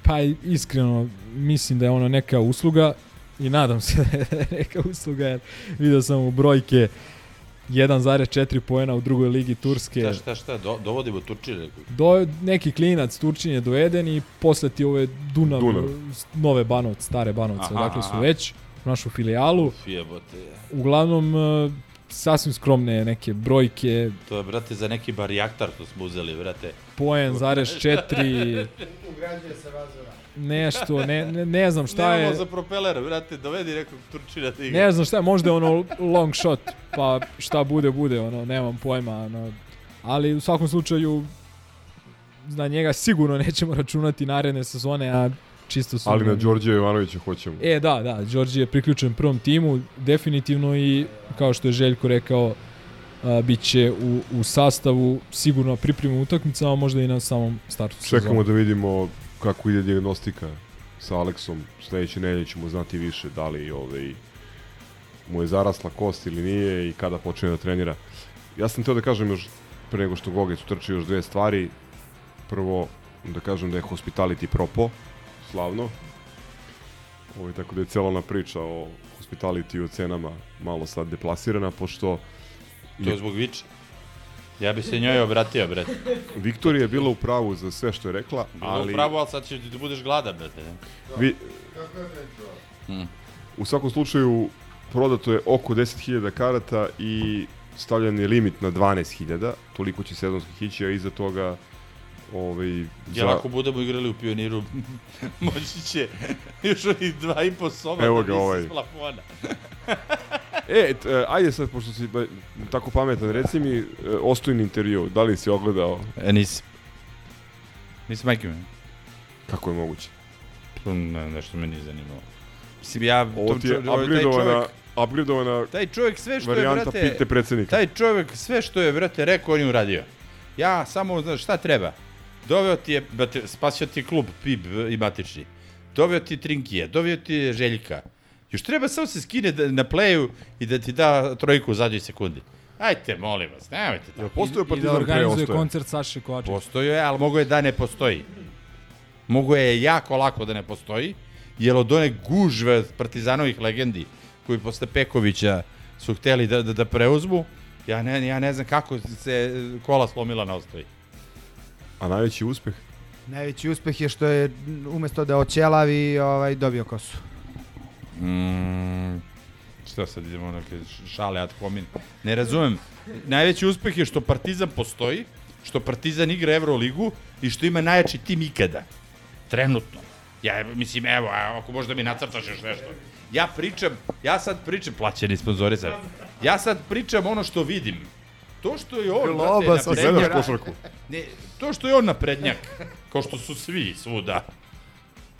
Pa iskreno mislim da je ono neka usluga i nadam se da je neka usluga jer vidio sam u brojke 1,4 poena u drugoj ligi Turske. Šta, šta, šta, do, dovodimo Turčine. Do, neki klinac Turčin je doveden i posle ti ove Dunav, Dunav. nove Banovce, stare Banovce, Aha, odakle su već u našu filijalu. Jebote. Uglavnom, uh, sasvim skromne neke brojke, To je, brate, za neki barijaktar to smo uzeli, brate. poen, zarez četiri, Ugrađuje se vazora. Nešto, ne, ne, ne znam šta Nemamo je. za propeler, brate, dovedi nekog Turčina da igra. Ne znam šta je, možda je ono long shot, pa šta bude, bude, ono, nemam pojma, ono. Ali u svakom slučaju, na njega sigurno nećemo računati naredne sezone, a čisto su... Ali na Đorđe Jovanovića hoćemo. E, da, da, Đorđe je priključen prvom timu, definitivno i, kao što je Željko rekao, a, bit će u, u sastavu sigurno pripremu utakmicama, možda i na samom startu Čekamo da vidimo kako ide dijagnostika sa Aleksom. Sledeće nedelje ćemo znati više da li ovaj, mu je zarasla kost ili nije i kada počne da trenira. Ja sam teo da kažem još pre nego što Gogec utrči još dve stvari. Prvo, da kažem da je hospitality propo, slavno. Ovo tako da je celovna priča o hospitality i o cenama malo sad deplasirana, pošto To je zbog Viče. Ja bi se njoj obratio, brate. Viktorija je bila u pravu za sve što je rekla, Ali... ali... Pravo, ali sad ćeš da budeš gladan, brate. Vi, Hmm. u svakom slučaju, prodato je oko 10.000 karata i stavljen je limit na 12.000, toliko će sezonskih ići, a iza toga ovaj, Jel ako budemo igrali u pioniru, moći će još onih dva i po soba Evo da ga visi ovaj. s plafona. E, t, e, ajde sad, pošto si tako pametan, reci mi e, ostojni intervju, da li si ogledao? E, nisam. Nisam majke mi. Kako je moguće? Ne, nešto me nije zanimalo. Mislim, ja... Ovo ti je upgradeovana, čovjek- upgradeovana Taj čovjek sve što je, brate... pite predsjednika. Taj čovjek sve što je, brate, rekao, on je uradio. Ja samo, znaš, šta treba? Doveo ti je, brate, spasio ti klub PIB i matični. Doveo ti je Trinkija, doveo ti je Željka. Još treba samo se skine da, na playu i da ti da trojku u zadnjoj sekundi. Ajte, molim vas, nemojte tako. Postoje I da partizan pre organizuje koncert Saše Kovačevića. Postojo je, ali mogo je da ne postoji. Mogo je jako lako da ne postoji, jer od one gužve partizanovih legendi, koji posle Pekovića su hteli da, da, da preuzmu, ja ne, ja ne znam kako se kola slomila na ostavi. A najveći uspeh? Najveći uspeh je što je umesto da oćelavi ovaj, dobio kosu. Mm, šta sad idemo neke šale ad hominem. Ne razumem. Najveći uspeh je što Partizan postoji, što Partizan igra Euroligu i što ima najjači tim ikada. Trenutno. Ja mislim, evo, ako možda mi nacrtaš još nešto. Ja pričam, ja sad pričam, plaćeni sponzori sad. Ja sad pričam ono što vidim. To što je on, Globus, brate, naprednjak. Ne, to što je on naprednjak, kao što su svi svuda.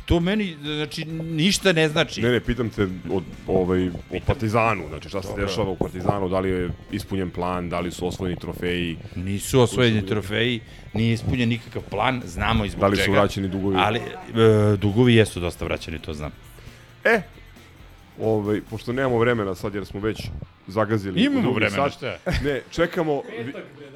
To meni, znači, ništa ne znači. Ne, ne, pitam te od, ovaj, o Partizanu, znači šta se dešava u Partizanu, da li je ispunjen plan, da li su osvojeni trofeji, Nisu osvojeni trofeji, nije ispunjen nikakav plan, znamo i zbog da li čega. su vraćeni dugovi. Ali, e, dugovi jesu dosta vraćani, to znam. E, ovaj, pošto nemamo vremena sad jer smo već zagazili. Imamo vremena, sat. šta? Ne, čekamo, vi,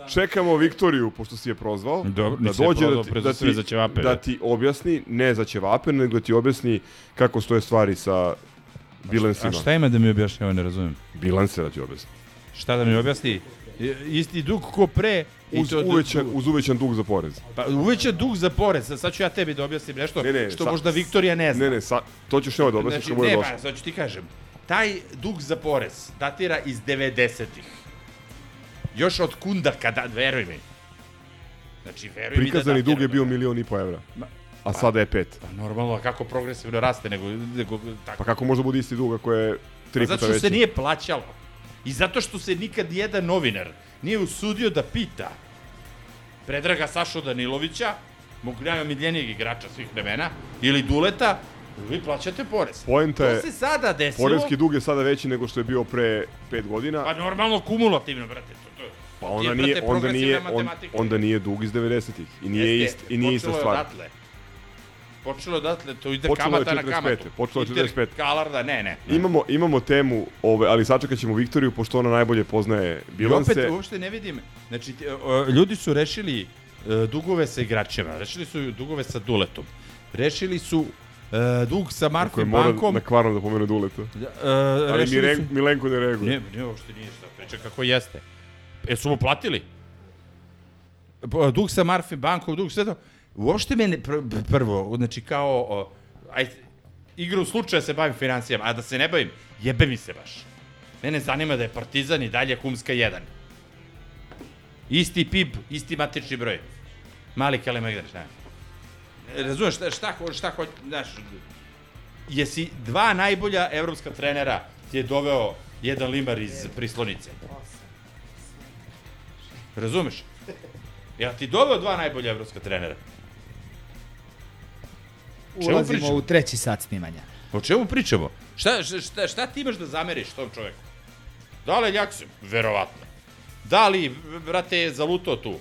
čekamo Viktoriju, pošto si je prozvao, Dobro, da dođe da prozvao, ti, da, ti, za ćevape, da da. ti objasni, ne za ćevape, nego da ti objasni kako stoje stvari sa bilansima. A šta ima da mi objašnjava, ne razumem. Bilanse da ti objasni. Šta da mi objasni? Isti dug ko pre. i Uz, to- uvećan, uz uvećan dug za porez. Pa uvećan dug za porez, sad ću ja tebi da objasnim nešto Ne, ne, što sa- možda Viktorija ne zna. Ne, ne, sa, to ćeš nema da objasniš Znači, kad bude ne, došao. pa, sad ću ti kažem. Taj dug za porez datira iz 90-ih. Još od kunda kada, veruj mi. Znači, veruj mi da Prikazani dug je bio milion i po evra. A sada je pet. Pa normalno, a kako progresivno raste, nego, nego tako. Pa kako može bude isti dug ako je tri Pa zato puta što veći? se nije plaćalo. I zato što se nikad jedan novinar nije usudio da pita Predraga Sašo Danilovića, mog najomiljenijeg igrača svih vremena, ili Duleta, vi plaćate porez. Poenta je, To se sada desilo. poreski dug je sada veći nego što je bio pre pet godina. Pa normalno kumulativno, brate. To, to, Pa onda je, nije, brate, onda progresivna nije, on, onda nije dug iz 90-ih. I nije, Jeste, ist, i nije ista počelo je stvar. odatle. Počelo je odatle, to ide Počelo je kamata na 45., kamatu. počelo je Inter 45.. Kalarda, ne, ne. ne. Imamo, imamo temu, ove, ali sačekat ćemo Viktoriju, pošto ona najbolje poznaje I bilanse. opet uopšte ne vidim, znači ljudi su rešili e, dugove sa igračima, rešili su dugove sa Duletom, rešili su e, dug sa Markom mora bankom. na kvarno da pomenu Duleta. E, ali Miren, su- Milenko ne reaguje. Ne, ne, uopšte nije šta, priča kako jeste. E, su mu platili? Dug sa Marfi bankom, dug sve to. Uopšte me ne, pr- prvo, znači kao, o, aj, igra u slučaju se bavim financijama, a da se ne bavim, jebe mi se baš. Mene zanima da je Partizan i dalje Humska 1. Isti PIB, isti matični broj. Mali Kalemegdan, šta? Razumeš, šta, šta, šta, ho- znaš, jesi dva najbolja evropska trenera ti je doveo jedan limar iz prislonice. Razumeš? Ja ti doveo dva najbolja evropska trenera. Čemu Ulazimo pričamo? u treći sat snimanja. O čemu pričamo? Šta, šta, šta, ti imaš da zameriš tom čoveku? Da li Ljaksu? Verovatno. Da li, brate, je zaluto tu?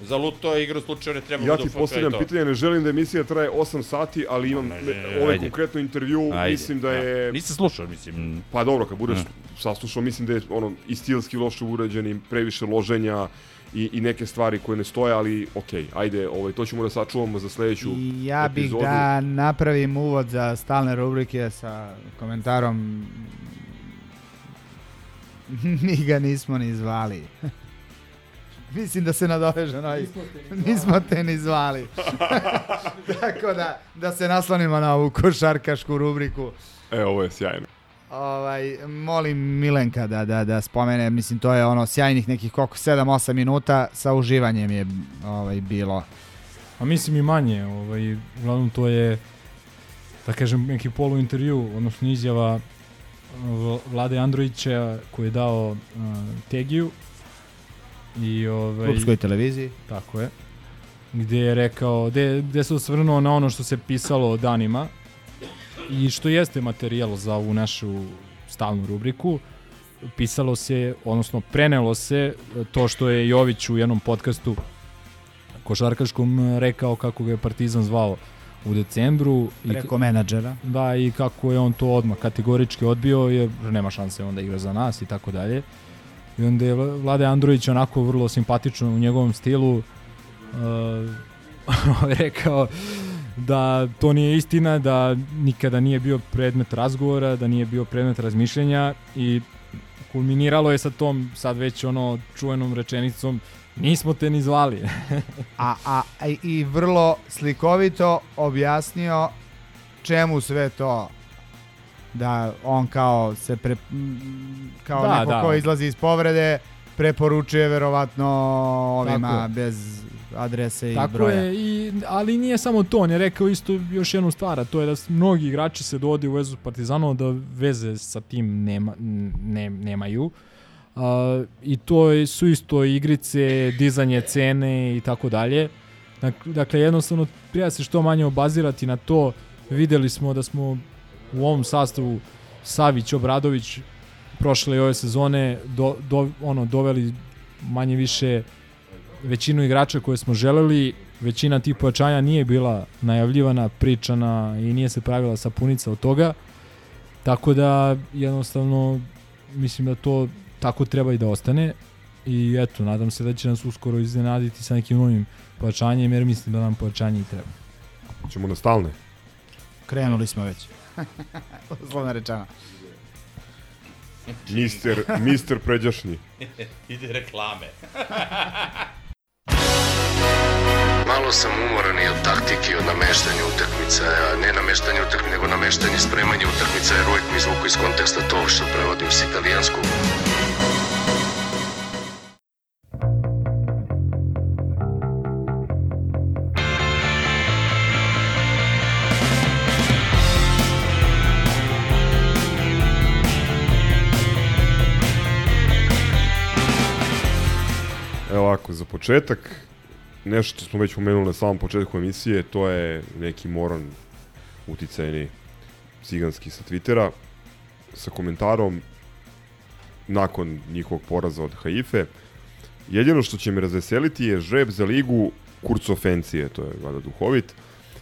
Zaluto je igru slučaju, ne treba Ja da ti postavljam to. pitanje, ne želim da emisija traje 8 sati, ali imam Ne, ne, ne, ovaj ajde. konkretno intervju, Ajde, mislim da da. je... Nisam slušao, mislim. Pa dobro, kad budeš Mm. saslušao, mislim da je ono, i stilski loše urađen, i previše loženja, i, i neke stvari koje ne stoje, ali okej, ajde, ovaj, to ćemo da sačuvamo za sledeću ja bih epizodu. da napravim uvod za stalne rubrike sa komentarom Mi ga nismo ni zvali. Mislim da se nadoveže na ovaj. Nismo te ni zvali. Tako da, da se naslonimo na ovu košarkašku rubriku. E, ovo je sjajno. Ovaj, molim Milenka da, da, da spomene, mislim to je ono sjajnih nekih koliko 7-8 minuta sa uživanjem je ovaj, bilo. A mislim i manje, ovaj, uglavnom to je, da kažem, neki polu intervju, odnosno izjava Vlade Androjića koji je dao uh, Tegiju i ovaj Klubskoj televiziji. Tako je. Gde je rekao, gde, gde se osvrnuo na ono što se pisalo danima i što jeste materijal za ovu našu stalnu rubriku. Pisalo se, odnosno prenelo se to što je Jović u jednom podcastu košarkaškom rekao kako ga je Partizan zvao u decembru. i Preko menadžera. Da, i kako je on to odmah kategorički odbio, jer nema šanse onda igra za nas i tako dalje. I onda je Vla- Vlade Andrović onako vrlo simpatično u njegovom stilu uh, rekao da to nije istina, da nikada nije bio predmet razgovora, da nije bio predmet razmišljenja i kulminiralo je sa tom sad već ono čuvenom rečenicom nismo te ni zvali. a, a i vrlo slikovito objasnio čemu sve to da on kao se pre, kao Da, neko da. ko izlazi iz povrede preporučuje verovatno ovima Tako. bez adrese i Tako broja. je, i, ali nije samo to, on je rekao isto još jednu stvar, a to je da mnogi igrači se dovode u vezu s Partizanom, da veze sa tim nema, ne, nemaju. Uh, I to je- su isto igrice, dizanje cene i tako dalje. Dak- Dakle, jednostavno treba se što manje obazirati na to. Videli smo da smo u ovom sastavu Savić, Obradović prošle i ove sezone do, do, ono, doveli manje više većinu igrača koje smo želeli, većina tih pojačanja nije bila najavljivana, pričana i nije se pravila sapunica od toga. Tako da jednostavno mislim da to tako treba i da ostane. I eto, nadam se da će nas uskoro iznenaditi sa nekim novim pojačanjem, jer mislim da nam pojačanje i treba. Ćemo na stalne. Krenuli smo već. Uslovno rečeno. Mister, mister pređašnji. Ide reklame. Malo sam umoran i od taktike i od nameštanja utakmica, a ne nameštanje utakmica, nego nameštanje spremanja utakmica, jer uvijek mi izvuku iz konteksta to što prevodim s italijanskog. Ovako, za početak, nešto što smo već pomenuli na samom početku emisije, to je neki moron uticajni ciganski sa Twittera sa komentarom nakon njihovog poraza od Haife. Jedino što će me razveseliti je žreb za ligu kurcofencije, to je vada duhovit,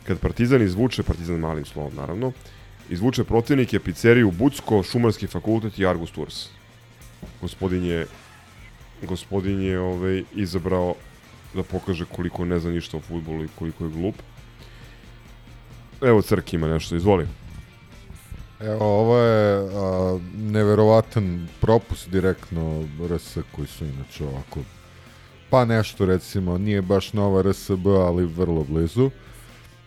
kad Partizan izvuče, Partizan malim slovom naravno, izvuče protivnike pizzeriju Bucko, Šumarski fakultet i Argus Tours. Gospodin je gospodin je ovaj, izabrao da pokaže koliko ne zna ništa o futbolu i koliko je glup. Evo Crk ima nešto, izvoli. Evo, ovo je a, neverovatan propust direktno RS koji su inače ovako pa nešto recimo, nije baš nova RSB, ali vrlo blizu.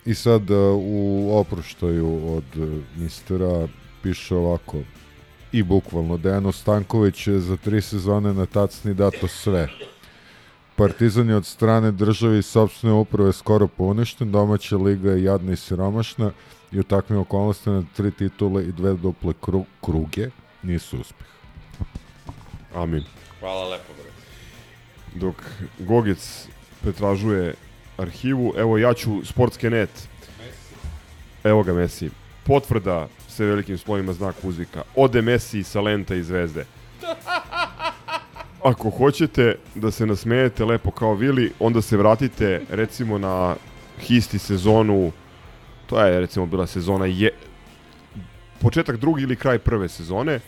I sad a, u oproštaju od a, mistera piše ovako i bukvalno Dejano Stanković je za tri sezone na tacni dato sve. Partizan je od strane države i sobstvene uprave skoro pouništen, domaća liga je jadna i siromašna i u takvim okolnostima na tri titule i dve duple kru, kruge nisu uspeh. Amin. Hvala lepo, bre. Dok Gogec pretražuje arhivu, evo ja ću sportske net. Evo ga Messi. Potvrda sve velikim slovima znak uzvika. Ode Messi sa lenta i zvezde. Ako hoćete da se nasmejete lepo kao Vili, onda se vratite recimo na histi sezonu, to je recimo bila sezona je, početak drugi ili kraj prve sezone,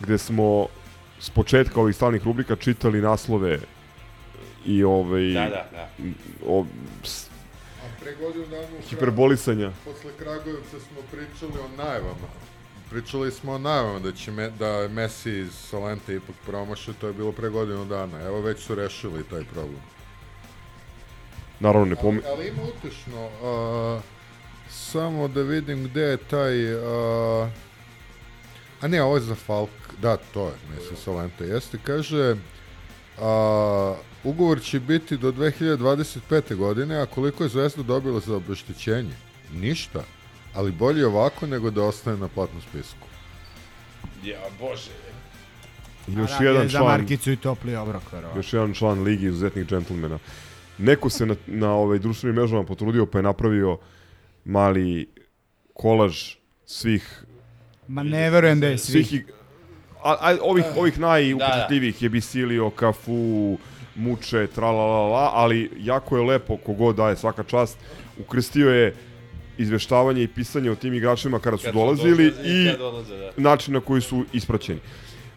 gde smo s početka ovih stalnih rubrika čitali naslove i ovaj Da, da, da. O, s, pre godinu dana u Hiperbolisanja. Posle Kragujevca smo pričali o najavama. Pričali smo o najavama da će me, da Messi iz Salenta ipak promaše, to je bilo pre godinu dana. Evo već su rešili taj problem. naravno ne pom... Ali, ali ima utešno. A, samo da vidim gde je taj... A, a ne, ovo je za Falk. Da, to je Messi Salenta. Jeste, kaže... A, ugovor će biti do 2025. godine, a koliko je Zvezda dobila za obeštećenje? Ništa. Ali bolje ovako nego da ostane na platnom spisku. Ja, bože. Još A da, jedan je Za član, Markicu i topli obrok, verovatno. još jedan član Ligi izuzetnih džentlmena. Neko se na, na ovaj društvenim mrežama potrudio pa je napravio mali kolaž svih Ma ne verujem da je svih svi. ig- a, a, ovih ovih najupečatljivijih je Bisilio, Kafu, Muče, tralalala, ali jako je lepo kogod daje svaka čast. Ukrstio je izveštavanje i pisanje o tim igračima kada su Kad su dolazili i dolaze, da. način na koji su ispraćeni.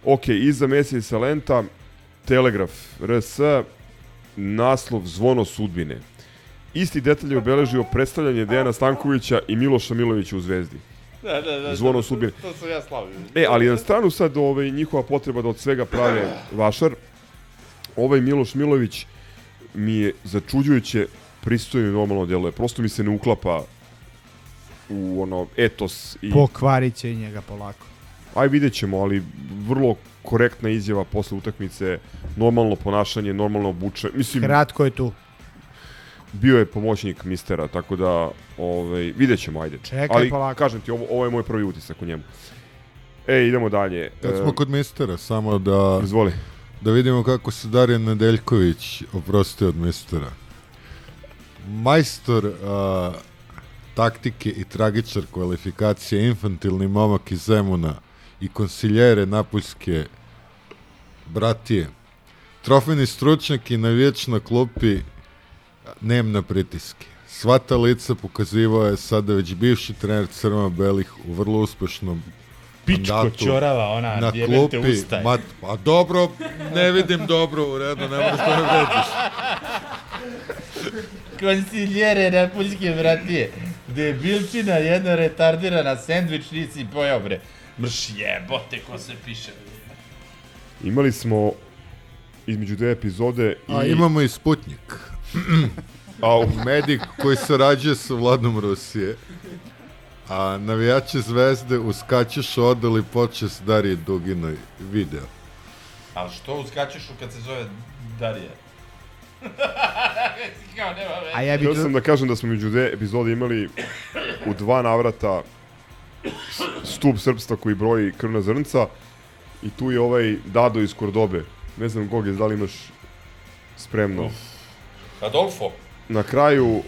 Ok, iza Mesija i Salenta, Telegraf, RS, naslov Zvono sudbine. Isti detalj je obeležio predstavljanje Dejana Stankovića i Miloša Milovića u Zvezdi. Da, da, da. Zvono to- sudbine. To sam ja slavio. E, ali na stranu sad ovaj, njihova potreba da od svega prave vašar, ovaj Miloš Milović mi je začuđujuće pristojno i normalno djeluje. Prosto mi se ne uklapa u ono etos i Pokvarit će i njega polako. aj vidjet ćemo, ali vrlo korektna izjava posle utakmice, normalno ponašanje, normalno obuče. Mislim, Kratko je tu. bio je pomoćnik mistera, tako da ovaj, vidjet ćemo, ajde. Čekaj ali, polako. kažem ti, ovo, ovo je moj prvi utisak o njemu. E, idemo dalje. Kad E, smo kod mistera, samo da... Izvoli. Da vidimo kako se Darjan Nedeljković oprosti od mistera. Majstor a, taktike i tragičar kvalifikacije, infantilni momak iz Zemuna i konsiljere Napuljske bratije. Trofejni stručnjak i na klupi nem na pritiske. Sva ta lica pokazivao je sada već bivši trener Crveno-Belih u vrlo uspešnom Pičko mandatu ćorava, ona, na klupi. ustaj. Ma, a dobro, ne vidim dobro u redu, ne moraš da me vređaš. Konsiljere na puljske vratije. Debilčina, jedna retardirana sendvič nisi pojao bre. Mrš jebote ko se piše. Imali smo između dve epizode i... A imamo i Sputnik. Au. Medik koji sarađuje sa vladom Rusije. A navijači zvezde uskačeš odali počest Darije Duginoj video. Ali što uskačeš u kad se zove Darija? Kao nema. A ja bi Htio tu- sam da kažem da smo među dve epizode imali u dva navrata s- stup srpstva koji broji krvna zrnca i tu je ovaj Dado iz Kordobe. Ne znam kog je, da li imaš spremno. Adolfo. Na kraju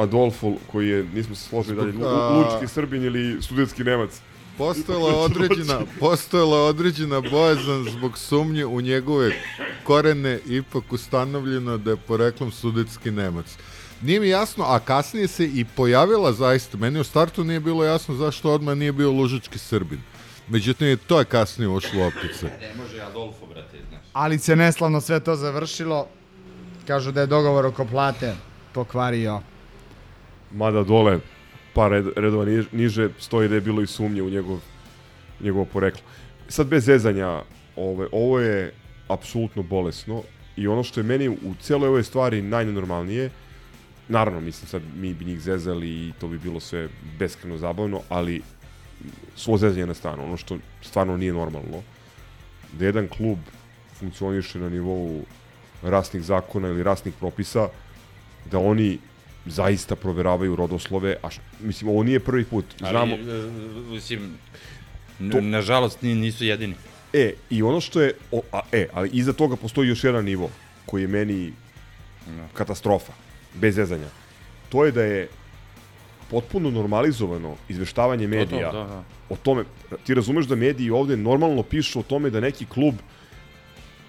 Adolfo, koji je, nismo se složili dalje, lučki srbin ili studentski nemac. Postojala određena, postojala određena bojazan zbog sumnje u njegove korene, ipak ustanovljeno da je poreklom sudetski Nemac. Nije mi jasno, a kasnije se i pojavila zaista, meni u startu nije bilo jasno zašto odmah nije bio lužički Srbin. Međutim, to je kasnije ušlo u optice. Ne može Adolfo, brate, znaš. Ali se neslavno sve to završilo. Kažu da je dogovor oko plate pokvario. Mada dole, par red, redova niže, stoji da je bilo i sumnje u njegov, njegovo poreklo. Sad bez zezanja, ove, ovo je apsolutno bolesno i ono što je meni u celoj ovoj stvari najnenormalnije, naravno, mislim sad mi bi njih zezali i to bi bilo sve beskreno zabavno, ali svo zezanje na stranu, ono što stvarno nije normalno, da jedan klub funkcioniše na nivou rasnih zakona ili rasnih propisa, da oni zaista proveravaju rodoslove, a š, mislim, ovo nije prvi put. Znamo, Ali, e, mislim, To- nažalost ni- nisu jedini. E, i ono što je, o, a, e, ali iza toga postoji još jedan nivo koji je meni katastrofa, bez zezanja. To je da je potpuno normalizovano izveštavanje To, to, medija da, da. o tome, ti razumeš da mediji ovde normalno pišu o tome da neki klub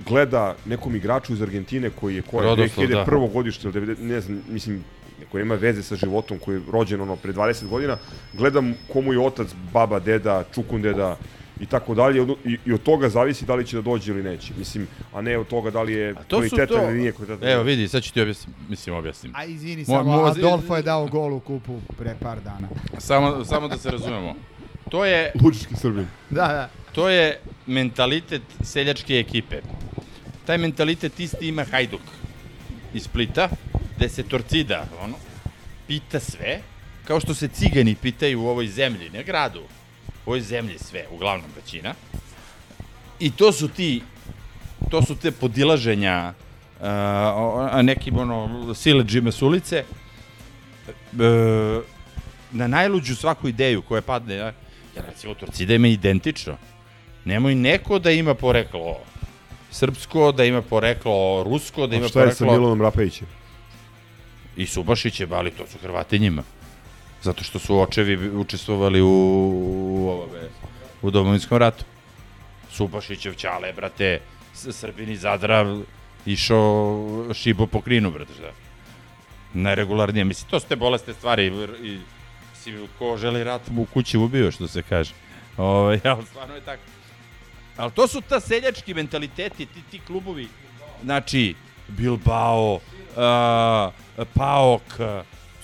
gleda nekom igraču iz Argentine koji je koja Rodoslov, da. 2001. godište ili 90, ne znam, mislim, koji nema veze sa životom, koji je rođen ono pre 20 godina, gledam komu je otac, baba, deda, čukundeda i tako dalje i, i od toga zavisi da li će da dođe ili neće. Mislim, a ne od toga da li je kvalitetan to... ili nije kvalitetan. Evo vidi, sad ću ti objasnim, mislim objasnim. A izvini Mo- samo, mo- Adolfo je dao gol u kupu pre par dana. Samo, samo da se razumemo. To je... Lučički Srbin. Da, da. To je mentalitet seljačke ekipe. Taj mentalitet isti ima Hajduk iz Splita, gde se Torcida, ono, pita sve, kao što se cigani pitaju u ovoj zemlji, ne gradu, u ovoj zemlji sve, uglavnom većina. I to su ti, to su te podilaženja uh, nekim ono, sileđima s ulice, e, na najluđu svaku ideju koja padne, ja, ja recimo Torcida ima identično. Nemoj neko da ima poreklo srpsko, da ima poreklo rusko, da A ima šta je sa poreklo... Milanom Rapejićem? I Subašićem, ali to su Hrvatinjima. Zato što su očevi učestvovali u, u, ovome, u domovinskom ratu. Subašićev ćale, brate, S- Srbin iz Zadra išao šibo po krinu, brate, šta? Najregularnije. Mislim, to su te boleste stvari. I, mislim, ko želi rat u kući ubio, što se kaže. Ove, ali stvarno je tako. Ali to su ta seljački mentaliteti, ti, ti klubovi. Znači, Bilbao, uh, Paok,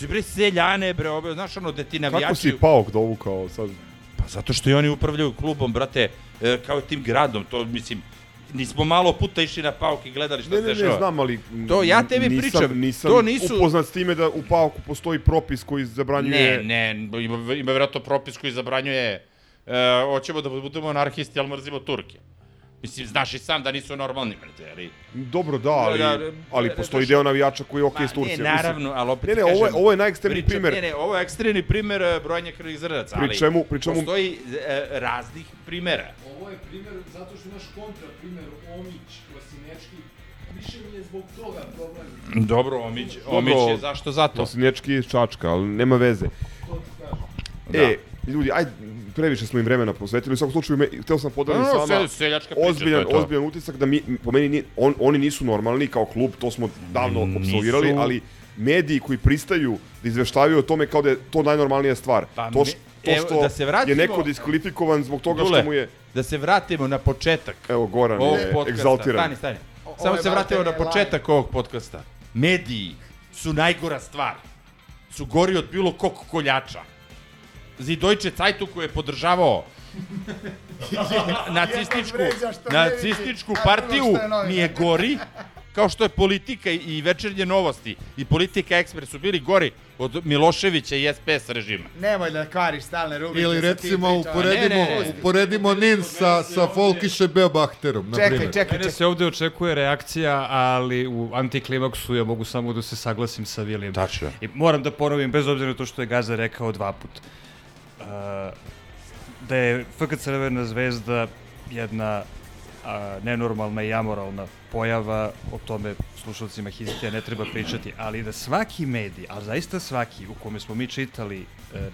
uh, bre seljane, bre, ove, znaš ono, da ti navijači... Kako si Paok dovukao sad? Pa zato što i oni upravljaju klubom, brate, e, kao tim gradom, to mislim, nismo malo puta išli na Paok i gledali šta Ne, se ne, ne, dešava. znam, ali To ja tebi nisam, pričam, nisam to nisu... upoznat s time da u Pauku postoji propis koji zabranjuje... Ne, ne, ima, ima vjerojatno propis koji zabranjuje e, hoćemo da budemo anarhisti, ali mrzimo Turke. Mislim, znaš i sam da nisu normalni, brate, ali... Dobro, da, ali, Da, da, ali da, postoji deo navijača koji je okej Ma, s Turcijom. Ne, naravno, ali opet Ne, ne, ovo je, kažem, ovo je najekstremniji pričam- primer. Ne, ne, ovo je ekstremni primer e, brojanja Pri ali čemu- pri čemu- postoji e, raznih primera. Ovo je primjer zato što imaš kontra primjer Omić, Vasinečki. Više mi je zbog toga problem. Dobro, Omić, Omić je zašto zato? Vasinečki je čačka, ali nema veze. To ti kažem. E, ljudi, ajde, previše smo im vremena posvetili. U svakom slučaju, me, hteo sam podelim No, no, s vama seljačka priča, ozbiljan, to je to. ozbiljan utisak da mi, po meni, nije, on, oni nisu normalni kao klub, to smo davno Nisu. absolvirali, ali mediji koji pristaju da izveštavaju o tome kao da je to najnormalnija stvar. Pa to, š, to evo, što da se vratimo- je neko diskvalifikovan zbog toga Dule, što mu je... da se vratimo na početak Evo, Goran ovog je podcasta. egzaltiran. Stani, stani. O- Samo se vratimo na početak ovog podcasta. Mediji su najgora stvar. Su gori od bilo kog koljača. Zidojče Zeitung koji je podržavao nacističku, nacističku partiju prvo što je novinar. mi je gori, kao što je politika i- večernje novosti i politika ekspres su bili gori od Miloševića i SPS režima. Nemoj da kvariš stalne rubrike. Ili sa tim recimo uporedimo, Ne, ne, ne. uporedimo Nin sa, sa Folkiše Beobahterom, na Čekaj, primjer. čekaj, Mene čekaj. se ovde očekuje reakcija, ali u antiklimaksu ja mogu samo da se saglasim sa Vilijem. Tačno. I moram da ponovim, bez obzira na to što je Gaza rekao dva put. Da je FK Crvena zvezda jedna a, nenormalna i amoralna pojava, o tome slušalcima Hizitija ne treba pričati, ali da svaki medij, ali zaista svaki u kome smo mi čitali e,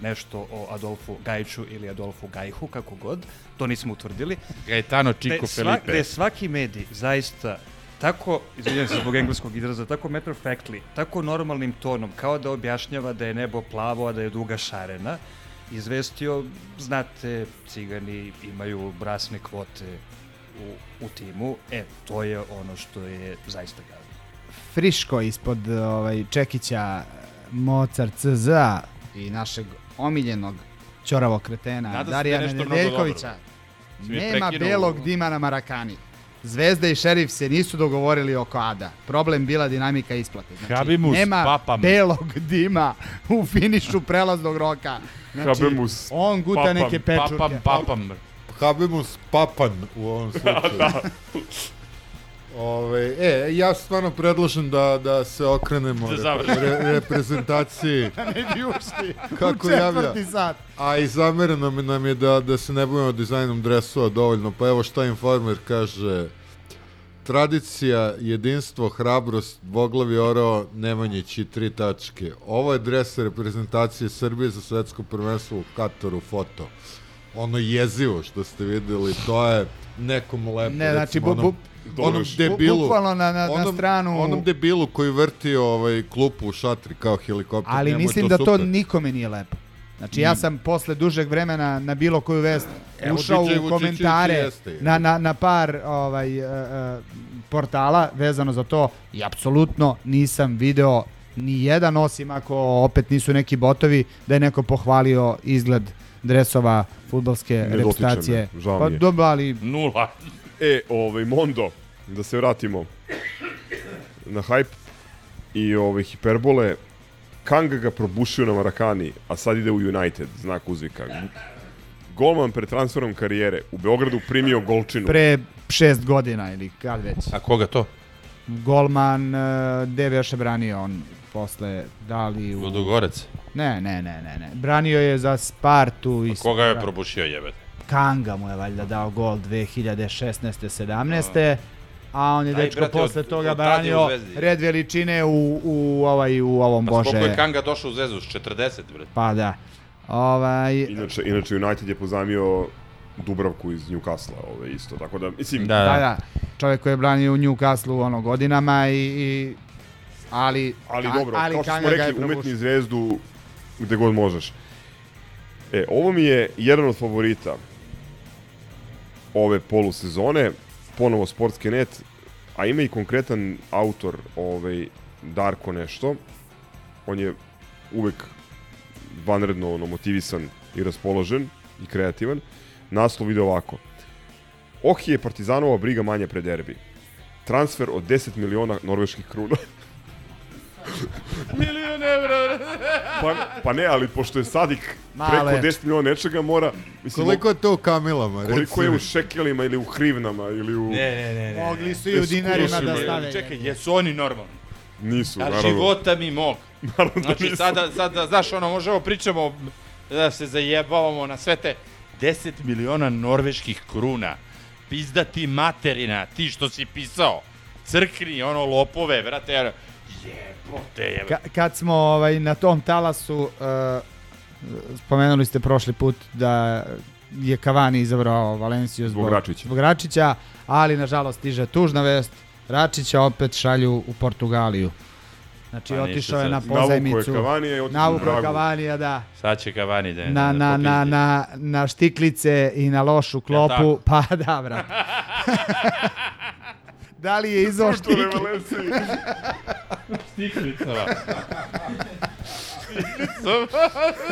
nešto o Adolfu Gajiću ili Adolfu Gajhu, kako god, to nismo utvrdili. Gaetano Chico Da sva- Felipe. Da je svaki medij zaista tako, izvinjam se zbog engleskog izraza, tako matter of factly, tako normalnim tonom, kao da objašnjava da je nebo plavo, a da je duga šarena, izvestio, znate, cigani imaju brasne kvote u, u timu, e, to je ono što je zaista gadno. Friško ispod ovaj, Čekića Mozart CZ i našeg omiljenog ćoravog kretena Nadam da mnogo Nedeljkovića. Nema belog dima na Marakani. Zvezda i šerif se nisu dogovorili oko Ada. Problem bila dinamika isplate. Znači, Habemus nema papam. belog dima u finišu prelaznog roka. Znači, Habemus on guta papam, neke pečurke. Papam, papam. Habemus Papan u ovom slučaju. da. Ove, e, ja stvarno predlažem da, da se okrenemo Da re- reprezentaciji. Da ne bi ušli Kako u javlja? sat. A i zamereno nam je da, da se ne bavimo dizajnom dresova dovoljno. Pa evo šta Informer kaže. Tradicija, jedinstvo, hrabrost, dvoglavi orao, Nemanjić i tri tačke. Ovo je dres reprezentacije Srbije za svetsko prvenstvo u Kataru foto. Ono jezivo što ste videli, to je nekom lepo. Ne, znači, recimo, bu- bu- onom debilu, bukvalno na- na- na onom, stranu- Onom debilu koji vrti ovaj, klupu u šatri kao helikopter. Ali mislim da to super. nikome nije lepo. Znači ja sam posle dužeg vremena na bilo koju vest Evo, ušao DJ u komentare jeste. na, na, na par ovaj, uh, uh, portala vezano za to i apsolutno nisam video ni jedan osim ako opet nisu neki botovi da je neko pohvalio izgled dresova dotiče reprezentacije. žao Pa dobro, ali Nula. E, ovaj, Mondo, da se vratimo na hype i ove hiperbole. Kanga ga probušio na Marakani, a sad ide u United, znak uzvika. Golman pre transferom karijere u Beogradu primio golčinu. pre šest godina ili kad već. A koga to? Golman, uh, gde je beše branio on posle, da li u... Ludogorec. Ne, ne, ne, ne, ne. Branio je za Spartu i... Koga je probušio jebete? Kanga mu je valjda dao gol 2016. 17. A on je Aj, dečko brate, posle od- toga od branio red veličine u, u, ovaj, u ovom Pa Bože. koliko je Kanga došao u Zezu? S 40, bre. Pa da. Ovaj, Inače, inače United je pozamio Dubravku iz Newcastle, ove isto, tako da, mislim... da, da. Čovjek koji je branio u Newcastle ono godinama i, i ali Ali Ka- dobro, ali kao što smo rekli, umetni zvezdu gde god možeš. E, ovo mi je jedan od favorita ove polusezone, ponovo Sportski net, a ima i konkretan autor, ovaj, Darko nešto. On je uvek vanredno ono, motivisan i raspoložen i kreativan. Naslov ide ovako. Ohi je Partizanova briga manja pre derbi. Transfer od 10 miliona norveških kruna. Milion evra. Pa, pa ne, ali pošto je Sadik Malo preko je. 10 miliona nečega mora... Mislim, Koliko je to u kamilama? Koliko je u šekelima ili u hrivnama ili u... Ne, ne, ne. ne. Mogli su i u dinarima da stave. Čekaj, jesu oni normalni? Nisu, A naravno. života mi mog. Naravno da Znači, nisu. sada, sada, znaš, ono, možemo pričamo da se zajebavamo na sve te 10 miliona norveških kruna. Pizdati materina, ti što si pisao. Crkni, ono, lopove, vrate, ono, jebote. Ka, kad smo ovaj, na tom talasu, uh, spomenuli ste prošli put da je Cavani izabrao Valenciju zbog, Zbog Račića. zbog Račića, ali nažalost stiže tužna vest, Račića opet šalju u Portugaliju. Znači, Pa otišao je na je pozajmicu. Cavanija i otišao Navukao na je Pragu. Cavanija, da. Sad će Cavani da, Na, na, na, na, na štiklice i na lošu klopu. tako? Pa da, brate. da li je štiklice? Valencije. Stiklicama.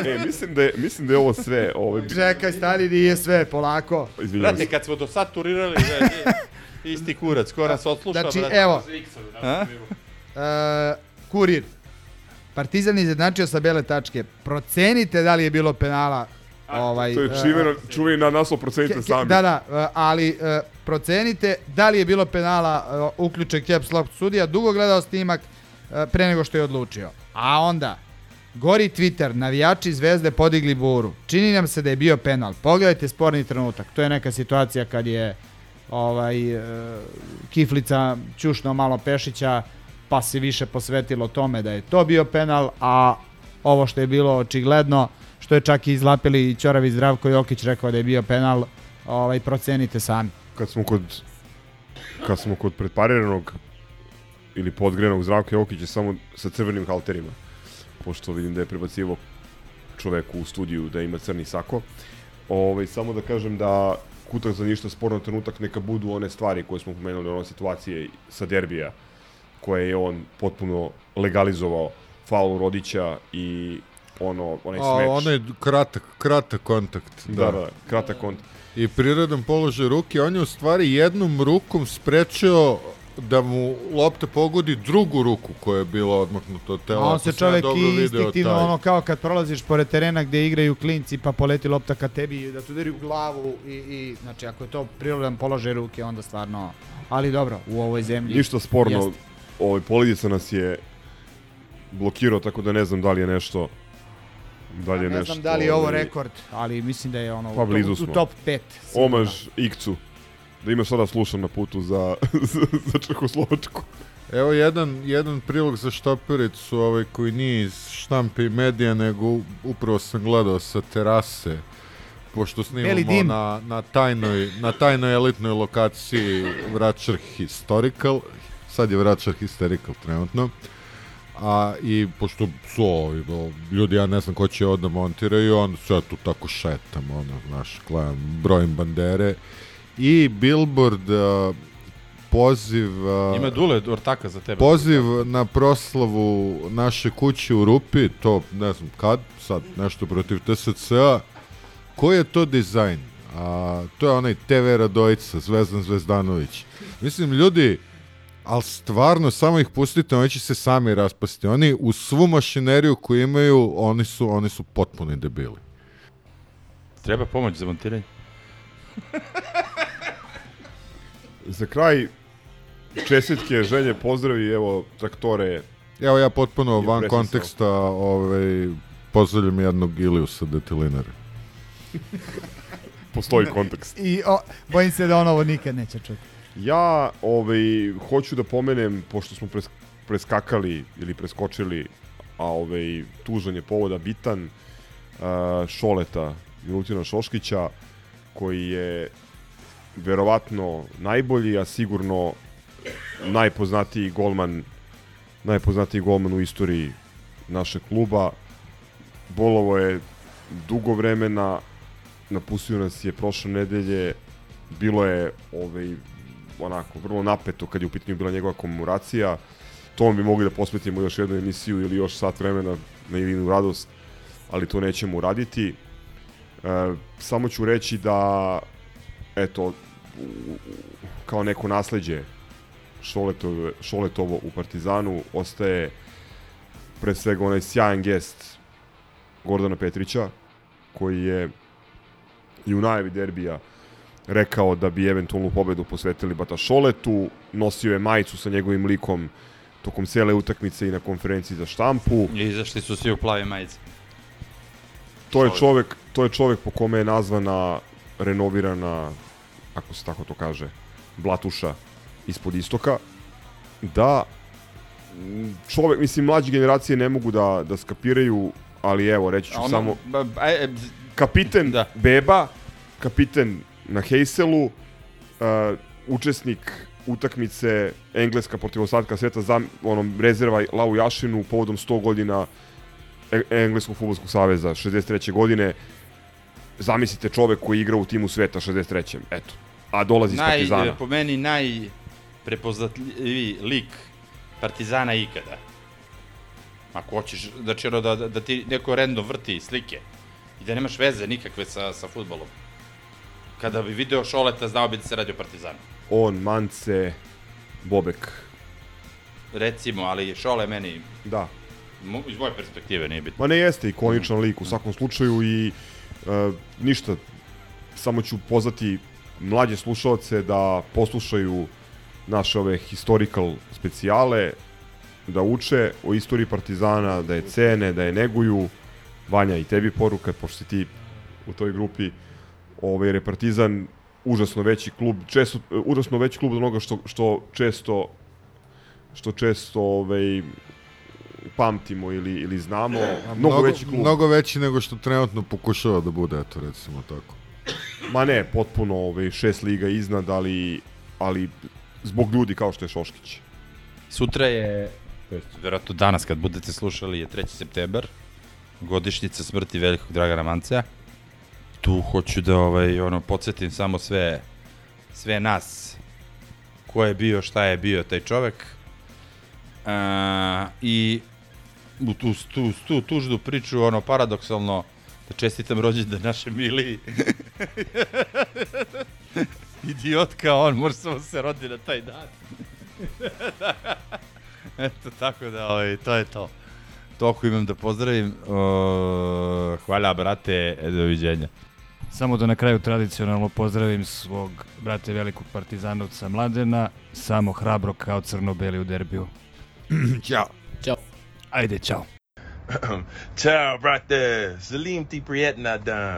e, mislim da je, mislim da je ovo sve. Ovaj, Čekaj, stani, nije sve, polako. izvinjavam se. kad smo do sad turirali, da, isti kurac, ko nas odsluša, Znači, brate. evo. A? E, kurir. Partizan izjednačio sa bele tačke. Procenite da li je bilo penala. ovaj, To je e, čiveno, čuveni na naslov procenite sami. Da, da, e, ali e, procenite da li je bilo penala e, uključen caps lock sudija. Dugo gledao snimak e, pre nego što je odlučio. A onda, gori Twitter, navijači zvezde podigli buru. Čini nam se da je bio penal. Pogledajte sporni trenutak. To je neka situacija kad je ovaj, e, Kiflica ćušno malo Pešića, pa se više posvetilo tome da je to bio penal, a ovo što je bilo očigledno, što je čak i izlapili Ćoravi Zdravko Jokić rekao da je bio penal, ovaj, procenite sami. Kad smo kod kad smo kod pretpariranog ili podgrenog Zdravka Jokića samo sa crvenim halterima, pošto vidim da je prebacivo čoveku u studiju da ima crni sako. Ovaj, samo da kažem da kutak za ništa sporno trenutak neka budu one stvari koje smo pomenuli, one situacije sa derbija, koje je on potpuno legalizovao faul Rodića i ono, onaj A, smeč. onaj kratak, kratak kontakt. Da, da, kratak kontakt. I prirodan položaj ruke, on je u stvari jednom rukom sprečio da mu lopta pogodi drugu ruku koja je bila odmaknuta od tela. On se čovek i instinktivno, taj. ono kao kad prolaziš pored terena gde igraju klinci pa poleti lopta ka tebi da te udari u glavu i, i znači ako je to prirodan položaj ruke onda stvarno, ali dobro, u ovoj zemlji. Ništa sporno, jeste. ovaj Polidica nas je blokirao, tako da ne znam da li je nešto da li je ne nešto... znam da li je ovo ovaj, rekord, ali mislim da je ono Pa u, blizu u top 5. sigurno. Omaž Ikcu. Da ima sada slušam na putu za, za, za Čehoslovačku. Evo jedan, jedan prilog za štopericu ovaj, koji nije iz štampe i medija, nego upravo sam gledao sa terase, pošto snimamo na, na, tajnoj, na tajnoj elitnoj lokaciji Vračar Historical, sad je Vračar Hysterical trenutno, a i pošto su ovi, ljudi, ja ne znam ko će ovo da montiraju, onda se ja tu tako šetam, ono, znaš, gledam, brojim bandere, i billboard uh, poziv uh, Ima Dule ortaka za tebe. Poziv na proslavu naše kuće u Rupi, to ne znam kad, sad nešto protiv TSC-a. Koji je to dizajn? A, to je onaj TV Radojica, Zvezdan Zvezdanović. Mislim, ljudi, ali stvarno, samo ih pustite, oni će se sami raspasti. Oni u svu mašineriju koju imaju, oni su, oni su potpuni debili. Treba pomoć za montiranje. Za kraj, čestitke, želje, pozdravi, evo, traktore. Evo ja potpuno van presisao. konteksta ovaj, pozdravljam jednog Iliusa Detilinara. Postoji kontekst. I o, bojim se da on ovo nikad neće čuti. Ja ovaj, hoću da pomenem, pošto smo pres, preskakali ili preskočili, a ovaj, tužan je povoda bitan, uh, Šoleta, Milutina Šoškića, koji je verovatno najbolji, a sigurno najpoznatiji golman najpoznatiji golman u istoriji našeg kluba. Bolovo je dugo vremena, napustio nas je prošle nedelje, bilo je ovaj, onako vrlo napeto kad je u pitanju bila njegova komemoracija. Tom bi mogli da posvetimo još jednu emisiju ili još sat vremena na Ilinu radost, ali to nećemo uraditi. E, samo ću reći da eto kao neko nasleđe Šoletove, Šoletovo u Partizanu ostaje pre svega onaj sjajan gest Gordana Petrića koji je i u najavi derbija rekao da bi eventualnu pobedu posvetili Bata Šoletu, nosio je majicu sa njegovim likom tokom cele utakmice i na konferenciji za štampu. I izašli su svi u plave majice. To je Čovek. to je čovek po kome je nazvana renovirana, ako se tako to kaže, blatuša ispod istoka. Da čovek, mislim, mlađe generacije ne mogu da, da skapiraju, ali evo, reći ću ono- samo... ba- ba- e, Kapiten da. Beba, kapiten na Heyselu, uh, učesnik utakmice Engleska protiv ostatka sveta za onom rezerva Lau Jašinu povodom 100 godina E- Engleskog futbolskog saveza 63. godine. Zamislite čovek koji igra u timu sveta 63. Eto. A dolazi iz naj, Partizana. po meni najprepoznatljiviji lik Partizana ikada. Ako hoćeš, znači ono da, da, da ti neko random vrti slike i da nemaš veze nikakve sa, sa futbolom. Kada bi video Šoleta, znao bi da se radi o Partizanu. On, Mance, Bobek. Recimo, ali Šole meni, Da. iz moje perspektive nije bitno. Ma ne jeste ikoničan lik u svakom slučaju i uh, ništa, samo ću pozvati mlađe slušalce da poslušaju naše ove historical specijale, da uče o istoriji Partizana, da je cene, da je neguju. Vanja, i tebi poruka, pošto si ti u toj grupi, ovaj, jer je Partizan užasno veći klub, često, užasno veći klub od onoga što, što često što često ovaj, pamtimo ili, ili znamo. A Mnogo, veći klub. Mnogo veći nego što trenutno pokušava da bude, eto recimo tako. Ma ne, potpuno ovaj, šest liga iznad, ali, ali zbog ljudi kao što je Šoškić. Sutra je, to jest, verovatno danas kad budete slušali je 3. septembar, godišnjica smrti velikog Dragana Mancea. Tu hoću da ovaj, ono, podsjetim samo sve, sve nas ko je bio, šta je bio taj čovek. A, I u tu, tu, tu tužnu priču, ono, paradoksalno, da čestitam rođendan naše Mili. Idiotka on, možda samo se rodi na taj dan. Eto, tako da, ovaj, to je to. Toliko imam da pozdravim. O, hvala, brate, doviđenja. Samo da na kraju tradicionalno pozdravim svog brate velikog partizanovca Mladena, samo hrabro kao crno-beli u derbiju. Ćao. Ćao. Ajde, čao. Ciao, brate. Salim ti prijetna dan.